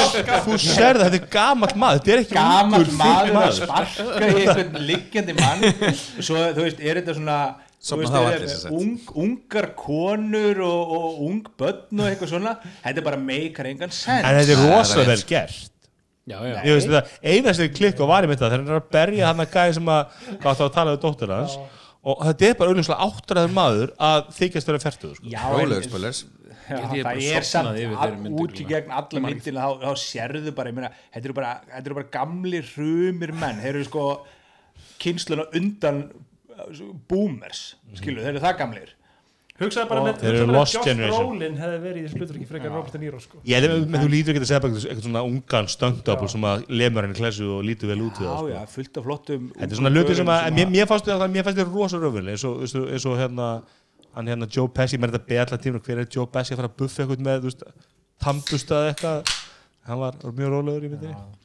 S2: þú sér það, þetta er gamall maður, þetta er ekki ungur, fín
S6: maður að
S2: maður.
S6: sparka í einhvern liggjandi mann svo þú veist, er þetta svona veist, er,
S5: sagt.
S6: ung, ungar konur og, og ung börn og eitthvað svona? Þetta er bara meikar engan sens
S2: En þetta er rosalega vel gert.
S7: já, já,
S2: Ég veist þetta, eina sem klikk og var í mynda, þegar hann er að berja hann að gæði sem að, hvað þá að tala við dóttur hans, og þetta er bara auðvitað áttræður maður að þykjast vera færtuður, sko.
S6: Það er samt út í gegn alla myndina þá, þá sérðu bara, ég meina, þetta eru bara, þetta eru bara gamli hrumir menn, þeir eru sko kynsluna undan uh, boomers skilu, þeir eru það gamlir.
S8: Hugsaði bara með hugsaðu með Josh. Brolin hefði verið í þessu hlutur ekki frekar Robert De Niro sko.
S2: Ég held að þú lítur ekki að segja bara eitthvað svona ungan stöngdabl sem að lemur henni klessu og lítur vel út við það
S6: já,
S2: sko.
S6: já, fullt af flottum
S2: Þetta er svona hluti sem að, mér, mér fannst þetta mér fannst þetta rosa röfun eins og, hérna hann hérna Joe Pesci, mér er þetta beðla tíma hver er Joe Pesci að fara að buffa eitthvað með þú veist, tampust eða eitthvað? Hann var, var mjög rólegur í myndinni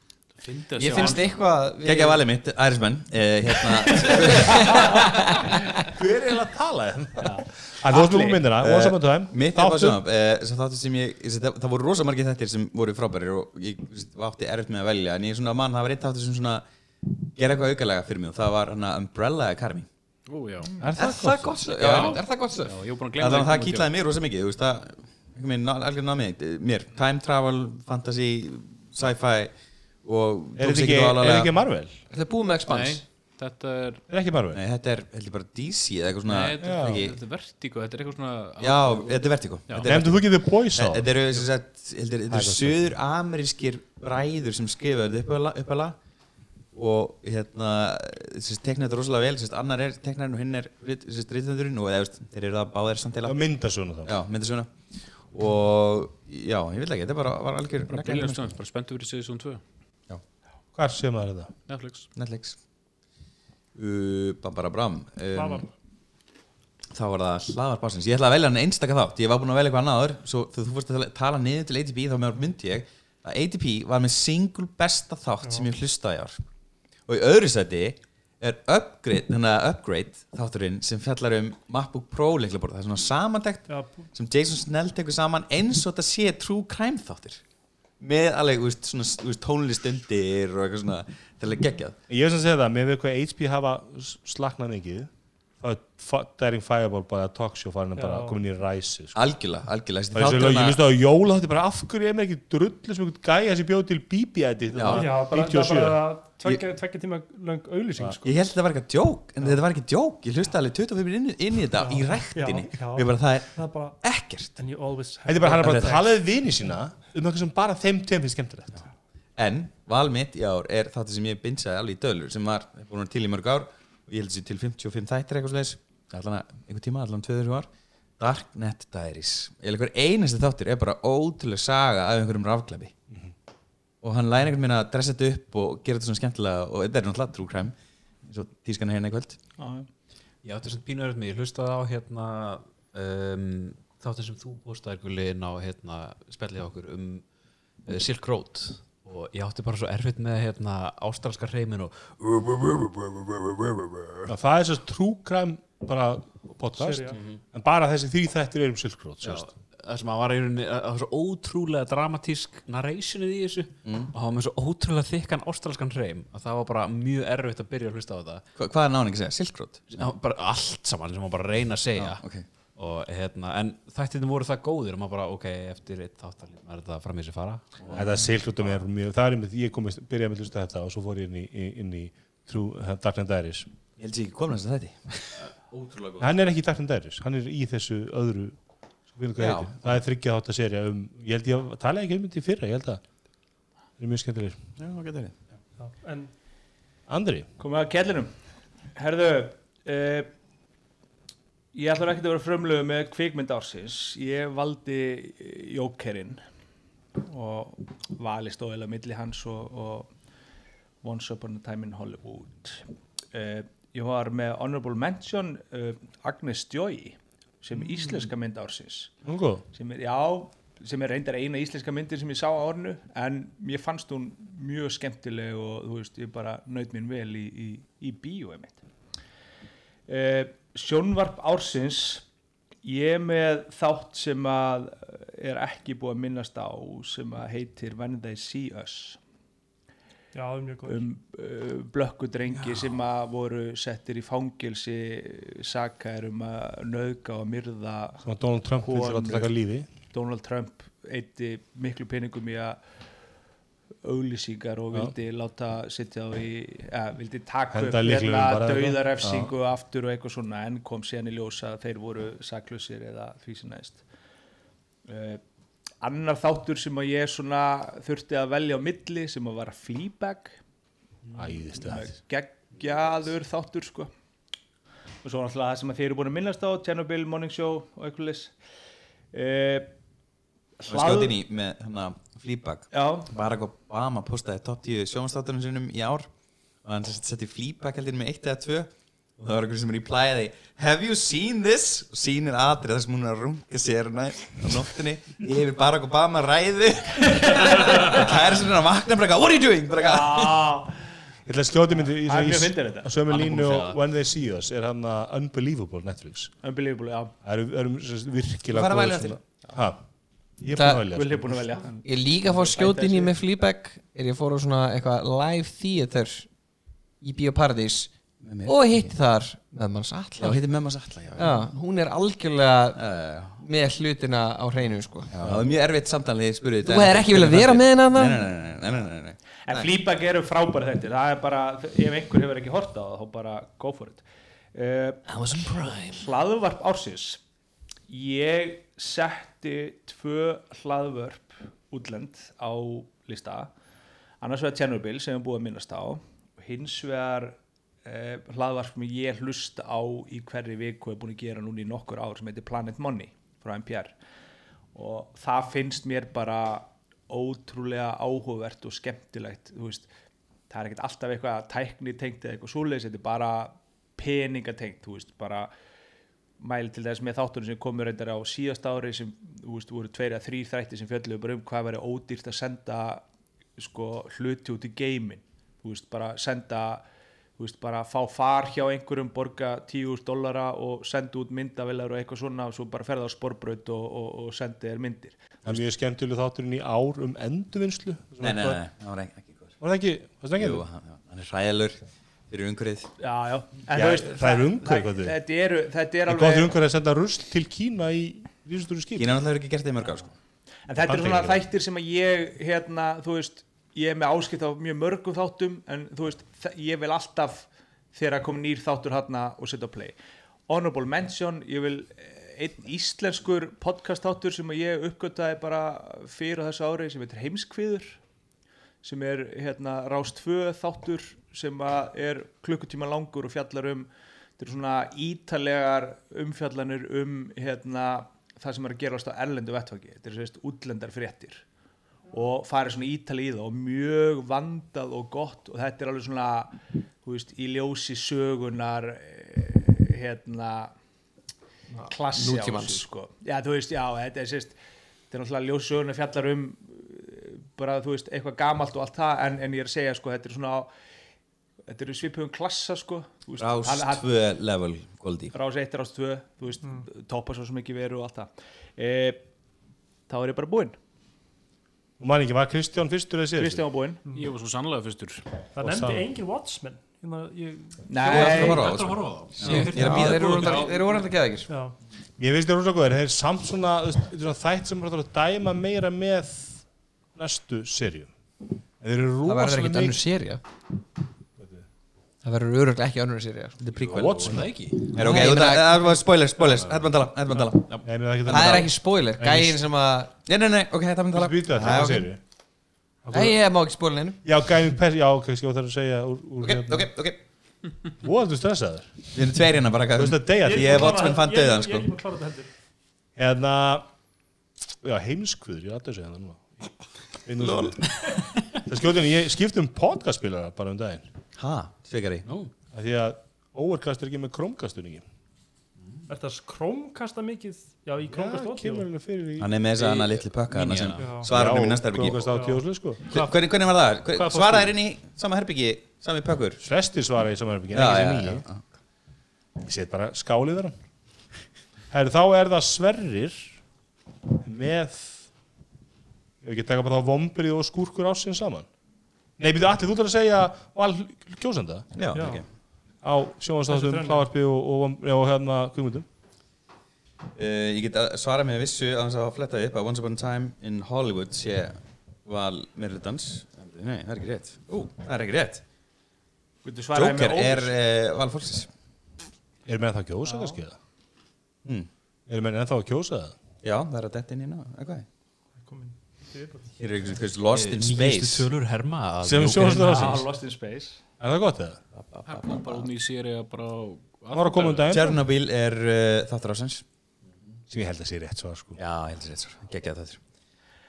S3: Ég finnst eitthvað
S5: að valið mitt, Ærismenn eh, hérna,
S2: Hver er eiginlega að tala hérna? Það var svona myndina, Once Upon a Time
S5: Mitt er bara svona eh, sem þáttur sem ég, ég það, það voru rosa margir þettir sem voru frábærir og ég þú veist, átti erfitt með að velja en ég er svona mann, það var eitt þáttur sem svona gera eitthvað aukalega fyrir mig og það var hana Umbrella Academy
S7: Ú.
S2: Er
S3: Er
S2: það
S3: það
S2: gott?
S3: svo?
S5: Já.
S3: Er það gott svo?
S7: Já, ég var búin að
S5: Það, það, það kýtlaði mér rosa mikið, það algjör námið mér, time travel, fantasy, sci-fi
S2: Er þetta ekki,
S5: ekki
S2: er
S5: alvarlega.
S2: ekki Marvel?
S3: Er það búið með?
S7: Nei, þetta er
S2: Er ekki Marvel?
S5: Nei, þetta er heldur bara DC eða eitthvað svona
S7: Nei, þetta er,
S5: ekki,
S7: þetta er vertigo, þetta er eitthvað svona
S5: Já, þetta er vertigo. Þetta er
S2: Nefndu þú ekki The Boys á?
S5: Þetta eru, sem sagt, heldur, þetta
S2: er
S5: eru
S2: gott
S5: söður amerískir bræður sem skrifa þetta uppalega og hérna tekna þetta rosalega vel, sérst, annar er teknarinn og hinn er rítendurinn og eða, þeir eru það báðir samt
S2: Það
S5: eila
S2: mynda svona þá
S5: og já, ég vil ekki, þetta bara var algjör
S7: bara spenntu fyrir season 2
S2: Hvar sé maður þetta?
S7: Netflix.
S5: Netflix. Uh, Bam bara bram um, þá var það hlaðar básins ég ætla að velja hann einstaka þátt, ég var búinn að velja eitthvað annaður svo þegar þú fórst að tala- niður til ATP þá með myndi ég að ATP var með single besta þátt sem ég hlustaði í ár. Og í öðru sæti er upgrade, upgrade þátturinn sem fjallar um MacBook Pro leiklaborð, það er svona samantekt
S8: Já,
S5: sem Jason Snell tekur saman eins og þetta sé true crime þáttir með alveg, úst, svona, úst, tónlist undir og eitthvað svona, þetta er alveg geggjað
S2: Ég veist að segja það, mér veit hvað HP hafa slaknað mikið. Þá er Daring Fireball bara talkshow farin að
S8: Já.
S2: bara komin í ræsi sko.
S5: algjörlega, algjörlega.
S2: Það er svo lög, ég
S5: hana-
S2: minnst á jóla þetta er bara af hverju er mér ekki drullu sem einhvern gæja sem bjóð til BB-edit
S5: Já.
S8: já bara, það
S2: 97
S8: er bara tveggja, tveggja tíma lang auðlýsing sko.
S5: Ég held að þetta var eitthvað djók, en þetta var ekki djók Ég hlusti alveg 25 inn, inn í þetta í ræktinni.
S8: Já, já.
S5: Ég bara, það er
S8: það er bara
S5: ekkert.
S8: And you always
S2: Þetta er bara hann er bara að tala við vini sína um eitthvað sem bara þeim tveim finnst skemmtilegt.
S5: En val mitt í ár er þáttur sem ég binsaði alveg í dölur sem var búin til í mörg ár og ég held sér til 55 þættir eitthvað slags allan einhver tíma, allan 2-3 ár. Darknet Diaries. Ég held hver einasti þáttur er bara ótrúlega saga af einhverjum rafklæfi og hann læri einhvern veginn að dressa þetta upp og gera þetta svona skemmtilega og þetta er náttúrulega true crime eins og tískan hérna í kvöld.
S4: Ég átti svona pínu öðrum mig, ég hlustaði á hérna um, þáttin sem þú postaði gulli inn á hérna spjallið okkur um uh, Silk Road og ég átti bara svo erfitt með hérna ástralska hreimin og
S2: Það er svo true crime bara podcast
S8: Sería.
S2: en bara þessi því þættir er um Silk Road
S4: Já,
S2: sérst.
S4: það sem að var í rauninni það var svo ótrúlega dramatísk narrationið í þessu og það var með svo ótrúlega þykkan ástralskan hreim að það var bara mjög erfitt að byrja að hlusta á þetta
S5: Hva, Hvað er náning að segja? Silk Road?
S4: Það var bara allt saman sem maður bara að reyna að segja
S5: ok.
S4: Og hérna, en þættirnir voru það góðir og maður bara, ok, eftir eitt þáttar er þetta fram í sig fara.
S2: Þetta Road er mjög það er einmitt, ég komist, byrjaði með að hlusta þetta og svo fór ég inn í, inn í True uh, Darknet Diaries.
S5: Ég held sér ekki komin að þetta
S4: Ótrúlega góð
S2: Hann er ekki í Darknet Diaries, hann er í þessu öðru sko, við hvað
S5: Já.
S2: heitir. það er þryggja þátt að serja um ég held ég að tala ekki um þetta í fyrra ég held að það er mjög skemmtilegir.
S5: Já, það getur verið
S8: já, en
S2: Andri,
S6: komið að kellinum. Herðu uh, ég ætlar ekki að vera frumlegu með kvikmynd ársins. Ég valdi eh, Jókerinn og vali stóðilega milli hans og, og Once Upon a Time in Hollywood. Uh, ég var með Honorable Mention uh, Agnes Joy sem íslenska mynd ársins.
S2: Er góð.
S6: Sem er, já, sem er reyndar eina íslenska myndir sem ég sá á ornu en mér fannst hún mjög skemmtileg og þú veist, ég bara naut mín vel í, í, í bíói mitt. Uh, Sjónvarp ársins ég er með þátt sem að er ekki búið að minnast á sem að heitir When They See Us.
S8: Já, það er mjög góð
S6: um uh, blökkudrengi sem að voru settir í fangilsi sakaðir um að nöðga og myrða
S2: sem að Donald Trump
S6: Konur.
S2: láta taka lífi
S6: Donald Trump eitti miklu peningum í að auglýsingar og
S2: Já.
S6: vildi láta setja á í, ja, vildi taka upp
S2: Henda lyklunum
S6: hérna dauðarefsingu aftur og eitthvað svona en kom síðan í ljós að þeir voru saklusir eða því sem næst. Uh, annar þáttur sem að ég svona þurfti að velja á milli sem að vara
S2: það
S6: gegn, geggjaður þáttur sko. Og svo náttúrulega það sem að þið eru búin að minnast á Chernobyl, Morning Show og eitthvað leys uh,
S5: inn í með hérna Fleabag
S6: Já,
S5: Barack Obama postaði top 10 sjónstáttunum sinum í ár. Og hann sett- setti Fleabag heldur með eitt eða tvö. Og það var einhver sem replyði Have you seen this? og sýnir atrið þar sem hún er að runga sér næ, á nóttinni yfir Barack Obama ræðu. Og kæri sem hann að vakna bara What are you doing? Eitthvað
S2: Ég ætla að skjóti myndi í,
S6: Það er
S2: í,
S6: mjög fyndið þetta.
S2: á sömu
S4: er
S2: línu
S4: að
S2: og. When They See Us er hann að Unbelievable Netflix.
S6: Unbelievable, já,
S2: Það eru, eru sem sagt virkilega
S5: Fara að velja
S2: svona- Ha, ég er
S3: Það-
S2: búin að velja sko.
S6: búin að velja
S3: Ég er líka að fá skjótin í með Fleabag er ég fór á svona eitthvað live theater í
S5: mér.
S3: og hitti þar með manns
S5: Já, heitir Memmas Alla já.
S3: Já, hún er algjörlega
S5: Uh,
S3: með hlutina á hreinu sko.
S5: já, það var mjög erfitt samtalið ég spurði
S3: Þú hefur ekki viljað vera með henni
S5: Nei,
S3: þarna?
S5: nei, nei, nei, nei, nei, nei.
S6: En Fleabag eru frábæri þetta það er bara, ef einhver hefur ekki hort á það þá bara go for it uh, hlaðvarp ársins ég setti tvö hlaðvörp útlend á lista. Annars vegar Chernobyl sem við búum að minnast á. Og hins vegar eh, hlaðvarp sem ég hlusta á í hverri viku er búin að gera núna í nokkur ár sem heitir Planet Money frá NPR og það finnst mér bara ótrúlega áhugavert og skemmtilegt. Veist, það er ekkert alltaf eitthvað tækni tengt eða eitthvað svoleiðis, þetta er bara peningatengt, þú veist, bara mæli til þess með þátturinn sem komur reyndar á síðast ári sem, þú veist, voru tveir að þrýr þrætti sem fjölluðu bara um hvað væri ódýrt að senda sko hluti út í geimin, þú veist, bara senda þú veist, bara fá far hjá einhverjum borga 10.000 dollara og senda út myndavillar og eitthvað svona og svo bara ferða á sporbraut og, og, og sendi þér myndir.
S2: Það er mjög skemmtileg þátturinn í ár um endurvinnslu
S5: Nei, nei, nei, það var ekki, ekki góð
S2: Var það ekki, var það ekki
S5: Jú, hann, hann er hræðalur fyrir umhverfið.
S6: Já, já, en
S2: Já,
S6: veist
S2: það er umhverfi, hvað þið?
S6: Þetta eru, þetta er
S2: Það er
S6: alveg
S2: umhverfið að senda rusl til Kína í rísustúru skip?
S5: Kína náttúrulega hefur ekki gert það í mörg ár sko.
S6: En þetta eru svona þættir sem að ég hérna, þú veist, ég er með áskipt á mjög mörgum þáttum en þú veist, ég vil alltaf þegar að kom nýr þáttur hérna og setja á play. Honorable Mention, ég vil eh, einn íslenskur podcast þáttur sem að ég uppgötaði bara fyrir þessu ári sem heitir Heimskviður sem er hérna Rást 2 þáttur sem er klukkutíma langur og fjallar um þetta eru svona ítalegar umfjallanir um hérna það sem er að gerast á erlendu vettfaki þetta er sérst útlendar fréttir og farið svona ítali í það og mjög vandað og gott og þetta er alveg svona veist, í ljósi sögunar eh, hérna klassi á þessu sko. já, þú veist, já, þetta er sérst þetta er náttúrulega ljósi sögunar fjallar um eh, bara, þú veist, eitthvað gamalt og allt það en, en ég er að segja, sko, þetta er svona þetta eru svipugum klassa, sko þú veist,
S5: Rás
S6: hann- hann-
S5: 2 level Goldi
S6: Rás 1, Rás 2 þú veist, toppa svo sem ekki veru og allt það. E, þá er ég bara búinn.
S2: Og man ekki, var Kristján fyrstur eða síðast?
S6: Kristján var búinn.
S7: Ég var svo sannlega fyrstur.
S8: Það
S2: Og
S8: nefndi
S2: sá-
S8: engin Watchmen. Hérna, ég,
S6: Nei,
S5: Það var á
S7: Þetta
S5: þessu
S7: var horfa á það
S5: Ég er að
S3: þeir eru orðandi geðegir
S8: já,
S2: Ég veist það rosa góður, þeir eru samt svona, þú veist, þetta er svona þætt sem er að dæma meira með næstu eru
S3: Það verður ekkit önnur serja Það verður öruglega ekki önnur sko.
S5: Þetta er prequel
S2: Watchmen.
S7: Það ekki
S5: Er þú- það var spoilers, spoilers Þetta maður tala, þetta maður tala
S2: Nei, ég meina, það
S3: er ekki spoiler, gæin sem að
S5: Nei, nei, nei, ok, þetta maður tala
S2: Það
S5: ok.
S2: serju.
S3: Nei, ég má ekki spoila neinu
S2: Já, gæðin já, ok, skjá það að segja úr, úr
S5: Ok, ok, ok
S2: Voðu stressaður.
S5: Við erum tveir hérna bara
S2: Þú veist að deyja því.
S5: Ég er Watchmen fan
S8: Ég-
S5: döðan,
S8: Ég
S5: sko.
S8: er ekki búin að klára þetta heldur
S2: Hérna, já, heimskvöður, ætla að segja það um um Af Því að Overcast er ekki með Chromecast-stunningi.
S8: Er það krómkasta mikið Já, í krómkast
S2: Já,
S8: ótíð
S2: kemur henni fyrir í...
S5: Hann er með þess að hann að litli pökka hana sem svarar hann í næsta herbyggi
S2: á tjóðslu, sko.
S5: Hvernig, hvernig var það? Hver-
S8: Hvað fórstu?
S5: Svaraði þér inn í sama herbyggi, sami pökkur?
S2: Flestir svara í samanherbyggin,
S5: Já,
S2: ekki sem
S5: já.
S2: Ég set bara skálið þar hann. Herri, þá er það Sverrir með, ég hef ekki taka bara þá vombrið og skúrkur ásinn saman. Nei, byrju, allir, þú ætlar að segja val kjósenda?
S5: Já,
S8: Já.
S5: ok
S2: á sjónastáttum, hlávarpi og, og, og, og hérna kvimundum.
S5: Uh, ég get að svara með vissu að hans að fletta upp að Once Upon a Time in Hollywood sé val meirhlutans Nei, það er ekki rétt. Ú, það er ekki rétt. Joker er uh, val fólksins.
S2: Er með það að kjósa kannski það?
S5: mm.
S2: Er með ennþá að kjósa það?
S5: Já, það er að detta inn í ná Eitthvað Hér er einhvers veist Lost in Space.
S4: tölur herma að
S2: Sem ársins.
S6: Lost in Space.
S2: Er það gott eða?
S7: Það kom bara út í séri bara á
S2: Það var að koma um daginn.
S5: Chernobyl er uh, þáttur ásins
S2: sem ég held að sé rétt svo sko.
S5: Já, ég held að þetta er geggjað þáttur.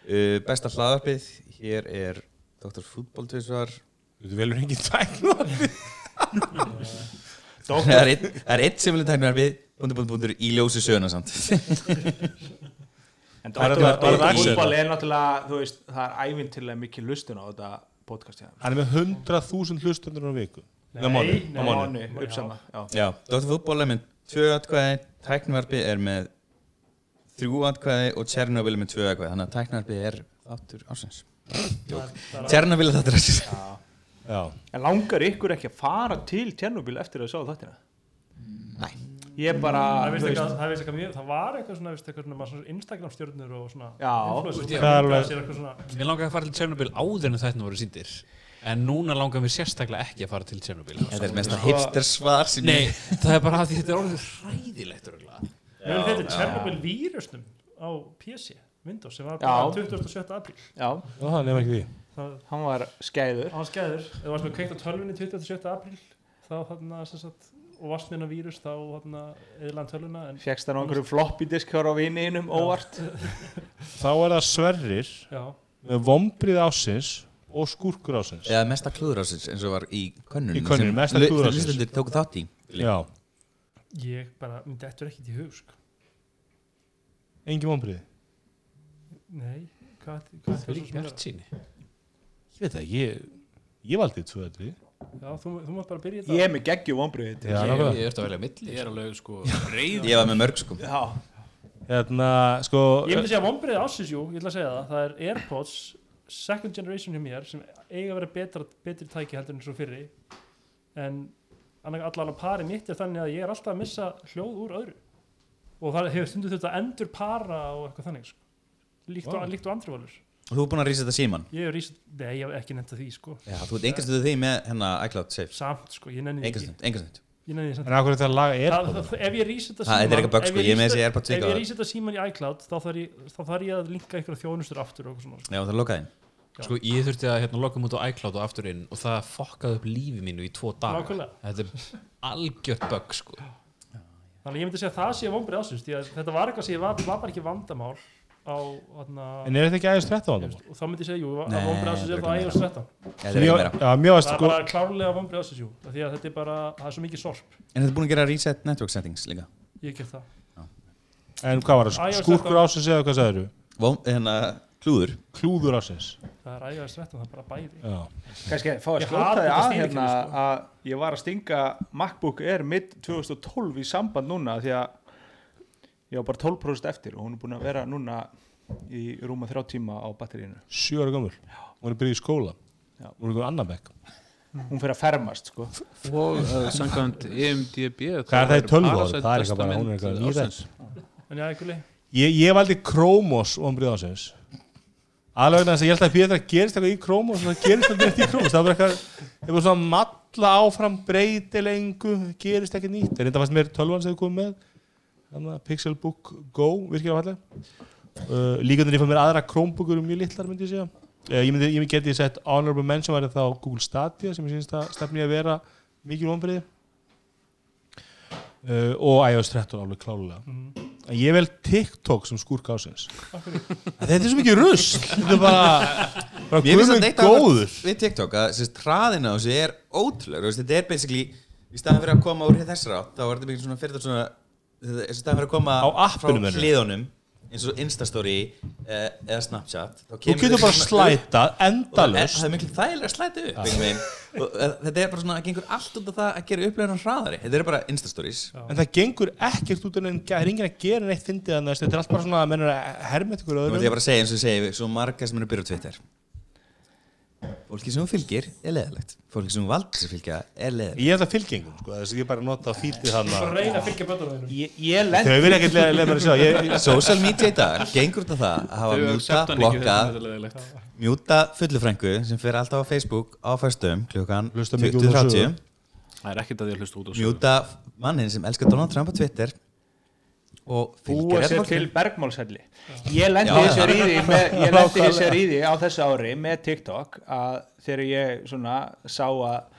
S5: Uh, Besta hlaðarpið Hér er Dr. Fútbol tvisvar.
S2: Þú velur engin tæknu
S5: Það er er eitt sem vilja tækna við Búndur, búndur, búndur í ljósi söguna samt
S6: En
S2: Það er þetta-
S6: er náttúrulega, þú veist, það er ævintilega mikið lustun á þetta podcast
S2: Hann er með 100.000 hlustundur á viku
S8: Nei,
S2: á mánu.
S6: Uppsama Já.
S5: Fútbol er með tvö atkvæði Tæknvarpi er með þrjú atkvæði og Chernobyl er með tvö atkvæði Þannig að tæknvarpi er þáttur ásins Chernobyl er þáttur ásins
S6: En langar ykkur ekki að fara til Tjernobyl eftir að sjá þáttina?
S5: Nei
S6: Ég bara,
S8: Það eitthvað, það veist eitthvað mjög, það var eitthvað svona, veist eitthvað svona, Instagram stjórnur og svona
S2: Það er
S8: sem
S4: Mér langaði að fara til Tjernobyl áður en þetta voru síndir En núna langar mér sérstaklega ekki að fara til Tjernobyl.
S5: Þetta er mesta hipster svar sem
S4: Nei, það er bara að því þetta er orðið hræðilegt.
S8: Við þetta Chernobyl vírusnum á PC, Windows, sem var
S6: Já.
S8: bara 27. apríl.
S2: Það nefnir ekki því.
S8: Það
S6: hann var skæður.
S8: Hann skæður, ef þú varst með kveikt á tölvunni 27. apríl þá þarna sem sagt og varst með hennar vírus þá þarna eðlan
S6: Fjekst hann á einhverju floppy disk hjá á viniðinum óvart?
S2: Þá er það Sverrir
S8: já,
S2: með vombrið ásins og skúrkur ásins
S5: Eða mesta klúður ásins eins og var í könnun
S2: Í könnun, mesta klúður ársins.
S5: Lýstendur tóku þátt í.
S2: Já,
S8: ég bara, myndi þetta er ekkit í hug sko.
S2: engin vombrið
S8: nei, hvað, hvað
S4: Það er ekki bjart síni
S2: Ég veit það, ég, ég valdi tvö þetta
S8: já, þú, þú mátt bara byrja þetta
S6: Ég er með geggju vombriðið
S2: Já,
S4: Ég ég ert að velja milli
S7: Ég er alveg sko reyð
S5: Ég var með mörg sko.
S6: Já,
S2: Hérna, sko
S8: ég myndi segja vombrið ásins, jú, ég ætla að segja það. Það er Airpods, second generation hjá mér sem eiga að vera betra, betri tæki heldur en svo fyrri. En allan að pari mitt er þannig að ég er alltaf að missa hljóð úr öðru. Og það hefur stundu þurft að endur para og eitthvað þannig sko. líkt,
S2: Vá.
S8: og, líkt og andri valur
S5: þú er búin að rísa þetta síman
S8: ég hef rísið, nei ég hef ekki nefnt að því sko.
S5: Já, þú ert engastuðu því með hennar iCloud Safe.
S8: Samt sko, ég nenni því ekki.
S5: Engastund, engastund
S8: ég því samt
S2: En af hverju þetta laga er
S8: Það, það, ef ég rísi þetta
S5: Það- er eitthvað
S8: ef
S5: sko,
S8: ég
S5: ég með
S8: reset-
S5: þessi AirPods
S8: ef
S5: líka.
S8: ég rísi þetta síman í iCloud þá þarf ég, ég að linka einhverja þjónustur aftur og eitthvað svona sko.
S5: Já, það er lokaðinn
S4: Sko ég þurfti að hérna, loka mútu á iCloud og aftur inn og það fokkaði upp lífi mínu í tvo daga.
S8: Nákvæmlega.
S4: Þetta er algjört bug sko.
S8: Þannig að ég myndi segja að það sé því að þetta var eitthvað sem ég var, var ekki vandamál á þarna,
S2: En er þetta ekki aðeins 13 vandamál?
S8: og þá myndi ég segja, jú, að vombrið ásins er það iOS 13
S5: Þetta er ekki meira.
S2: Já, mjög að
S8: það er
S2: sko
S8: bara klárlega vombrið ásins, jú því að þetta er bara, það er svo mikið sorp.
S5: En þetta er búin að gera reset network settings líka.
S8: Ég get það.
S2: En hvað var það?
S8: 13.
S2: ásins eða hvað sagður
S5: Vó, hérna, klúður.
S2: Klúður ásins
S8: það er iOS 13, það er bara bæði.
S2: Já.
S6: Kannski fá að
S8: hata
S6: þig að hérna
S8: sko.
S6: að ég var að stinga MacBook Air mid 2012 í samband núna því að ég var bara 12% eftir og hún er búin að vera núna í rúma þrjá tíma á batterínu
S2: Sjö ára gömul. Hún er byrjuð í skóla.
S6: Já.
S2: Hún er einhver annan bekk.
S6: Hún fyrir að fermast sko.
S7: Og uh, samkvæmt EMDB
S2: Hvað er það í tölvu ári? Það er eitthvað bara, hún er eitthvað nýræð
S8: en já, einhverli,
S2: Ég, ég valdi Chromos ombrið ásins Alveg vegna þess að ég held að fyrir það gerist eitthvað í Chromos og það gerist eitthvað nýtt í Chromos. Það var eitthvað, það var svona matla áfram breytilengu, gerist ekki nýtt. En þetta fannst mér tölvan sem þið komið með. að Pixelbook Go virkilega falleg. Uh, líka þannig að ég fann mér aðra Chromebookur mjög litlar myndi ég segja. Uh, ég myndi, ég myndi geti sett Honorable Mention væri þá Google Stadia sem ég syns að stefni að vera mikil ombriði uh, og iOS 13 alveg klálega
S8: mm,
S2: En ég vel TikTok sem skúrk ásins Þetta er svo mikið rusl. Þetta er bara
S5: af
S2: góður.
S5: við TikTok að hraðin á þessu er ótrúlega þetta er basically, í staðan fyrir að koma úr þessar átt þá er þetta mikið svona fyrir þetta svona í staðan fyrir að koma
S2: Á appinu
S5: frá
S2: meinarðu?
S5: hliðunum eins og Instastory eh, eða Snapchat þá
S2: Þú
S5: kemur
S2: getur
S5: þetta
S2: bara
S5: svona upp.
S2: Slæta
S5: og það er-
S2: endalust
S5: það er miklu þægilega að slæta upp einhvern veginn. og eh, þetta er bara svona að gengur allt út af það að gera upplöðunar hraðari. Þetta er bara Instastories.
S2: En það gengur ekkert út en það er enginn að gera neitt fyndið þannig Þetta er allt bara svona að mennur að hermet ykkur
S5: Nú ætlum ég
S2: öðrum
S5: bara að segja eins og ég segi svo marga sem eru að byrja á Twitter Fólki sem fylgir er leðalegt Fólki sem þú valdir sem fylgja er leðalegt
S2: Ég er það fylgjengum sko Þess að ég bara nota fítið hann
S8: bara reyna að fylgja
S6: lent
S2: Þau vil ekkert að ég,
S5: Social media í dag gengur út af það að hafa mjúta, blokka mjúta fullufrængu sem fer alltaf á Facebook á fyrstum klukkan
S2: Hlusta mikið út á
S5: 20.30
S2: sögu.
S7: Það er ekkert að ég hlusta út
S5: mjúta mannin sem elskar Donald Trump á Twitter
S6: búa sér til
S5: fólki.
S6: bergmálshelli. Ég lendi ríði með, ég lendi þessi ríði á þessu ári með TikTok að þegar ég svona sá að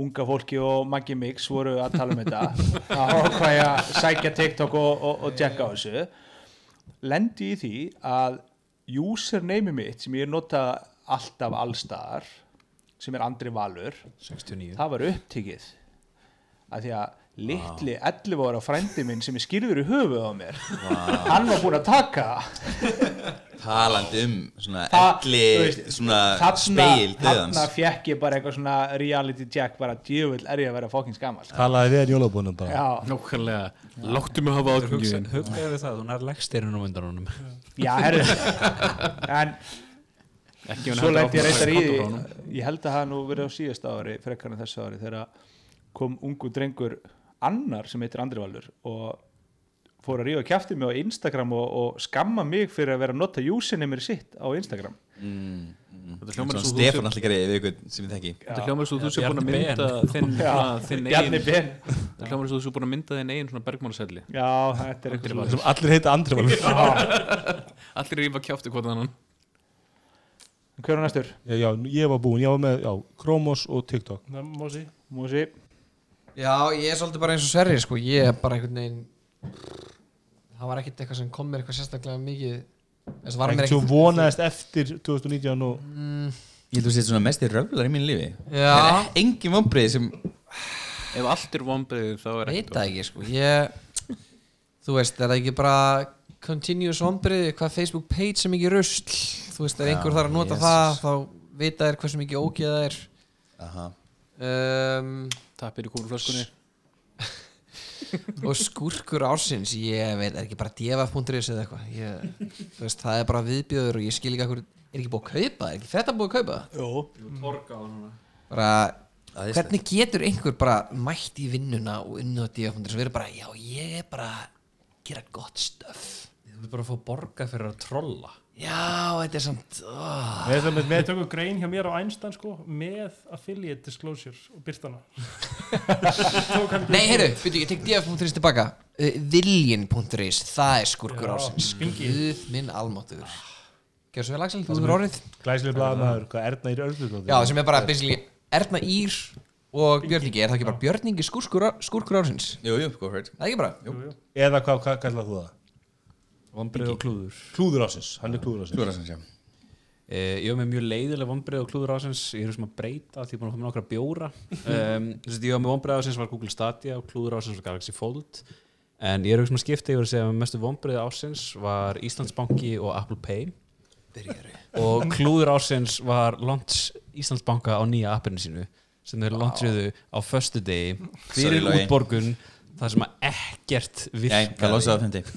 S6: unga fólki og Maggi Mix voru að tala um þetta að ákvað ég að sækja TikTok og, og, og tjekka á þessu. Lendi í því að username mitt sem ég nota alltaf allstaðar sem er Andri Valur
S4: 69
S6: það var upptikið að því að litli 11 ára frændi minn sem er skýrður í höfuð á mér. Hann var búinn að taka.
S5: Talandi um svona elli
S6: þú
S5: svona
S6: þarna,
S5: speil
S6: þarna fekk ég bara eitthvað svona reality jack bara djöfull er ég að vera fokkin skammal
S2: Talaði við en jólabúnum bara.
S6: Já,
S7: Nákvæmlega, láttu mig hafa ákvöngin
S4: hugsaði við það, hún er leggstyrinn á undan honum
S6: já, herru. En
S7: Ekki
S6: svo lendi ég reyndar í því. ég held að það nú verið á síðasta ári frekar en þessu ári þegar kom ungu drengur annar sem heitir Andri Valur og fór að rífa kjafti mig á Instagram og, og skamma mig fyrir að vera að nota username sitt á Instagram.
S7: Þetta hljómar svo
S5: Stefán allir greið við ykkur sem við þekki
S7: þetta hljómar svo þú sé búin að mynda þinn
S6: Já,
S7: þinn eigin Þetta hljómar svo þú sé búin að mynda þinn eigin svona bergmálselli
S6: Já, þetta er eitthvað
S2: sem allir heita Andri Valur.
S7: Allir rífa kjáfti hvort annan.
S6: Hver er næstur?
S2: já, já, ég var búinn, ég var með já, Chromos og TikTok.
S8: Ná, Mósi
S6: Músi
S3: Já, ég er svolítið bara eins og Sverri sko. Ég er bara einhvern veginn Það var ekkert eitthvað sem kom mér eitthvað sérstaklega mikið Þess var mér
S2: svo
S3: ekkert
S2: vonaðist eftir 2019 og
S5: ég held að þú sétt svona mestir röflar í mínu lífi
S3: Já.
S5: Það er engin vombrið sem
S7: Ef allt er vombriðið þá er
S3: Veit
S7: ekkert
S3: það ekki sko. Ég Þú veist, er það ekki bara continuous ombrið, hvað Facebook page sem ekki rusl Þú veist, ef einhver þarf að nota
S5: Jesus.
S3: það þá vita þér hversu mikið ógeð það er
S5: Aha.
S3: um,
S7: Tappir í kúruflöskunni
S3: og skurkur ársins ég veit, er ekki bara df.is eða eitthvað. Ég, þú veist, það er bara viðbjöður og ég skil ekki akkur, er ekki búið að kaupa það? er ekki þetta búið að kaupa? Það?
S6: Jó
S3: bara,
S5: Það er
S3: hvernig getur einhver bara mætt í vinnuna og unnið á df.is og verið bara, já, ég er bara að gera gott stöf
S4: þú vil bara fá borga fyrir að trolla
S3: já, þetta er samt oh.
S8: Við ætlum með tökum grein hjá mér á Einstein sko, með affiliate disclosure og byrtana
S3: nei, heyrðu, byrju, ég tek df.is tilbaka. Uh, viljin.is, það er skurkur
S8: spingi.
S3: Guð minn almáttuður Gjör svo vel Axel, þú er orðið.
S2: glæslega blaðmaður, hvað Erna í Örlur
S3: Já, sem er bara basically Erna Ír og Björningi, er það ekki bara Björningi skúrkur, skúrkur ársins?
S5: Jú, jú, go for it.
S3: Það ekki bara?
S8: Jú, jú.
S2: eða hvað, hvað kallar þú það?
S4: Vombrið og klúður.
S2: Klúður ásins, hann er klúður ásins
S5: Klúra sem sjá
S4: Eh, ég var með mjög leiðileg vombrið og klúður ásins ég er sem að breyta því ég er búin að fá með nokkra bjóra. Um, þess að ég var með vombrið ásins var Google Stadia og klúður ásins var Galaxy Fold. En ég er sem að skipta yfir að segja að mestu vombrið ásins var Íslandsbanki og Apple Pay. Og klúður ásins var launch Íslandsbanka á nýja appinu sínu sem þeir launchiðu á föstu degi fyrir útborgun það sem að ekkert virkaði
S5: að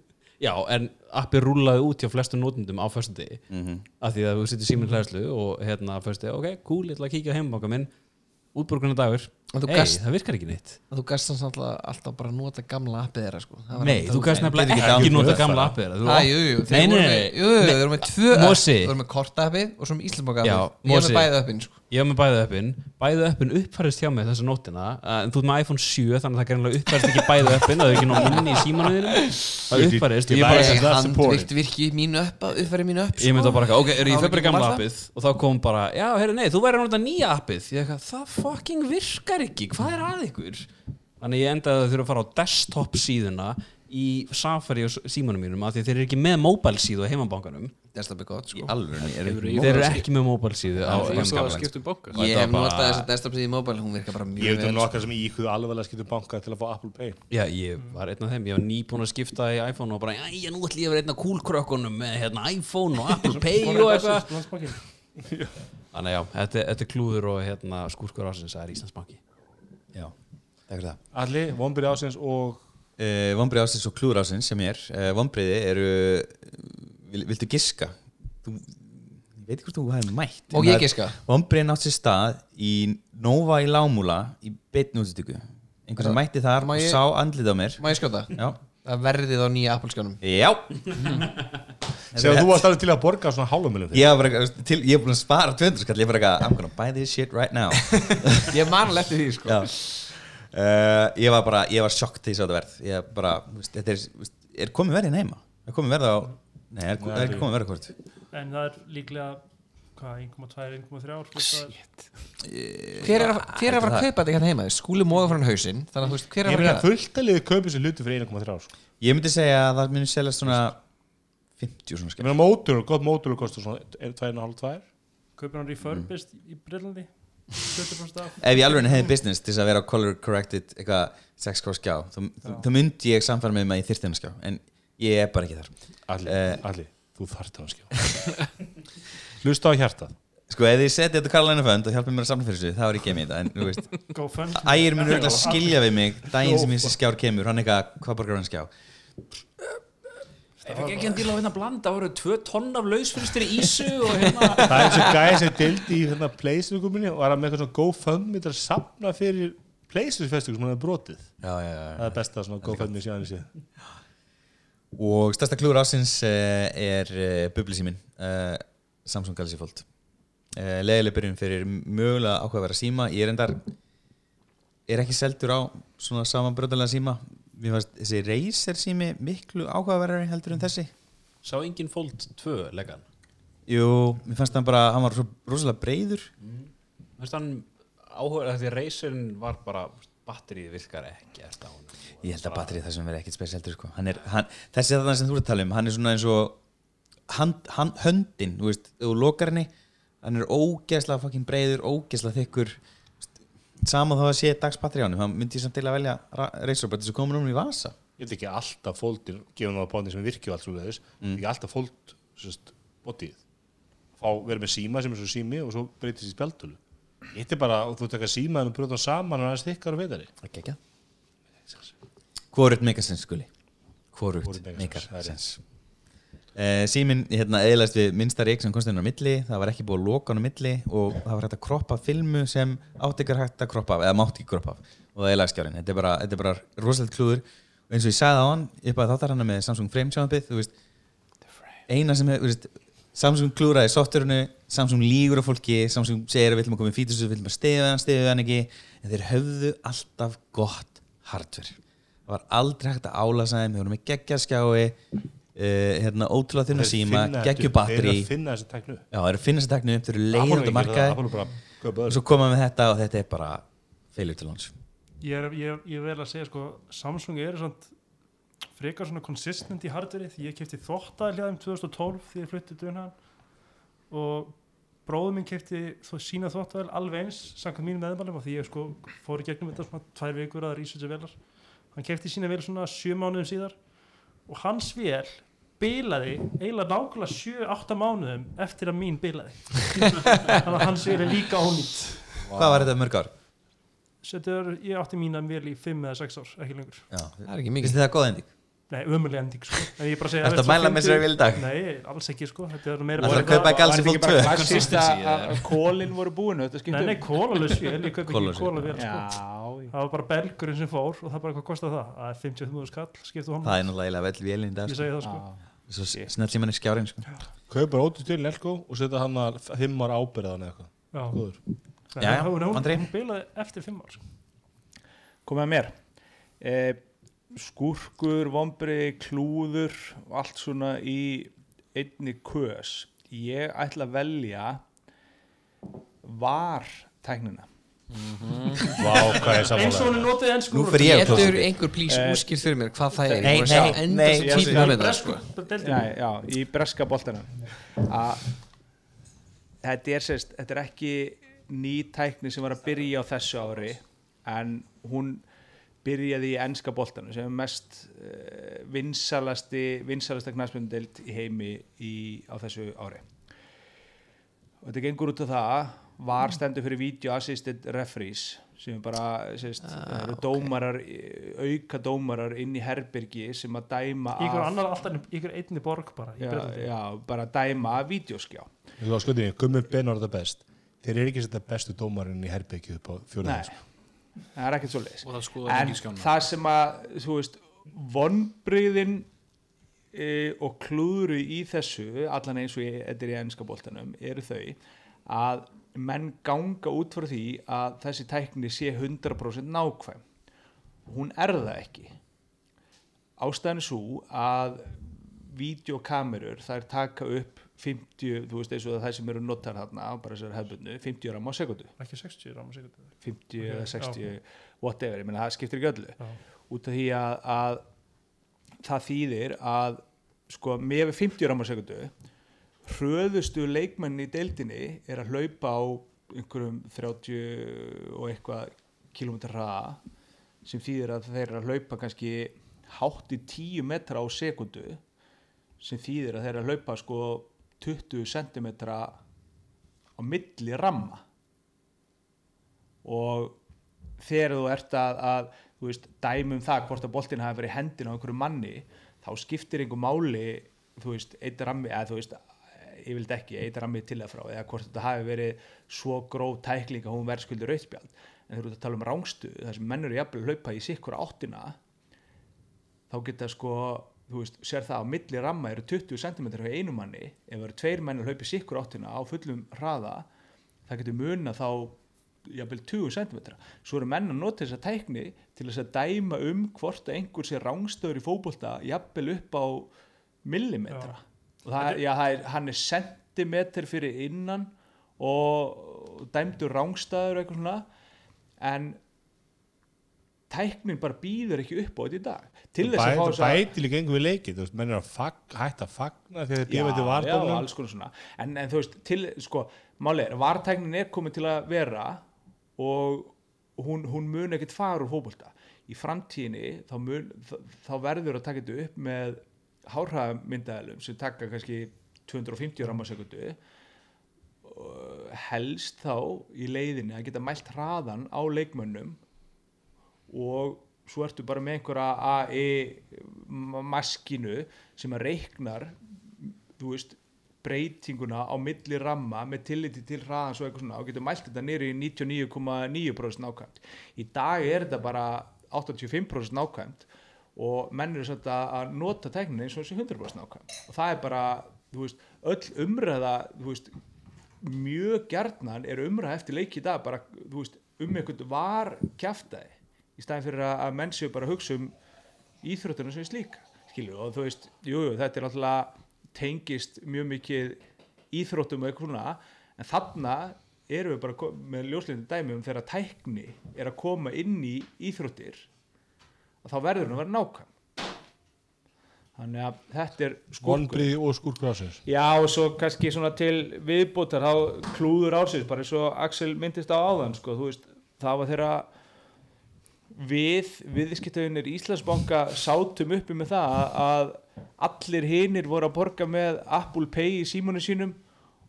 S4: Já, en appi rúlaði út hjá flestum notendum á föstu degi
S5: Mhm.
S4: af því að þú sittir síminn hlæðslu og hérna föstu degi, ok, cool, ég ætla að kíkja á heimbanka minn útborgunar dagur Ei,
S3: gast-
S4: það virkar ekki neitt.
S3: þú gast þannig alltaf, alltaf bara að nota gamla appið þeirra sko. Það var
S4: Nei, þú gæst nefnilega
S5: ekki
S4: ekki nota gamla appið þeirra. Þú-
S3: Æ, jú, jú,
S4: Nei,
S3: þeir
S4: nei,
S3: voru með, jú, jú, þeir voru með tvö app.
S4: Mosi.
S3: Þeir voru með kortappið og svo með Íslandsbanka
S4: Já,
S3: appið Ég er
S4: Mosi.
S3: með bæði appin sko.
S4: Ég var með bæðu öppin, bæðu öppin uppfærist hjá mig þessa nótina en þú ert með iPhone 7 þannig að það greinlega uppfærist ekki bæðu öppin það er ekki nóg minni í símanuðinu það ég
S3: Ég
S2: supported.
S3: handvikt virki mínu upp uppfæri mínu upp
S4: Ég myndi
S3: sko.
S4: bara, ok, er ég
S3: ekki
S4: gamla appið? Og þá kom bara, já, heyrðu, nei, þú væri að nota nýja appið ég virkar ekki hvað er að ykkur? Þannig ég endaði að þurfa að fara á desktop síðuna í Safari og símanum mínum af því að þeir eru ekki með mobile síðu á heimabankanum.
S3: Desktop er gott sko.
S5: Alvörunni, er ekki
S4: þeir eru ekki með mobile síðu á heimabankanum.
S7: að skipta um banka.
S3: Ég hef notað þessa desktop síði í mobile Hún virkar bara
S2: Ég
S3: mjög
S2: veit um
S3: vel
S2: nokkar sem íhuga alveg að skipta banka til að fá Apple Pay.
S4: Já, ég var einn af þeim, ég var nýbúin að skifta í iPhone og bara, já, nú ætlum ég að vera einn af cool krökkunum með hérna, iPhone og Apple Pay og eitthvað. Þannig já, þetta, þetta er klúður og hérna, skúrkur ásins, það er Íslandsbanki
S5: Já, takk fyrir það
S2: Alli, vonbyrði ásins og
S5: uh, Vombrið ásins og klúr ásins sem er. Uh, Vombriði eru vil, Viltu giska? Þú, ég veit ekki hvort þú hefði mætt
S3: Og ég giska?
S5: Vombriðin átt sér stað í Nova í Lámúla í beinni útstöku einhver sem mætti þar og
S3: ég-
S5: sá andlið á mér.
S3: Má ég skjóta?
S5: Já,
S3: Það verðið á nýja Apple-skjánum.
S5: Já.
S2: Segðu þú varst alveg til að borga svona hálfumilum
S5: Ég var bara, til, ég er búin að spara 200 skall Ég er bara eitthvað, I'm gonna buy this shit right now.
S3: Ég man alveg eftir því sko.
S5: Já uh, ég var bara, ég var sjokkt þess að þetta verð. Ég bara, þú veist, þetta er, þú veist, er komið verið heima er komið verið á nei, er, er ekki komið verið hvort?
S8: En það er líklega hvað, 1,2, 1,3 ár Shit.
S3: Hver er að, hver er að fara að kaupa þetta hérna heima? Skúli móða frá hann hausinn Þannig að þú veist, hver er
S2: Ég
S3: að fara að gera
S2: fullt að liði kaupið sér hluti fyrir 1,3 ár sko.
S5: ég myndi segja að það muni seljast svona 50 svona
S2: Ég
S5: skemmt
S2: meina mótur, gott mótur kostar svona 2,5-2
S8: kaupir hann refurbished í Breitlandi 20% af
S5: ef ég alveg hefði business til að vera color corrected eitthvað 6 krór skjá þá, þá myndi ég samfæra með mig í þyrftina skjá en ég er bara ekki þar.
S2: Alli,
S5: Eh.
S2: Alli, þú þarft hann skjá. Hlusta á hjartað.
S5: Sko ef ég seti þetta Karolina Fund og hjálpa mér að samla fyrir þessu þá er ég gemið þetta en þú veist
S8: Go fund.
S5: Ægir mun auðvitað skilja við mig daginn sem þessi skjár kemur hann eitthvað hvað borgar hann skjá
S7: Ef ekki ekki að díla á hérna blanda, voru tvö tonn af lausfyrstir í ísu og hérna
S2: Það er eins og gæði sem dildi í hérna Playstation-guminni og var að með eitthvað svona GoFundMe til að safna fyrir Playstation-festingu sem hann hefði brotið.
S5: Já, já, já.
S2: Það er besta svona GoFundMe síðan í. Séð
S5: og stærsta klúður ásins uh, er uh, bublisímin uh, Samsung Galaxy Fold. Leðileg byrjun fyrir mögulega ákveð síma. Ég er endar er ekki seldur á svona samanbröðalega síma mér fannst þessi Razer sími miklu ákveðverðari heldur en þessi.
S7: Sá engin Fold 2 legan
S5: jú, mér fannst hann bara, hann var svo rosalega breyður
S7: Mér finnst hann áhuga því Razerin var bara batterið virkar ekki eftir á honum.
S5: Ég held að batterið þessum verði ekkit spesialdur sko. hann er, hann, þessi er það sem þú ert að tala um hann er svona eins og hand, hand, höndin, þú veist, þú lokar henni hann er ógeðslega fucking breyður ógeðslega þykkur sama þá að sé á hann hann myndi ég samt til að velja reysurbætt þessu komin um í vasa.
S2: Ég veit ekki alltaf fóldir gefum það á bóndi sem virkju allt svo leiðis
S5: Mm.
S2: ekki alltaf fóld bótið fá vera með síma sem er svo sími og svo breytist í spjaldtölu. Þetta er bara, þú tekka síma en þú brjóta saman og aðeins þykkar og veitari
S5: ekki ekki hvorut megasens skuli hvorut
S2: Hvorugt megasens, það er
S5: megasens uh, símin hérna eðlast við minnsta reik sem komst inn á milli. Það var ekki búið að loka á milli og það var hægt að kroppa filmu sem átt ykkur hægt að kroppa af eða mátt ekki kroppa af. Og það eðlaði skjárin þetta er bara, þetta er bara rosalega klúður. Og eins og ég sagði á hann upp að þáttar hann með Samsung Frame sjónabið þú veist eina sem er, veist Samsung klúraði softverinu, Samsung lígur á fólki Samsung segir að við ætlum að koma í fítus við ætlum að stiða hann, stiða hann ekki en þeir höfðu alltaf gott hardware. Það var aldrei hægt að álasa þeim þeir voru með geggjaskjái uh, hérna, ótrúlega þunna síma geggju
S2: Þeir eru að finna þessi teknu
S5: já, þeir eru að finna sér teknu þeir eru leiðið út á markaði. og svo koma með þetta og þetta er bara failure til hans
S8: ég er, ég, ég vel að segja sko Samsung eru svona frekar svona consistent í hardveri því ég kefti þvóttaðlega um 2012 því ég fluttið dunhan og bróður minn kefti þó, sína þvóttaðal alveg eins samkvæmt mínum meðmælum og því ég sko fór í gegnum þetta svona tvær vikur að researcha velar hann kefti sína vel svona sjö mánuðum síðar og hans vel bilaði eiginlega nákvæmlega 7-8 mánuðum eftir að mín bilaði. Þannig að hans er líka ónýtt.
S5: Hvað var þetta mörg ár?
S8: Setur, ég átti mína vel í 5 eða 6 ár, ekki lengur.
S5: Já,
S3: Það er ekki mikið.
S5: Þið það góð ending?
S8: Nei, ömuleg ending sko. En ég bara segja
S5: Ertu að mæla með vel í dag?
S8: Nei, alls ekki sko. Þetta er meira
S5: Ætlarðu að
S8: bara-
S5: kaupa í Galaxy
S6: Var þetta
S5: Fold
S6: ekki bara
S5: 2?
S6: klassist
S7: Consistency,
S6: að að kólin voru búin þetta
S8: Nei, nei, kólalus ég kaup ekki
S5: Kólalus,
S8: kólavel
S6: já,
S8: sko Það var bara belgurinn sem fór og það bara hvað kostar það? Það er 50.000 skall, skiptu honum
S5: það er náttúrulega vel dag
S8: Ég
S5: sko.
S8: segi það sko
S6: já.
S5: svo snett líman í skjárin sko.
S2: Kaupa ótið til Nelko og setja hann að fimm ára ábyrðan eða eitthvað
S8: hún bilaði eftir 5 ár sko.
S6: komið að mér eh, skúrkur, vombri, klúður og allt svona í einni kös ég ætla að velja var tæknina
S2: er
S8: Eins og hún er notið enn
S5: nú fer ég á
S3: Getur einhver plís
S6: Eh,
S3: úrskilt fyrir mér hvað það er? sko.
S6: já, já, í breska boltanum. Að þetta er sérst, þetta er ekki ný tækni sem var að byrja á þessu ári en hún byrjaði í enska boltanum sem er mest uh, vinsalasti vinsalasta knæspundeld í heimi í, á þessu ári. Og þetta gengur út á það var stendur fyrir video assisted referees sem er bara sérst, ah, eru dómarar auka dómarar inn í herbyrgi sem að dæma
S8: Ykkur annar alltaf, ykkur einni borg bara
S6: já, já, bara dæma af vídeoskjá.
S2: Þú var skuldið, Gummi Ben var þetta best. Þeir eru ekki að setja bestu dómarinn í herbyggju upp á
S6: Nei,
S2: fjóðið
S6: það er ekkert svo leiðis
S7: það
S6: en það sem að þú veist, vonbriðin e, og klúðru í þessu allan eins og ég, þetta er í ennska boltanum eru þau að menn ganga út frá því að þessi tækni sé 100% nákvæm. Hún er það ekki. Ástæðan er svo að vídeokamerur þær taka upp 50, þú veist eins og það sem eru notar þarna, bara þessar hefbundu 50 ram á sekundu,
S8: ekki 60 ráma sekundu
S6: 50
S8: Ok,
S6: eða
S8: já,
S6: 60 whatever, ég meina það skiptir ekki öllu.
S8: Já.
S6: út af því að, að það þýðir að sko með 50 ram á sekundu hröðustu leikmenn í deildinni er að hlaupa á einhverjum 30 og eitthvað kilometrar hraða sem þýðir að þeir eru að hlaupa kannski hátt í 10 metra á sekundu sem þýðir að þeir eru að hlaupa sko 20 cm á milli ramma. Og þegar þú ert að, að þú veist, dæmum það hvort að boltin hafi verið í hendina á einhverju manni þá skiptir einhver máli þú veist, eitt rammi, eða þú veist vildi ekki, eitt rammi til að frá eða hvort þetta hafi verið svo gróf tækling að hún verðskuldi rauðspjald en þegar þú ert að tala um rángstu, þar sem mennur jafnvel að hlaupa í sikkur áttina þá geta sko þú veist, sér það á milli ramma eru 20 cm hjá einu manni ef það eru tveir menn að hlaupa í sikkur áttina á fullum hraða það getur muna þá jafnvel 20 cm svo eru menn að nota þessa tækni til þess að dæma um hvort að einhver sé rángstöður í fótbolta jafnvel upp á millimetra. Og það, já, það er, hann er sentimeter fyrir innan og dæmdur rángstæður eitthvað svona. En tæknin bara býður ekki upp á þetta í dag. Til þess að fá
S2: það
S6: þess að
S2: bæti líka einhver leikið þú veist, menn er að fag, hætta að fagna þegar þeir gefa þetta
S6: já,
S2: vardómnum
S6: alls konar svona. En, en þú veist, til, sko, máli er vartæknin er komin til að vera og hún, hún mun ekkert fara úr fótbolta. Í framtíðinni þá, mun, þá verður að taka þetta upp með hárhæðamyndaðalum sem taka kannski 250 rammasekundu helst þá í leiðinni að geta mælt hraðan á leikmönnum og svo ertu bara með einhverja AI maskinu sem að reiknar þú veist breytinguna á milli ramma með tilliti til hraðans og eitthvað svona og getur mælt þetta niður í 99,9% nákvæmt. Í dag er þetta bara 85% nákvæmt og menn eru svolítið að nota teknin eins og þessi 100% nákvæmt og það er bara, þú veist, öll umræða þú veist, mjög gjarnan er umræða eftir leiki í dag bara, þú veist, um einhvern var kjaftaði í staðin fyrir að menn séu bara að hugsa um íþróttunum sem er slíka skilju og þú veist, jú, jú, þetta er náttúrulega tengist mjög mikið íþróttum og eitthvað svona en þarna erum við bara með ljóslindin dæmi um þegar tækni er að koma inn í íþróttir þá verður hún að vera nákvæm. Þannig að þetta er
S2: vonbriði og skúrkur ásins
S6: Já og svo kannski svona til viðbútar þá klúður ársins bara eins og Axel myndist á áðan sko, þú veist, það var þeirra við viðskiptöðunir Íslandsbanka sátum uppi með það að allir hinir voru að borga með Apple Pay í símónu sínum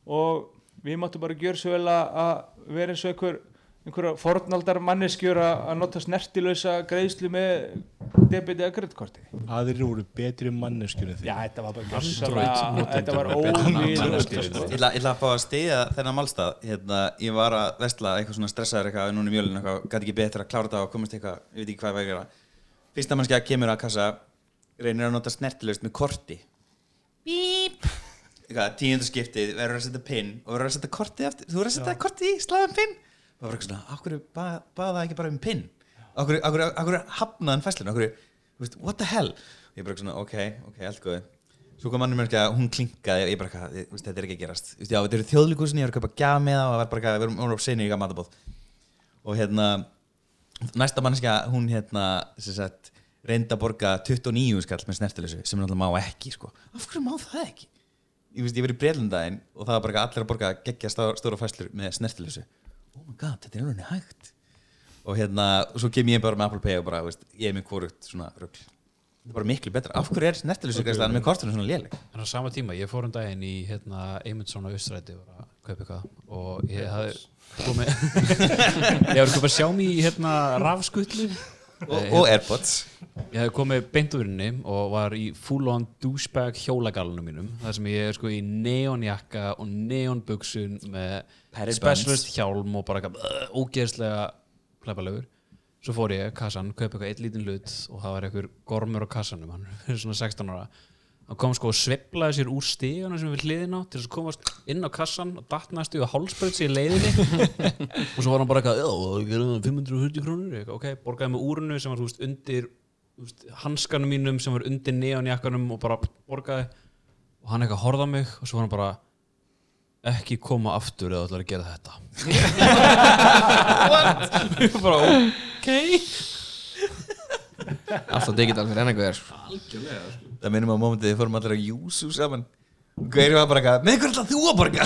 S6: og við máttum bara gjöra svo vel að að vera eins og einhver einhverja fornaldar manneskjur að nota snertilösa greiðslu með debiti eða kreditkorti
S2: aðrir voru betri manneskjunni því
S6: Já, þetta var bara gjörsamlega þetta var óvíð
S5: Ég ætla, að fá að stiðja þennan málstað. Hérna, ég var að vestla eitthvað svona stressaður eitthvað núna í mjölinu eitthvað, gæti ekki betur að klára þetta og komast eitthvað, ég veit ekki hvað ég var að gera. Fyrsta mannskja kemur að kassa reynir að nota snertilegst með korti. Bíp! Eitthvað, tíundu skiptið, verður að setja pinn og verður að setja kortið aftur, þú verður að setja kortið í sláðan pinn það var eitthvað svona, okkur baða ekki bara um pinn okkur, hafnaðan fæslun okkur, what the hell ég bara svona, ok, ok, allt góði Svo kom mannum mér að hún klinkaði, ég bara, veist, þetta er ekki að gerast. Þú veist, Já, þetta eru þjóðlíkusin, ég var að kaupa gjaf með það og það var bara, erum, við erum á seinni í matabóð. Og hérna, næsta manneskja, hún hérna, sagt, reyndi að borga 29 skall með snertilösu, sem náttúrulega má ekki, sko. Af hverju má það ekki? Ég ég verið í Breitlundaginn og það var bara allir að borga geggja stóra fæslur með snertilösu. Oh my god, þetta er alveg hægt. Og hérna, og svo kem ég bara með Apple Pay og bara, veist, ég er með hvorugt svona rugl. Þetta er bara miklu betra. Af hverju er snertilösu greiðslan með kortunum svona léleg?
S4: En á sama tíma, ég fór um daginn í hérna, Eymundsson á Austræti og kaupa eitthvað og ég hafði komið ég hafði komið að sjá mér í hérna, rafskutlu
S5: og, og Airpods.
S4: Ég hafði komið beint úr henni og var í full on douchebag hjólagalunum mínum þar sem ég er sko í neonjakka og neonbuksun með specialist hjálm og bara uh, ógeðslega pleppalegur svo fór ég kassan, kaupa eitthvað eitt lítinn hlut og það var einhver gormur á kassanum hann er svona 16 ára hann kom sko og sveiflaði sér úr stíðuna sem við hliðin á til þess að komast inn á kassan og og hálsbreyt sér í leiðinni og svo var hann bara eitthvað, já, það gerum það 550 krónur. Ok, borgaði með úrunu sem var, þú veist, undir hanskanum mínum sem var undir neonjakkanum og bara borgaði. Og hann eitthvað horfði á mig og svo var hann bara ekki koma aftur eða ætlar að gera þetta. What? Ég bara, ok
S3: Alltaf digital fyrir enn einhver
S5: Það minnum á mómentið þið fórum allir að júsu saman. Og Gauri var bara eitthvað, með hvernig þú að borga?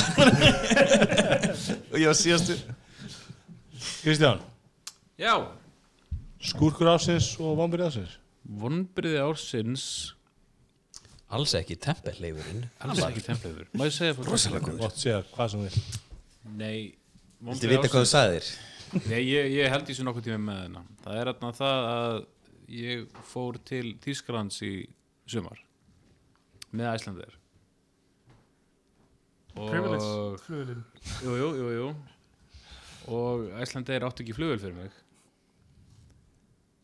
S5: og ég var síðastu
S2: Kristján,
S7: Já,
S2: skúrkur ásins og vambyrði ásins
S7: vonbriði ársins?
S4: Alls ekki tempelleifurinn.
S7: Alls ekki templeifur Má ég segja fólk Rosalega
S2: Gott segja hvað sem vil
S7: Nei,
S5: Viltu vita hvað þú sagðir?
S7: Nei, ég, ég held í svo nokkuð tíma með hennar Það er þarna það að ég fór til Þýskalands í sumar með Æslandir
S8: Privilege, flugulinn
S7: jú, jú, jú, og Æslandir átti ekki flugvél fyrir mig.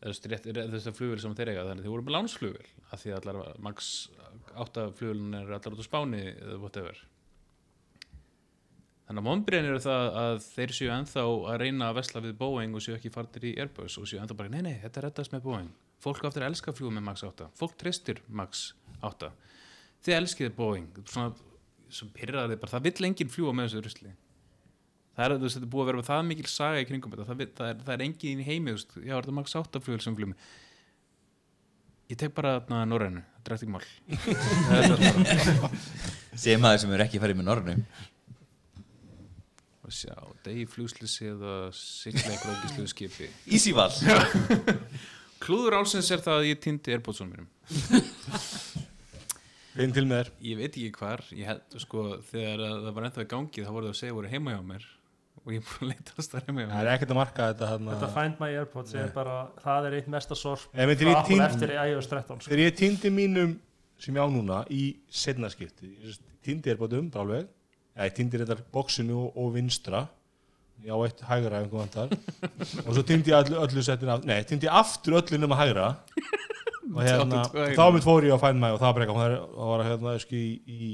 S7: Þessi þessi flugvél sem þeir eiga þannig að þeir voru með lánsflugvél af því að allar max áttaflugvélin er allar út á Spáni eða whatever Þannig að vonbreiðin eru það að þeir séu ennþá að reyna að vesla við Boeing og séu ekki fartir í Airbus og séu ennþá bara, nei, nei, þetta reddast með Boeing. Fólk áttir að elska fljúum með Max 8. Fólk treystir Max 8. Þið elskið Boeing. Svona, sem pyrraði bara, það vill enginn fljúa með þessu rusli. Það er, þú veist, þetta er búið að vera það mikil saga í kringum þetta. Það, vill- það, er, það er enginn í heimi, þú veist, já, er þetta Max 8 fljúvel sem fljúum. Ég tek bara þarna Norrænu, þetta er eftir ekki mál. Er
S5: Segir maður sem er ekki farið með nornu
S7: og sjá, degi flugslýsi eða sigla í grókislu skipi.
S5: Easy val.
S7: Klúður álsins er það að ég týndi Airpodsum mínum.
S2: Finn til með þér.
S7: Ég veit ekki hvar, ég held sko þegar að það var ennþá í gangi þá voru það að segja voru heima hjá mér. Og ég er búin að leita að heima hjá
S2: Það
S7: mér.
S2: er ekkert að marka þetta hann
S8: Þetta Find My Airpods er bara, það er eitt mesta sorp
S2: Ef við til
S8: frá
S2: í
S8: Apple
S2: tínd-
S8: eftir iOS 13 sko.
S2: Þegar ég týndi mínum sem ég á núna í setna skipti ég týndi er um alveg. Já, ég týndi þetta bóksinu og, og vinstra ég á eitt hægra ef einhver vantar og svo týndi ég öllu, öllu settin af nei, týndi ég aftur öllu nema hægra og hérna, og þá mitt fór ég að Find My og það eitthvað, það var hérna sko, í, í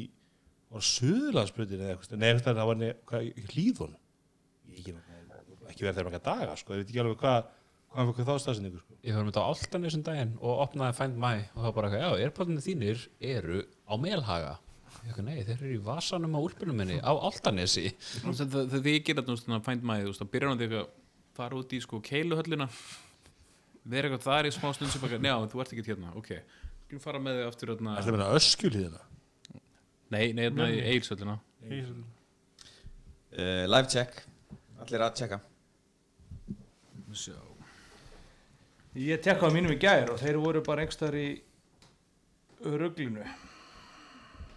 S2: var Suðurlandsbrutin eða eitthvað, nei, eitthvað, það var ne, hvað, í hlýðun ekki, ekki verið þeirra marga daga sko, ég veit ekki alveg hvað hvað var þá stafsendingu sko.
S4: Ég var með þetta á Altanis um daginn og opnaði Find My og var bara já, airpodinu þínir eru á Melhaga nei, þeir eru í vasanum á úlpunum minni á Altanesi.
S7: Þegar ég gera þetta að find my þú veist, þá byrjar hann því að fara út í sko keiluhöllina. Vera eitthvað þar í smá stund sem bara, njá, þú ert ekki hérna, ok skulum fara með þig aftur
S2: Það er meina öskjulíðina
S7: nei, nei, hérna í eilsöllina
S5: uh, Live check. Allir að checka.
S7: Sjá.
S6: Ég tekkaði mínum í gær og þeir voru bara einhverstaðar í ruglinu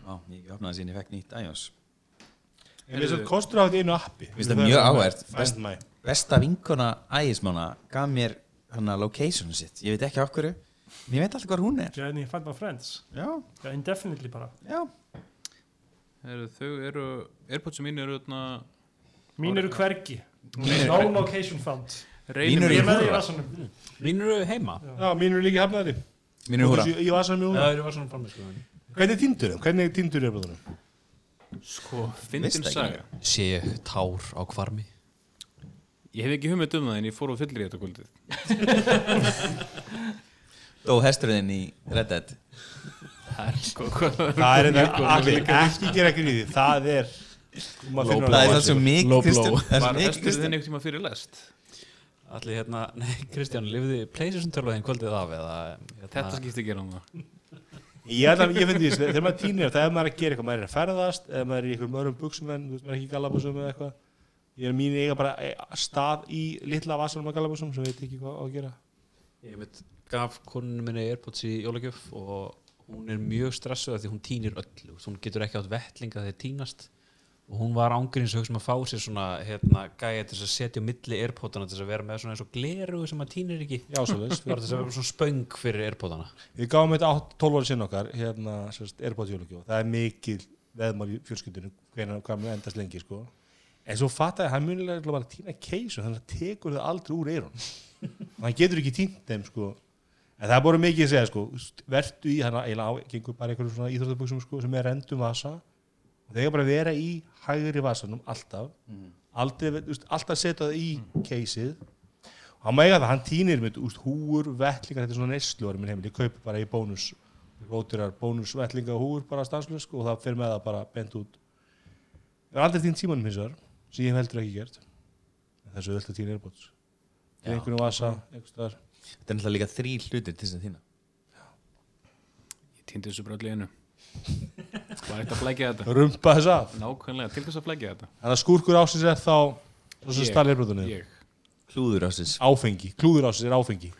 S5: Á, ég opnaði sín, ég fekk nýtt iOS.
S2: Ég veist að kostur á þetta í einu appi.
S5: Finnst það mjög áhært.
S2: My
S5: Besta vinkona ægismána gaf mér hana location sitt. Ég veit ekki af hverju Ég veit alltaf hvað hún er.
S8: Já, en ég Find My Friends.
S5: Já,
S8: Já, indefinitely bara.
S5: Já.
S7: Heru, þau eru, airpodsum mín eru hérna
S8: Mín eru hvergi. No location found.
S5: Mín eru í húra.
S4: Mín eru heima.
S2: Já, mín eru líka hafnaði
S5: Mín er húra.
S2: Ég var saman mjög
S4: Það
S2: Hvernig týndur þeim? Hvernig týndur þeim búðunum?
S7: sko, fyndin
S5: Veist ekki.
S7: saga.
S4: Sé ég tár á kvarmi
S7: ég hef ekki hugmynd um það en ég fór og fyllir í þetta kvöldið.
S5: Dó hesturinn í Red Dead.
S7: Það er sko hvað
S2: Það er þetta allir ekki gera ekki því. Það er maður finnur
S5: Það er það svo
S2: á
S5: mikið. Kristján Það er svo
S7: var
S5: mikið
S7: hestur
S5: Kristján
S7: þinn einhvern tíma fyrir lest?
S4: Allir hérna, nei, Kristján, lifði Playstation törlaðin kvöldið af eða hérna,
S7: þetta skipti ekki um það
S2: Ég, ætla- ég finn því, þegar maður týnir það er maður að gera eitthvað, maður er að ferðast eða maður er í einhverjum öðrum buksum en maður er ekki í gallabúsum eða eitthvað. Ég er mín eiga bara eh, stað í litla vasanum á gallabúsum sem veit ekki hvað að gera.
S4: Ég veit, gaf konunum minni Airpods í jólagjöf og hún er mjög stressuð af því hún týnir öllu. Hún getur ekki átt vettlinga þegar týnast og hún var ángurins að hugsa um að fá sér svona hérna, gæja til að setja milli Airpodana til að vera með svona eins og gleru sem að týnir ekki.
S2: Já, svo veist
S4: bara til þess að vera svona spöng fyrir Airpodana.
S2: Við gáum þetta 12 ári sinn okkar hérna, sérst, Airpods jólugjóð það er mikil veðmál í fjölskyldinu hvernig hvað mun endast lengi sko. en svo fattaði hann munilega bara týna keisu þannig að tekur það aldrei úr eyrun. Hann getur ekki týnt þeim sko. en það er bara mikið að segja sko, vertu í hana bara sem er bara vera í hægri vasanum alltaf. Aldrei, þú veist, alltaf setja það í keysið og hann mega það, hann týnir með úst, húur, vettlingar, þetta er svona neyslu ári minn heimil, ég kaupi bara í bónus rótirar bónus vettlinga og húur bara stanslösk og það fyrir með það bara bent út. Það er aldrei týnt tímanum hins vegar sem ég hef heldur ekki gert. En þessu öll að týna erbóts
S5: Já.
S2: einhvern vasa, einhvers staðar.
S5: Þetta er náttúrulega líka þrý hlutir til þess að þína
S7: Ég týndi þessu einu Var eitt að flækja þetta.
S2: Rumpa þess af.
S7: Nákvæmlega, til þess að flækja þetta.
S2: Þannig að skúrkur ásins er þá svo sem
S7: Ég.
S2: stæl erbótunni
S7: Ég.
S5: Klúður ásins
S2: áfengi, klúður ásins er áfengi.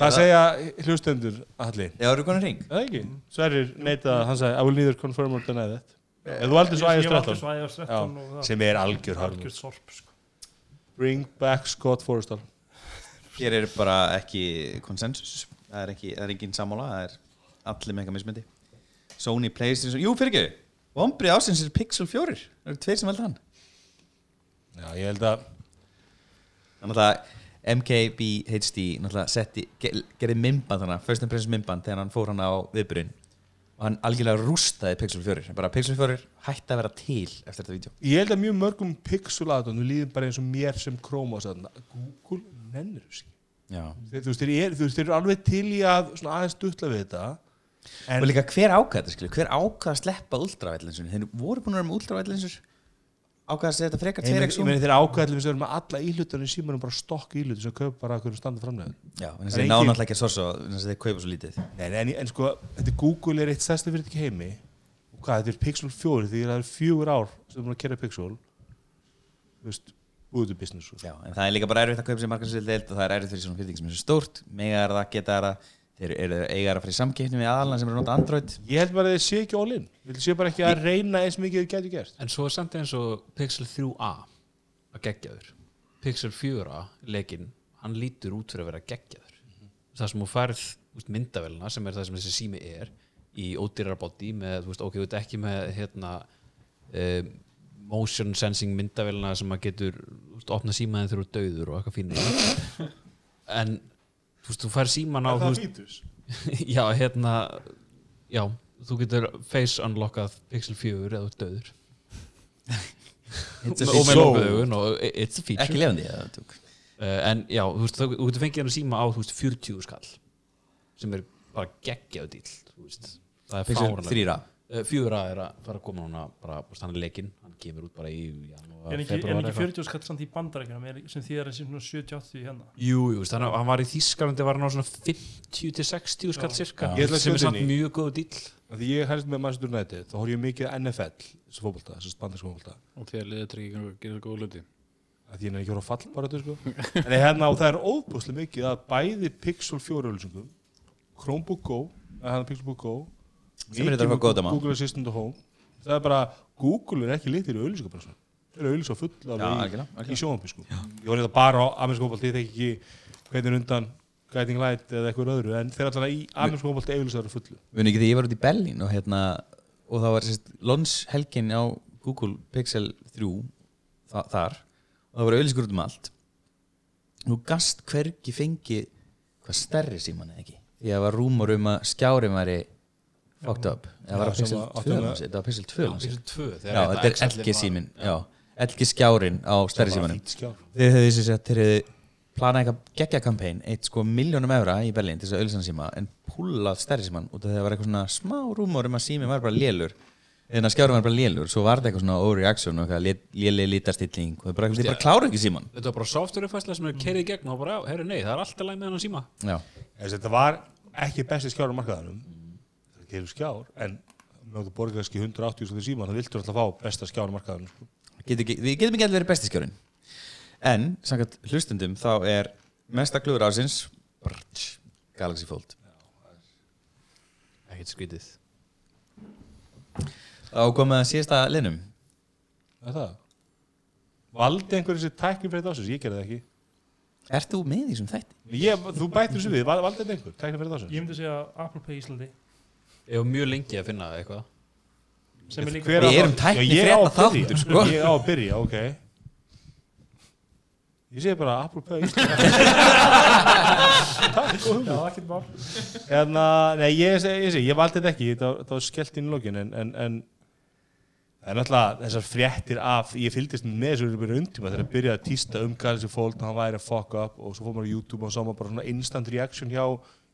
S2: Hvað segja hlustendur allir,
S5: Já, eru konar ring?
S2: eða ekki. Sverrir neita, hann sagði I will neither confirm or deny that. Ef þú valdir svo
S8: Ég-
S2: ægist
S8: ég valdi
S2: 13
S8: svo iOS 13 og það
S2: sem er algjör hörnum
S8: algjört sorp sko.
S2: bring back Scott Forrestal.
S5: Hér er bara ekki konsensus Það er, ekki, það er engin sammála Það er allir með eitthvað mismyndi Sony Playstation, jú fyrir ekki Vombrið ásins er Pixel 4 Það eru tveir sem velda hann.
S2: Já, ég held að
S5: Þannig að MKBHD náttúrulega setti, ge- gerði mymband þannig, First Impressions mymband þegar hann fór hann á viðbyrjun og hann algjörlega rústaði Pixel 4 bara Pixel 4 hætti að vera til eftir þetta vídeo.
S2: Ég held að mjög mörgum pixel aðdónu líðum bara eins og mér sem Chrome og þarna Google nennir þessu. Þeir- þú veist, þeir eru, þú alveg til í að svona aðeins duttla við þetta en
S5: og líka hver skilju, hver ákvað að sleppa ultravætlinsur, þeir voru búin að vera með ultravætlinsur. Ákvað að segja þetta frekar
S2: Ég
S5: 2x
S2: meina- ég meina þeir ákvæðlega við erum með alla íhlutunum símanum bara stokk íhlutur sem kaup bara hverju standa framlega
S5: Já, en
S2: En
S5: þessi
S2: engin-
S5: ná náttúrulega ekki að sorsa að þeir kaupa svo lítið.
S2: En, en, en sko, þetta Google er eitt stærsta fyrir ekki heimi. Og hvað, þetta er Pixel 4 því það er fjögur ár sem er búin að kera Pixel. Þú veist, út af business sko.
S5: Já, en það er líka bara erfitt að kaupa sér markansvill deild og það er erfitt fyrir svona fyrirtæki sem er svo stórt. Mega er það, geta er það? Þeir eru eigar að í samkeppni við aðalna sem eru nota Android?
S2: Ég held bara að þeir sé ekki all in. Þeir sé bara ekki að reyna eins mikið þeir getur gert.
S4: En svo er samt eins og Pixel 3a að geggjaður. Pixel 4a leikinn, hann lítur út fyrir að vera geggjaður. Það sem þú færð úst, myndavélina sem er það sem þessi sími er í ódýrarbóti með, þú veist, ok, þú ert ekki með hérna um, motion sensing myndavélina sem að getur úst, opna símaðin þegar þú er dauður og eitthvað fínir. En þú veist, þú færð síman á veist,
S2: fítus?
S4: já, hérna já, þú getur face unlockað Pixel 4 eða þú ert dauður.
S5: It's a
S4: og með
S5: feature.
S4: lokaðugun og it's a feature.
S5: Ekki lefandi eða tók.
S4: Uh, en já, þú veist, þú þú getur fengið hann að síma á þú veist, 40 skall sem er bara geggjaðu dýl það er
S5: Pixel
S4: fáránlega
S5: 3A
S4: uh, fjögur er að fara að koma núna bara, veist, hann er leikinn, hann kemur út bara í janúar,
S8: En ekki,
S4: febrúar
S8: en ekki
S4: eitthvað.
S8: 40 skatt samt í bandarækjunum er- sem því er þessi svona 70-80 hérna.
S4: Jú, jú, veist, hann, hann var í Þískalandi var hann á svona 50 til 60 skall cirka,
S2: að
S4: sem er samt mjög góð dýl
S2: því ég helst með Manchester United þá horf ég mikið á NFL þessu fótbolta, þessu spandarsku fótbolta.
S7: Og tryggir að gera góð hluti.
S2: Að því ég er ekki voru að falla bara þetta sko. En hérna og það er óbúslega mikið að bæði Pixel 4
S5: Sem er þetta að fá góða dama.
S2: Google Assistant og Home. Það er bara, Google er ekki litir í svona þeir eru ölsingu full
S5: Já, algjörlega,
S2: í,
S5: algjörlega.
S2: í sjónvarpi sko. Ég var þetta bara á ég þekki ekki hvernig er undan Guiding Light eða eitthvað öðru en þeir alltaf í amerísku fótbolti auðvitað fullu
S5: Við ekki þegar ég var út í Berlín og hérna og það var sérst lons helgin á Google Pixel 3 þa þar. Og það voru auðlýskur út um allt. Nú gast hvergi fengi hvað stærri síman eða ekki? Því að það var rúmur um að skjárin væri fucked up. Eða var það Pixel
S2: sem að-
S5: 2
S2: áttu með-
S5: lansi? þetta var Pixel 2 lansi.
S4: Pixel 2
S5: já þetta er LG símin já, LG skjárin á stærri símanum. þeir hefði þessi að þeir hefði planað eitthvað geggja kampæn eitt sko miljónum evra í Berlín til þess að auðlýsa síma en púlað stærri síman út af því að það var eitthvað svona smá rúmur um að sími var bara lélur. En að skjárum var bara lélur svo var þetta eitthvað svona overreaction og eitthvað léli lítastilling og þau bara, bara klára ekki síman
S4: Þetta var bara softwarefæsla sem er kerið í gegn og bara, herru nei, það er alltaf læg með hann síma.
S5: Já,
S2: þetta var ekki besti skjár á markaðanum er ekki skjár en með þú borga kannski 180 svo því síma þá viltu alltaf fá besta skjár á markaðanum sko.
S5: Við getum ekki allir verið besti skjárin en samkvæmt hlustundum þá er mesta klúður ásins Galaxy Fold
S4: Ekkert skrítið
S5: þá komið að síðasta linnum
S2: Það er það Valdi einhver þessi tækni fyrir ásins? Ég gerði það ekki
S5: Ert þú með í þessum þætti?
S2: ég, Þú bættir þessu við, val- valdi þetta einhver tækni fyrir ásins?
S8: Ég myndi segja Apple Pay Íslandi
S4: Ég var mjög lengi að finna eitthvað.
S8: Sem er líka
S2: Hver á
S5: Við erum tækni
S2: Já, ég á að
S5: frétta
S2: byrja.
S5: þáttur, sko.
S2: Ég á að byrja, ok. Ég segi bara Apple Pay Takk og
S8: Já, ekkert mál.
S2: Hérna, nei, ég segi, ég, segi, ég valdi þetta ekki. Það, það var skellt inn í lokin en, en, en það er náttúrulega þessar fréttir af, ég fylgdist með þessu byrja undtíma þegar að byrja að tísta um Galaxy Fold og hann væri að fuck up og svo fór maður á YouTube og sá maður bara svona instant reaction hjá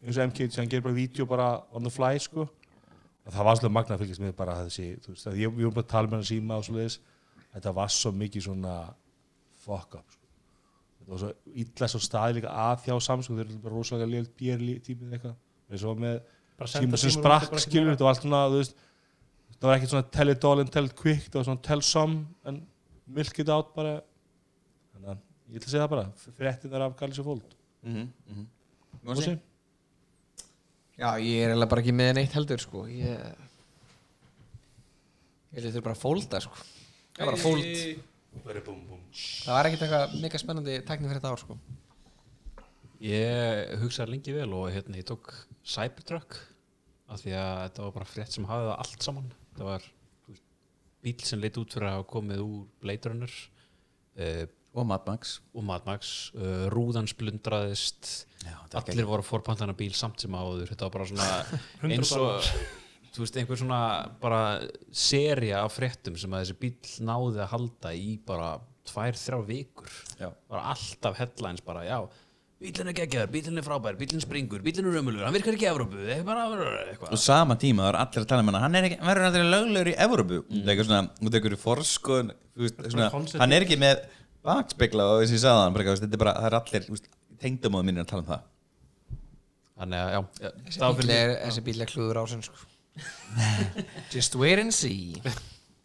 S2: eins og MK sem hann gerir bara vídeo bara on the fly sko og það var svolítið magna að fylgjast með bara þessi, þú veist, að ég, voru bara að tala með hann síma og svoleiðis, þetta var svo mikið svona fuck up sko. þetta var svo illa svo staði líka að þjá Samsung, þeir eru bara rosalega lélt bér tímið eitthvað, eins og með síma sem sprakk skilur þetta var allt svona, þú veist það var ekkert svona tell it all and tell it quick það var svona tell some and milk it out bara þannig að ég ætla að segja það bara fréttin þar af Galaxy Fold
S5: Mhm, mhm.
S2: Mósi?
S3: Já, ég er eiginlega bara ekki með neitt heldur sko. Ég Ég er bara að fólda sko. Það er bara fóld Það var ekkert eitthvað mega spennandi tækni fyrir þetta ár sko.
S4: Ég hugsaði lengi vel og hérna ég tók Cybertruck af því að þetta var bara frétt sem hafði það allt saman. Þetta var bíl sem leit út fyrir að hafa komið úr Blade Runner uh,
S5: Og Mad Max.
S4: Og Mad Max uh, rúðan splundraðist. Allir voru að forpantana bíl samt sem áður. Þetta var bara svona eins og þú veist einhver svona bara seria af fréttum sem að þessi bíl náði að halda í bara tvær, þrjá vikur.
S5: Já.
S4: bara alltaf headlines bara já bílinn er geggjaður, bílinn er frábær, bílinn springur bílinn er ömulur, hann virkar ekki í Evrópu það er bara eitthvað.
S5: Og sama tíma það er allir að tala um hana Hann er ekki, hann verður aldrei löglegur í Evrópu. Það er eitthvað svona, forskun þú veist, svona,
S8: concept.
S5: Hann er ekki með bakspegla og þess að ég sagði hann bara, eitthvað, Þetta er bara, það er allir tengdamóðu mínir að tala um það.
S4: Þannig að já,
S3: Þessi bíl er, þessi bíl er klúður ásinn sko. Just wait and see.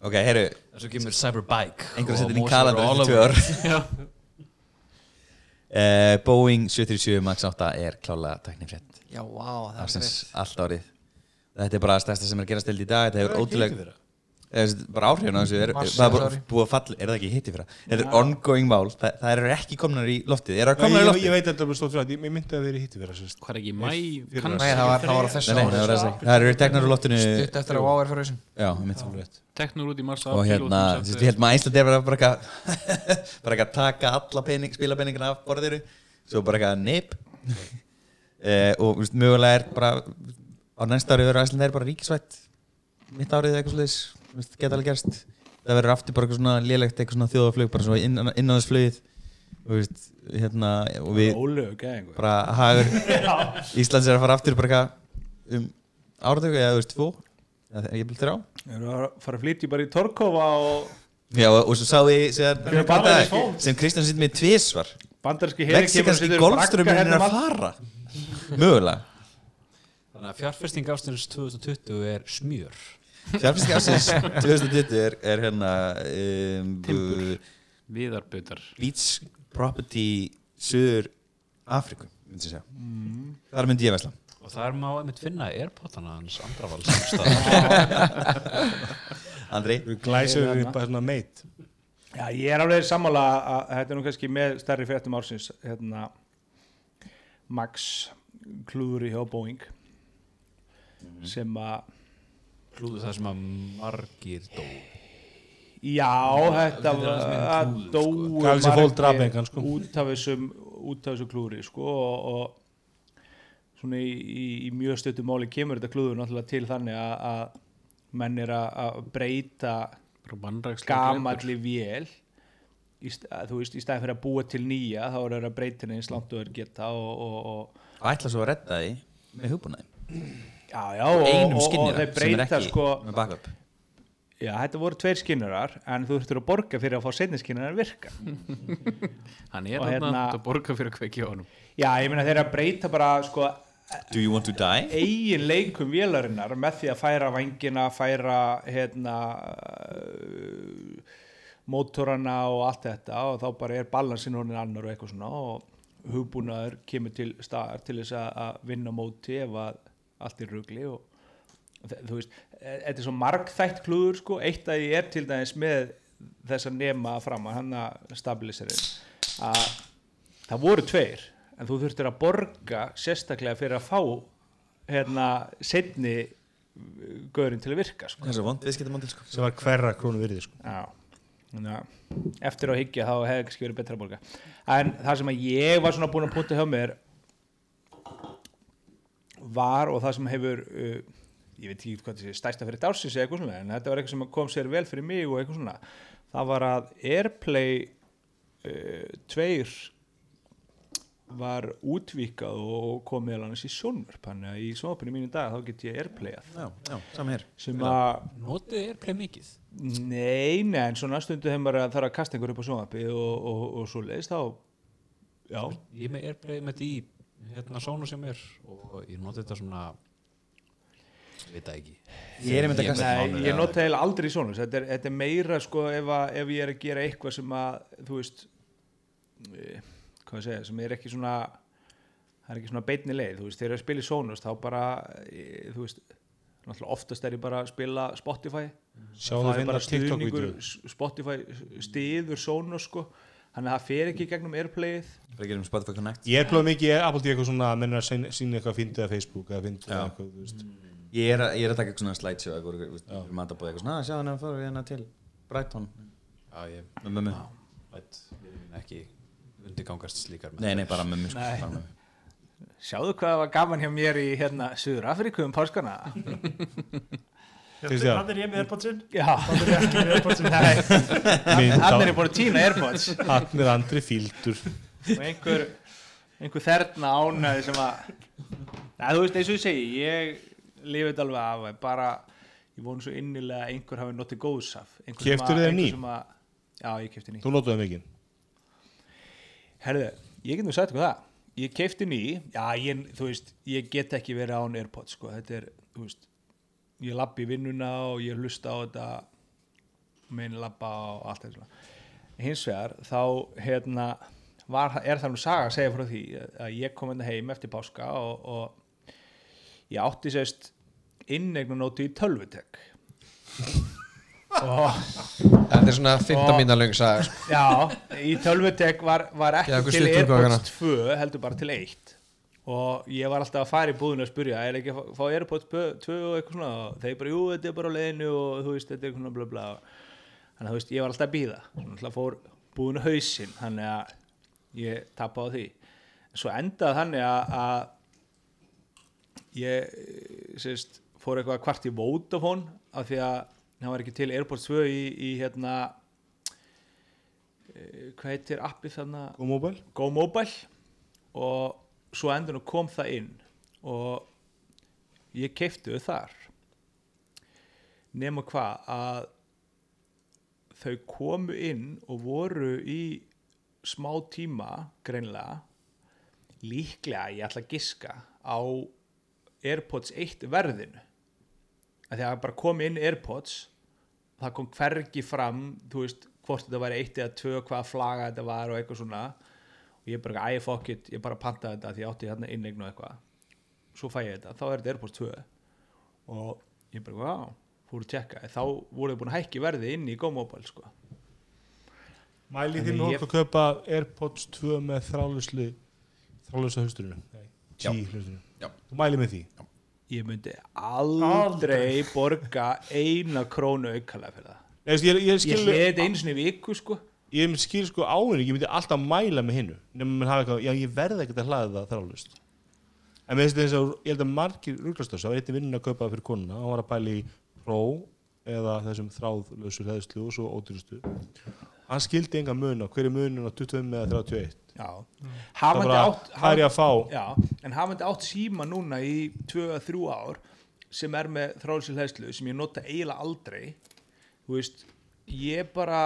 S5: Ok, heyrðu,
S4: þessu kemur Cyberbike
S5: einhver að
S4: og
S5: setja inn í kalendar uh, Boeing 737 MAX 8 er klálega tæknifrétt
S3: Já, vá, það er
S5: Ársins
S3: greitt
S5: allt árið. Þetta er bara stærsta sem er að gerast til í dag. Þetta hefur ótrúlega bara áhrifin á þessu er,
S3: Mars,
S5: það er bara
S3: sorry.
S5: búið að falla, er það ekki hitti fyrir það þetta er ongoing mál, það, það eru ekki komnar í loftið. Er það
S2: Ég,
S5: komnar í
S2: ég,
S5: loftið?
S2: ég veit að þetta er stótt fyrir að ég ég myndi að vera í hitti vera sérst
S7: Hvað er ekki mæ?
S2: Fyrir-
S7: Kannski?
S3: Það var, það var á þessu
S5: nei, það, það eru teknar úr loftinu
S3: Stutt eftir að er fyrir
S5: mitt
S7: teknur út í mars
S5: og hérna, þú veist, ég held maður Ísland er bara bara eitthvað að taka alla pening, spilapenningina af borðiru svo bara eitthvað nip. Eh, og mögulega er bara á næsta ári verður Ísland er bara ríkisvætt. Mitt árið sliðis geta alveg gerst. Það verður aftur bara eitthvað svona lélegt eitthvað svona þjóðaflug bara svona innan, innanðsflugið og þú veist, hérna og við
S6: gæðingu
S5: bara hagur. Íslands er að fara aftur bara eitthvað um áratöku eða þú veist, tvo eða ég vil þrjá.
S6: Erum við að fara að flytja bara í Torkova og
S5: Já, og, og svo sá ég
S6: fólk.
S5: sem Kristján sitt með tvísvar Mexikanski golfströmmin er að fara. Mögulega.
S4: Þannig að fjárfesting ástæðins 2020 er smjör
S5: Fjárfíski ásins 2020 er, er hérna um,
S7: Timbur. Viðarbutar.
S5: Beach Property Suður Afriku myndi segja. Þar myndi ég vesla
S4: og þar má einmitt finna airpotana hans andravals. Samstæð
S5: Andri?
S2: Við glæsum við bara svona meit
S6: Já, ég er alveg sammála að þetta er nú kannski með stærri fréttum ársins hérna Max klúður hjá Boeing sem að
S4: klúðu það sem að margir dó
S6: já, þetta var
S4: klúður,
S6: dóu
S2: sko. Engan, sko.
S6: út af þessum út af þessu klúri sko og, og svona í, í, í mjög stöttu máli kemur þetta klúður náttúrulega til þannig að, að menn er að, að breyta gamalli vél í, st- að, þú veist, í stæði fyrir að búa til nýja þá er það að breyta henni eins langt og er geta og, og, Og
S5: ætla svo að redda því með hugbúnaði
S6: já, já, og,
S5: Einum
S6: þeir
S5: sem er ekki
S6: sko,
S5: með backup.
S6: Já, þetta voru tveir skinnarar en þú þurftur að borga fyrir að fá setni skinnarar virka.
S7: Hann er hann
S6: hérna-
S7: að borga fyrir að kveikja honum.
S6: Já, ég meina þeir að breyta bara sko
S5: Do you want to die?
S6: eigin leikum vélarinnar með því að færa vangina, færa hérna uh, mótorana og allt þetta og þá bara er balansin honin annar og eitthvað svona og hugbúnaður kemur til staðar til þess að- að vinna móti ef að allt er rugli og þú veist, e- þetta er svo margþætt klúður sko, eitt að ég er til dæmis með þess að nema fram að hann að stabiliserinn að það voru tveir en þú þurftir að borga sérstaklega fyrir að fá hérna setni gaurinn til að virka sko.
S5: Það er svo vond viðskiptamóndil sko
S2: sem var hverra krónu virði sko.
S6: Já. Að eftir á hyggja þá hefði kannski verið betra að borga en það sem að ég var svona búin að punta hjá mér var og það sem hefur uh, ég veit ekki hvað það sé stærsta fyrir dársins eða eitthvað svona en þetta var eitthvað sem kom sér vel fyrir mig og eitthvað svona. Það var að Airplay uh, 2 var útvíkað og kom meðal annars í sjónvörp þannig að í sjónvörpinu mínu dag þá get ég Airplayað.
S5: Já, já, saman hér.
S6: Sem að
S4: Notið er play mikið?
S6: Nei, nei, en svona stundu þegar maður þarf að kasta einhver upp á sjónvarpi og, og, og svo leiðist þá Já,
S4: Ég er með airplay með því hérna Sónu sem er og ég noti þetta svona ég veit það ekki.
S5: Ég kasta
S6: nei, ég nota eiginlega aldrei í svona þetta þetta er meira sko ef, að, ef ég er að gera eitthvað sem að þú veist eh, hvað ég segja, sem er ekki svona það er ekki svona beinni leið, þú veist, þegar ég í Sonos þá bara, eh, þú veist náttúrulega oftast er ég bara að spila Spotify.
S2: Sjáðu
S6: það
S2: að
S6: er bara stuðningur Spotify stiður Sonos sko þannig að það fer ekki gegnum Airplayið.
S5: Bara gerum Spotify Connect.
S2: Ég er plöðum mikið, ég Apple TV eitthvað svona að menna að sína eitthvað fyndið að Facebook eða fyndið
S5: Já.
S2: eitthvað, þú veist.
S5: Ég er, að, ég er að taka eitthvað svona slideshow eitthvað, eitthvað, eitthvað matabóð eitthvað svona, "Ah, sjá þannig að við hérna til Brighton.
S4: Já, ég
S5: með mömmu.
S4: Ekki undirgangast slíkar
S5: Nei, nei, bara mömmu sko,
S6: Nei.
S5: bara mömmu.
S6: Sjáðu hvað var gaman hjá mér í hérna Suður Afríku um páskana.
S8: Hann er ég með Airpodsinn.
S6: Já,
S8: Hann er ekki með Airpodsinn
S6: Hann er búin að týna Airpods.
S2: Hann er andri fíldur
S6: og einhver einhver þerna ánæði sem að Nei, þú veist eins og ég segi ég lifi þetta alveg af. En bara ég vonu svo innilega að einhver hafi notið góðs af. Einhver sem að-
S2: Keyptirðu þér
S6: einhver
S2: ný?
S6: sem að- Já, ég kefti ný
S2: Þú notuðu mikið.
S6: Herðu, ég get nú sagt eitthvað það. Ég kefti ný, já, ég, þú veist ég get ekki verið án Airpods sko. þetta er, þú veist ég labbi í vinnuna og ég hlusta á þetta minn labba og allt þetta hins vegar þá hérna var, er það nú saga að segja frá því að ég kom hérna heim eftir páska og, og ég átti sérst innegnunóti í tölvutek og
S3: Þetta er svona 15 mínúna löng saga sko.
S6: Já, í tölvutek var, var
S3: Já,
S6: ekki
S3: hvað
S6: til Airpods 2 heldur bara til 1 og ég var alltaf að fara í búðinu að spurja er ekki að fá- Airpods 2 og eitthvað svona? Og þeir bara, jú, þetta er bara á leiðinu og þú veist, þetta er eitthvað bla bla. Þannig að þú veist, ég var alltaf að býða svona alltaf fór búðinu hausinn þannig að ég tappa á því. Svo endaði þannig að, að ég sérst, fór eitthvað kvart í Vodafone af því að það var ekki til Airpods 2 í, í hérna eh, hvað heitir appið þarna?
S2: Go Mobile.
S6: Go Mobile. Og svo endur nú kom það inn og ég keifti þau þar. Nema hvað að þau komu inn og voru í smá tíma greinlega líklega ég ætla að giska á Airpods 1 verðinu. Að því að bara kom inn Airpods það kom hvergi fram þú veist hvort þetta væri 1 eða 2 hvaða flaga þetta var og eitthvað svona og ég bara, æ, fuck it, ég bara pantaði þetta því ég átti hérna innegn og eitthvað. Svo fæ ég þetta, þá er þetta Airpods 2 og ég bara, wow fór að tjekka, þá voru þið búin að hækki verði inn í GoMobile sko. Þannig
S2: þið með
S6: ég-
S2: að kaupa Airpods 2 með þrálusli þrálusa hlusturinu G-hlusturinu
S5: Já.
S2: Þú mælið með því?
S6: Ég myndi aldrei borga eina krónu aukalega fyrir það.
S2: Ég, ég, ég
S6: hliði þetta einu sinni í viku sko
S2: ég skil sko ávinning ég myndi alltaf mæla með hinnu nema mann hafa eitthvað, já ég verði ekkert að hlaða það þrálust en með þess að ég held að margir rugglastöðs, það var eitthvað vinnin að kaupa það fyrir konuna, hann var að pæla í Pro eða þessum þráðlösu hlæðslu og svo ódýrustu. Hann skildi enga mun á hverju munin á 25 eða 31
S6: já,
S2: það hvað er ég að fá.
S6: Já, en hafandi átt síma núna í 2-3 ár sem er með þráðsil hlæslu sem ég nota eiginlega aldrei þú veist, ég bara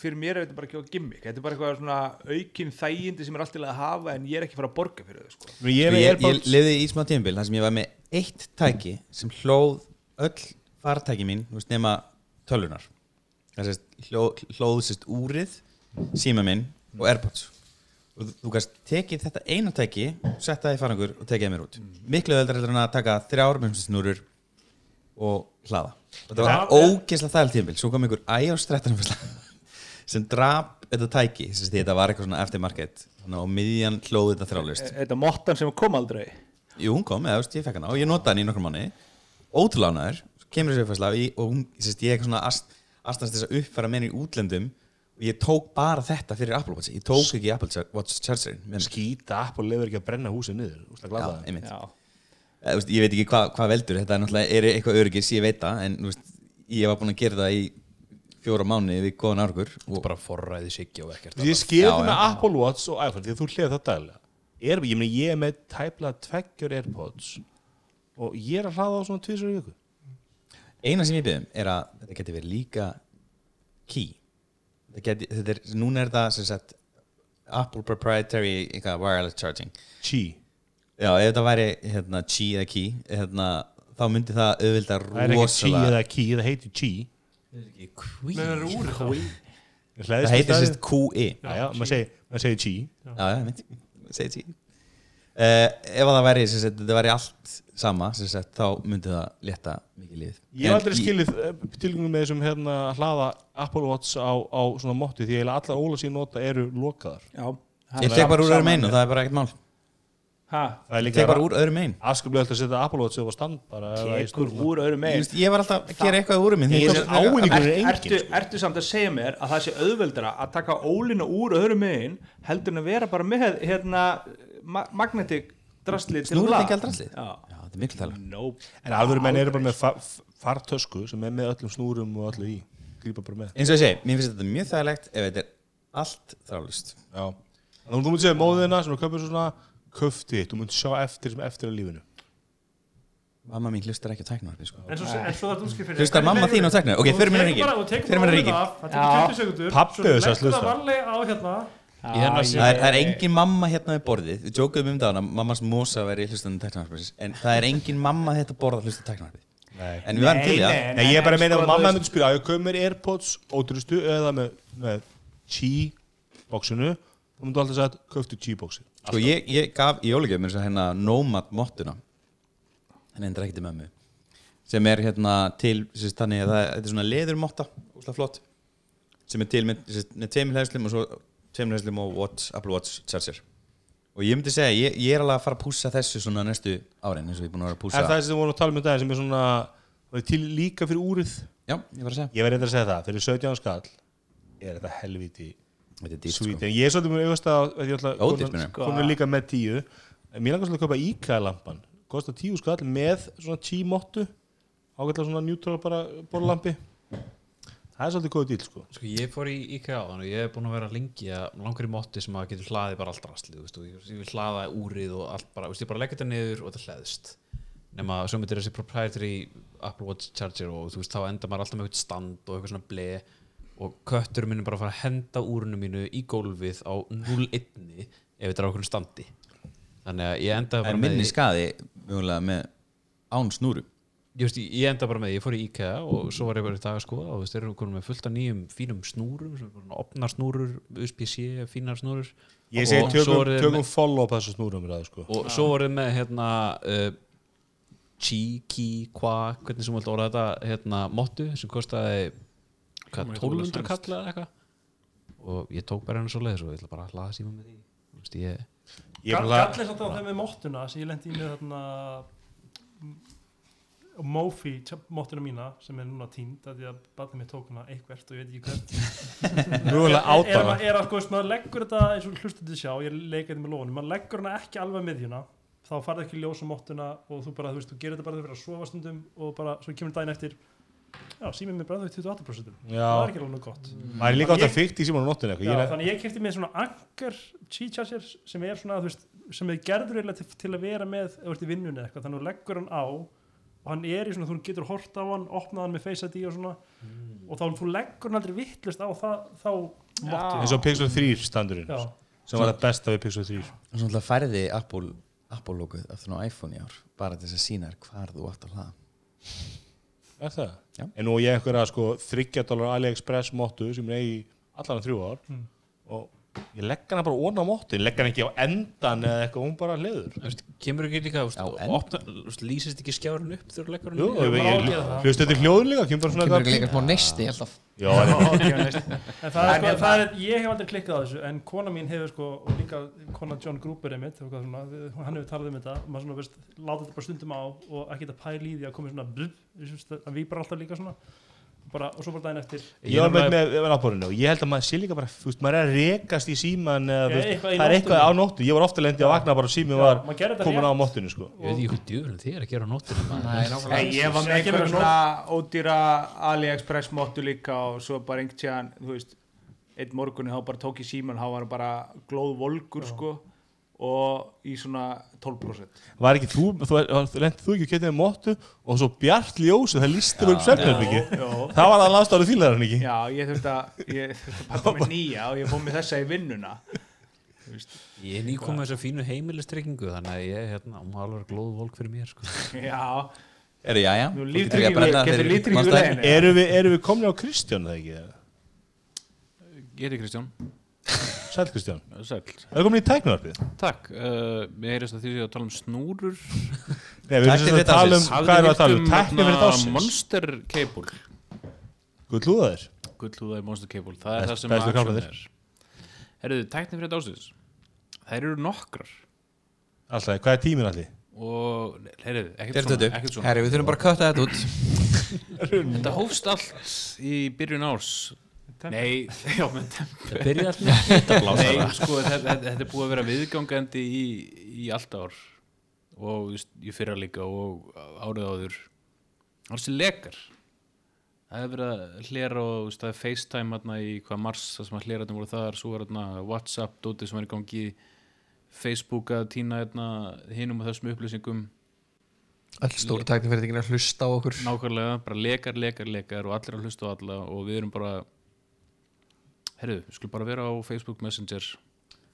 S6: fyrir mér er þetta bara ekki á gimmick. Þetta er bara eitthvað svona aukin þægindi sem er alltaf að hafa en ég er ekki fara að borga fyrir þau sko.
S2: ég,
S5: Ég,
S2: ég,
S5: ég, lifði í smá tímabil þar sem ég var með eitt tæki sem hlóð öll fartæki mín þú veist, nema tölunar það sést, hlóð, hlóð sérst úrið síma minn og Airpods. Og þú- gæst tekið þetta eina tæki setta það í farangur og tekið það mér út. Miklu öðvöldar heldur en að taka þrjár snúrur og hlaða. Og þetta var ógeðslega þægileg tímabil. Svo kom einhver iOS 13 sem drap þetta tæki þetta var eitthvað svona eftirmarket þannig að á miðjan hlóð þetta þrjálust
S6: Þetta er mottan sem kom aldrei.
S5: Jú, hún kom, eða, ég fekk hana og ég notaði hann í nokkur manni ótrúlánaður, kemur þessu uppfærsla í, og hún, sérst, ég er eitthvað svona að, aðstæðast þess að uppfæra menn í útlendum og ég tók bara þetta fyrir Apple Watch. Ég tók ekki Apple Watch með mér.
S2: skýta app og lefur ekki að brenna húsið niður úst,
S5: Já, einmitt.
S6: Já,
S5: Eh, þú veist, ég veit ekki hvað hva veldur þetta er náttúrulega er eitthvað öryggis, ég veit það en ég var búin að gera það í fjóra mánu við góðan árgur og
S4: bara forræði siggi og ekkert
S2: ég skilði með
S5: já.
S2: Apple Watch og iPhone því að þú það daglega. Er, ég, meni, ég er með tæplega tveggjur Airpods og ég er að hlaða á svona tvisar í viku.
S5: Eina sem ég byrðum er að þetta geti verið líka key. Þetta geti, þetta er, núna er það sem sagt Apple proprietary wireless charging.
S2: Qi.
S5: Já, ef þetta væri hérna, Qi eða key hérna, þá myndi það auðvitað
S2: það er ekki Qi
S5: rosalega
S2: eða Qi, það heitir Qi
S5: Qi.
S8: með það úr þá
S5: það heitir sérst QI
S2: já, já, maður segir, maður segir Qi.
S5: Já, já, mynd, segir Qi. Uh, ef að það væri þetta væri allt sama sagt, þá myndi það létta mikið líð
S2: Ég hef aldrei skilið tilgjöngum með þessum hérna, hlaða Apple Watch á, á svona mótti því að allar óla sín nota eru lokaðar.
S6: Já.
S5: Ég tek bara úr öðrum einu, það er bara ekkert mál
S6: Hæ,
S2: Það er
S5: ég
S2: líka
S5: tek bara úr öðrum einu
S2: afskaplega öll að setja Apple Watch eða stand er
S6: tekur úr öðrum
S5: veist, ég var alltaf að gera eitthvað úr minn
S2: er er
S6: Er,
S2: engin
S6: ertu, ertu samt að segja mér að það sé auðveldara að taka ólina úr öðrum megin heldur en að vera bara með hérna ma magnetic
S5: ekki aldrei allir
S6: Já,
S5: þetta er miklu tala
S6: nope.
S2: En alveg menn eru bara með fa fartösku sem er með öllum snúrum og öllu í. Grípa bara með.
S5: Eins og ég segi, mér finnst þetta mjög þægilegt ef þetta er allt þráðlust
S2: Já. Þú mútti segja móðina sem er að köpa svona köfti, þú mútti sjá eftir sem eftir að lífinu.
S5: Mamma mín hlustar ekki á tæknarfi sko.
S8: en svo, það útskýr fyrir
S5: Hlustar mamma þín á tækni? Ok, hérna hérna
S8: ríkin. það tekur 20 sekundur
S2: Pabbi
S8: svo
S2: þess að hlusta.
S8: það varlega á hérna.
S4: Ég hérna sé-
S5: það er, er engin mamma hérna við borðið. Við jókuðum um það að mammas mosa væri hlustandi tæknarfi en það er engin mamma þetta borð að hlusta tæknarfi
S2: Nei.
S5: En við varum til það.
S2: Nei, ég er bara að meina
S6: sko,
S2: að mamma
S6: þú
S2: myndi spyrja mér Airpods ódrustu eða með, með Qi bóksinu þú myndi alltaf segja köftu bóksi
S5: sko ég, ég gaf í jólugjöf mér hérna Nomad mottuna. Henni endur ekki til mömmu. Sem er hérna til sérst, þannig að það þetta er svona leðurmotta úslega flott. Sem er til með, sérst, með tveimur hlæðslum og svo tveimur hlæðslum og Watch, Apple Watch Charger og ég myndi segja, ég, ég er alveg að fara að pússa þessu svona næstu árin eins og ég er búin að vera að pússa
S2: Er það sem við vorum að tala um í dag sem er svona það er til líka fyrir úrið?
S5: Já, ég var að segja,
S2: Ég verði eitthvað að segja það, fyrir 17 skall er þetta helviti
S5: er dýrt
S2: sweet.
S5: sko.
S2: ég er svolítið með auðvist að ég ætla að
S5: Ódýrt,
S2: konan-
S5: meina.
S2: konan er líka með 10 en mér langar svolítið að kaupa IKEA-lampan. Kostar 10 skall með svona 10 mottu ágætlega svona neutral bara borlampi það er svolítið góð díl sko.
S4: Sko ég fór í IKEA á þann og ég hef búin að vera lengi að langur í motti sem að getur hlaðið bara allt rastlið veist, og ég, vil hlaða úrið og allt bara veist, ég bara leggja þetta niður og þetta hlæðist nema svo myndir þessi proprietary Apple Watch Charger og þú veist þá enda maður alltaf með eitthvað stand og eitthvað svona ble og köttur minn er bara að fara að henda úrinu mínu í gólfið á 0-1 ef þetta er á okkur standi. Þannig að ég enda bara
S5: en
S4: með
S5: minni skaði mjögulega með án snúru.
S4: Veist, ég ég enda bara með, ég fór í IKEA og svo var ég bara í dag að skoða og þú veist, þeir eru konum með fullt af nýjum fínum snúrum opnar snúrur, USB-C, fínar snúrur.
S2: Ég segi
S4: Og svo
S2: tökum, tökum
S4: með-
S2: follow up þessu snúrum ræðu sko.
S4: Og svo voruð með hérna uh, chi, ki, qua hvernig sem þú vilt orða þetta hérna, mottu sem kostaði 1200 kall eða eitthvað? Og ég tók bara henni svo leiðis og ég ætla bara að hlaða síma með því. Þú veist, ég,
S2: ég bara
S8: Gallið samt á þeim með móttuna sem ég lendi í með þarna Mofi, móttuna mína sem er núna tínd að því að batnið mér tók hana eitthvert og ég veit ekki hvert. Er, er, að- er að sko, maður leggur þetta eins og hlustandi sjá, ég leikaði með lóðunum maður leggur hana ekki alveg með þjuna þá farið ekki ljósa móttuna og þú bara, þú veist, þú gerir þetta bara þegar þú fyrir að sofa stundum og bara, svo kemur daginn eftir já, símið mér bræði 28% það er ekki alveg nú gott.
S2: Það er líka átt að fyrkt í síman á nóttinu eitthvað.
S8: Já,
S2: Ég er-
S8: þannig ég kefti með svona anchor cheat charger sem er svona, þú veist, sem er gerður eiginlega til, til að vera með þú ert í vinnunni eða eitthvað, þannig að þú leggur hann á og hann er í svona, þú getur hort á hann opnað hann með Face ID og svona. Og þá þú leggur hann aldrei vittlust á það, þá mottu
S2: eins og Pixel 3 standurinn
S8: Já,
S2: sem var það besta við Pixel 3
S5: og svo náttúrulega færði Apple Apple logoð aftur á iPhone í ár bara til þess að sína hvar þú átt að hlaða
S2: er það?
S5: Já.
S2: en nú er ég einhverja sko 30 dólar AliExpress móttu sem er í allan þrjú ár
S8: Mm.
S2: og ég legg hana bara ón á móttu ég legg hana ekki á endan eða eitthvað hún bara hliður
S4: þú veist, kemur ekki líka lýsist ekki skjárun upp þegar þú leggur hann
S2: Jú, ég, hlustu þetta hljóðun líka kemur bara svona
S3: kemur ekki líka smá neisti alltaf
S2: Já, en-
S8: en það er, sko, það er, ég hef aldrei klikkað á þessu en kona mín hefur sko, og líka kona John Gruber er mitt, svona, hann hefur talað um þetta og maður svona, veist, láta þetta bara stundum á og ekki þetta pæli í því að koma svona við bara alltaf líka svona bara, og svo bara daginn eftir
S2: Ég var með með, með náttbórinu og ég held að maður sé líka bara, þú veist, maður er að rekast í síman eða,
S8: Já,
S2: veist,
S8: eitthvað í
S2: það er eitthvað
S8: nóttunni.
S2: á nóttu, ég var ofta lendi að vakna bara og sími var
S8: maður gerði þetta
S2: komin á
S8: rétt.
S2: móttinu, sko.
S4: Ég veit ekki hvað djúðurinn þið er að gera á nóttunum maður.
S3: Nei,
S6: ég var með
S8: verið
S6: svona ódýra AliExpress móttu líka og svo bara einhvern tíðan, þú veist, einn morgunni þá bara tók ég síman, þá var hann bara glóð volgur, sko, og í svona 12%.
S2: Var ekki þú, þú, þú lendi þú ekki að getið með móttu og svo bjart ljósu, það lísti bara um svefnherbyggi.
S6: Jó.
S2: Það var það landstáru þýlar hann ekki.
S6: Já, ég þurfti að, ég þurfti að pakka með nýja og ég fóð með þessa í vinnuna.
S4: Ég er nýkomið þessa fínu heimilistryggingu þannig að ég, hérna, hún var alveg glóð volk fyrir mér sko.
S6: já,
S5: Eru, já, já Þú getur ekki að brenna fyrir.
S2: Erum við, erum við komin á Kristján það ekki?
S7: Ég heiti Kristján,
S2: Sæl Kristján.
S7: sæl
S2: Það er komin í tæknavarpið.
S7: Takk, uh, ég heyrist að því að tala um snúrur
S2: Nei, við sagt að tala um, hvað við að tala um? Tækni fyrir dásins.
S7: Monster Cable
S2: Guð lúðaðir.
S7: Gullhúðaði Monster Cable, það er það sem action
S2: kaflarnir.
S7: er Herriðu, tækni fyrir dásins Þær eru nokkrar
S2: Alltaf, hvað er tíminn allir?
S7: og, herriðu, ekkert svona,
S3: Herri, við þurfum bara að kötta þetta út
S7: Þetta hófst allt í byrjun árs Nei, já, með temp
S4: Það byrjaði alltaf með hitablása
S7: Nei, sko, þetta, þetta, er búið að vera viðgangandi í, í allt ár. Og í fyrra líka og árið áður. Það er lekar. Það hefur verið að hlera og það er FaceTime hérna í hvað mars það sem að hlera þetta voru þar. Svo var hérna Whatsapp, dótið sem var í gangi. Facebook að týna hérna hinum og þessum upplýsingum.
S3: Öll stóru tæknifyrirtingin að hlusta á okkur.
S7: Nákvæmlega, bara lekar, lekar, lekar og allir að hlusta á alla. Og við erum bara herru, við skulum bara vera á Facebook Messenger.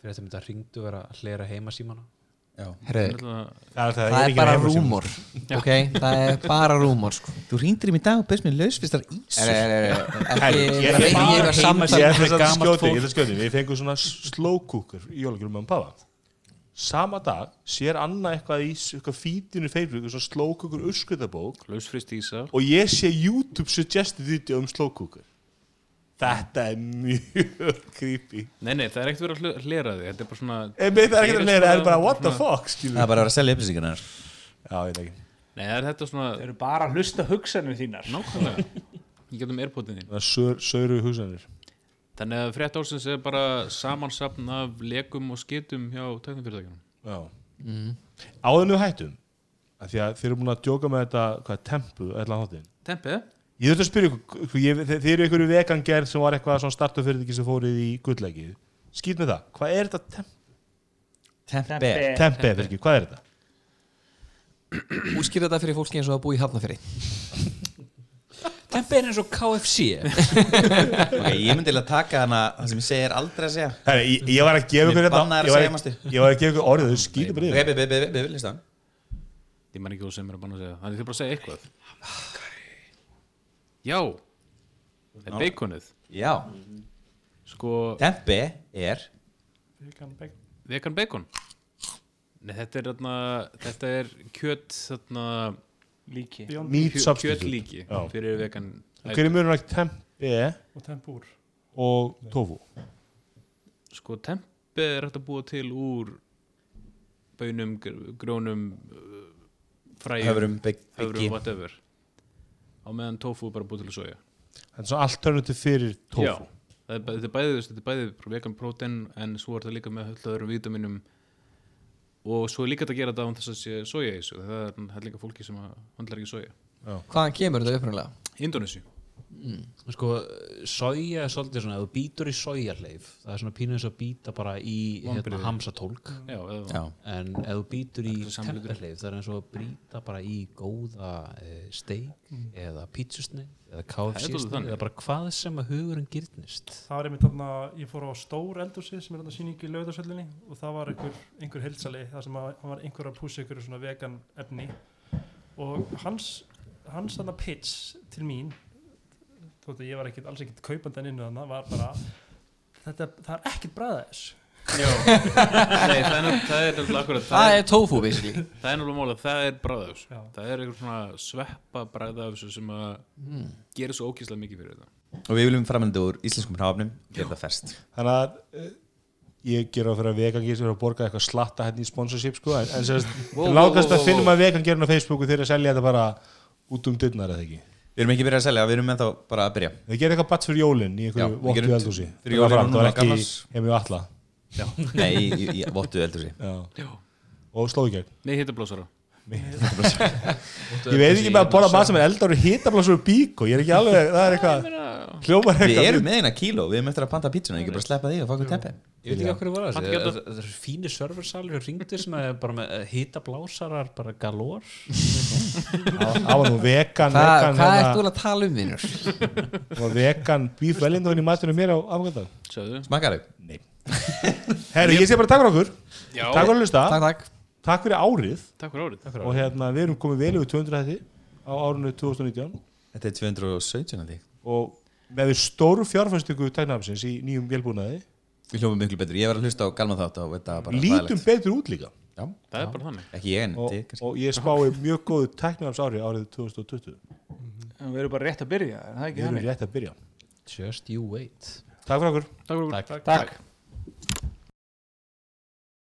S4: Fyrir þetta myndi að ringdu vera að hlera heima símana.
S7: Náttúrulega-
S2: Það er,
S3: það er bara rúmor. Ok, það er bara rúmor sko.
S5: Þú ringdir í mig í dag og best mér lausvistar ís.
S3: Er, er, er, er,
S2: Herri,
S3: ekki
S2: ég- ég- ég- Ég að
S4: gamalt
S2: skjóti, ég Við fengum svona slow cooker í jólagjörum með pappa Sama dag sér Anna eitthvað í eitthvað fítinu Facebook svona slow cooker urskutabók
S7: lausfrist ísa.
S2: Og ég sé YouTube suggested video um slow cooker Þetta er mjög creepy.
S7: Nei, nei, það er ekkert verið að hle- hlera því þetta er bara svona
S2: En með það er ekki að leira, það er bara what the fuck
S5: Það
S2: skilur
S5: er bara að vera að selja upplýsingarna þér.
S2: Já, ég veit ekki.
S7: Nei, það er þetta svona
S6: þeir eru bara að hlusta hugsanir þínar.
S7: nákvæmlega. Ég getum airpodin þín.
S2: Það er sör, söru hugsanir.
S7: Þannig að frétt ársins er bara samansapn af lekum og skitum hjá tæknifyrirtækjunum.
S2: Já. Áður en við hættum að Því að þið eru búin að djóka með þetta hvað tempu, ætla þáttinn?
S7: Tempið?
S2: Ég þurfti að spyrja ykkur, ykkur ég, þið eru einhverju vegan gerð sem var eitthvað svona startup fyrirtæki sem fórið í gullleikið. Skýt með það, hvað er þetta temp,
S5: Tempe
S2: tempe, fyrir ekki, hvað er þetta?
S3: Úskýr þetta fyrir fólki eins og að búa í hafnafyrir
S4: Tempe er eins og KFC
S5: Ok, ég myndi að taka hana það sem ég segi er aldrei að segja.
S2: Herri, ég, ég var að gefa ykkur þetta,
S5: bannaðir
S2: ég var, að gefa ykkur orðið, þau skýtu bara yfir.
S5: beð, beð, beð, beð, listan
S7: Ég man ekki hvað sem er að banna að segja. Þannig þið bara að segja eitthvað Já Það er beikonið
S5: Já,
S7: Sko,
S5: tempe er
S8: Vegan bacon.
S7: vegan bacon Nei, þetta er þarna Þetta er kjöt þarna
S6: Líki.
S2: Meat
S7: kjö-
S2: substitute.
S7: Kjötlíki
S2: Já.
S7: Fyrir vegan
S2: Hver er mjög ekki tempe
S8: og tempur
S2: og tofu?
S7: Sko, tempe er hægt að búa til úr Bönum, grónum uh, Fræjum
S5: Höfrum, bygg-
S7: höfrum,
S5: byggi
S7: whatever Á meðan tofu er bara búið til að soja.
S2: Það er svona alternativ fyrir tofu.
S7: Já, er, þetta er bæðið, þetta er bæðið vegan protein en svo er það líka með öll öðrum vítaminum og svo er líka hægt að gera þetta án þess að sé soja í þessu. Það er, líka fólki sem að handlar ekki soja.
S3: Hvaðan kemur þetta upprunalega?
S7: Indonesia
S4: Sko, soja er svolítið svona ef þú býtur í sojaleif það er svona pínu eins og býta bara í hérna, hamsatólk
S7: Já, eða,
S5: Já,
S4: en ef þú býtur í
S7: er
S4: tempeleif það er eins og að brýta bara í góða e, steik eða pítsusneið eða
S7: dálítið
S4: KFC-sneið
S7: þannig.
S4: eða bara hvað sem að hugurinn gyrnist
S8: það var einmitt þarna, ég fór á stór eldhúsi sem er þarna síning í lögðarsöllinni og það var einhver, einhver heilsali það sem að, hann var einhver að púsa einhverju svona vegan efni. Og hans, hans þarna pitch til mín þótt að ég var ekkit, alls ekkit kaupandan innu þarna var bara þetta, það er ekkit bræða þess
S7: Já. Nei, það er náttúrulega- það er náttúrulega akkurat það,
S3: Það
S7: er,
S3: tofu basically
S7: það náttúrulega mála, það er bræðafs
S8: Já.
S7: það er einhver svona sveppa bræðafs sem að
S3: Mm.
S7: gerir svo ókýrslega mikið fyrir þetta
S5: og við viljum framönda úr íslenskum hráfnum gera það fest
S2: Þannig að uh, ég ger á fyrir að vegan gerir að borga eitthvað slatta hérna í sponsorship sko, en, en sérst,
S7: Wow, wow,
S2: lágast
S7: wow,
S2: að finnum
S7: wow.
S2: að vegan gerir á Facebooku þegar að selja þetta bara út um dyrnar eða ekki.
S5: Við erum ekki byrjað að selja, við erum ennþá bara að byrja.
S2: Við gerum eitthvað bats fyrir jólinn í einhverju vottu eldhúsi.
S5: fyrir jólin
S2: Það var ekki heim við alla
S5: Nei, í, vottu.
S2: Já. Og sló í gegn.
S7: Nei, hittablósara
S2: Ég veit ekki með að borða mat sem er eldar og hittablásur og bík og ég er ekki alveg, það er eitthvað hljómar
S5: Við
S2: eitthvað
S5: erum með eina kíló, við erum eftir að panta pítsuna Ekki bara sleppa því og fá okkur tempi
S4: Ég veit ekki okkur
S7: Hann
S4: þessi
S7: geta-
S4: Það. Það eru fínir serversalir og ringdi sem er bara með hýta blásarar bara galor.
S2: Það var nú vegan
S3: Hva,
S2: vegan,
S3: Hvað
S2: hérna,
S3: ert þú að tala um, vinnur?
S2: það var vegan beef wellington í maturinn mér á afgönda
S7: Sögðu.
S5: Smakar þau?
S2: Nei. Herru, ég sé bara takk fyrir okkur.
S7: Já,
S2: Takk fyrir að árið.
S7: Takk fyrir árið.
S2: Og hérna við erum komið vel yfir 200 hætti á árinu 2019
S5: Þetta er 217 held ég.
S2: og með við stóru fjárfæstingu tæknafnsins í nýjum vélbúnaði.
S5: Við hljófum miklu betur, ég var að hlusta á galma þátt og þetta var bara
S2: lítum
S5: hræðilegt.
S2: betur út líka.
S5: Já,
S7: Það er bara þannig.
S5: Ekki ég en
S2: og,
S5: þið kannski.
S2: og ég spái mjög góðu tæknafns ári árið 2020
S6: En við erum bara rétt að byrja, er það
S2: við
S6: ekki
S2: erum
S6: þannig?
S2: rétt að byrja.
S4: Just you wait.
S2: Takk fyrir okkur.
S7: Takk fyrir okkur.
S4: Takk.
S6: Takk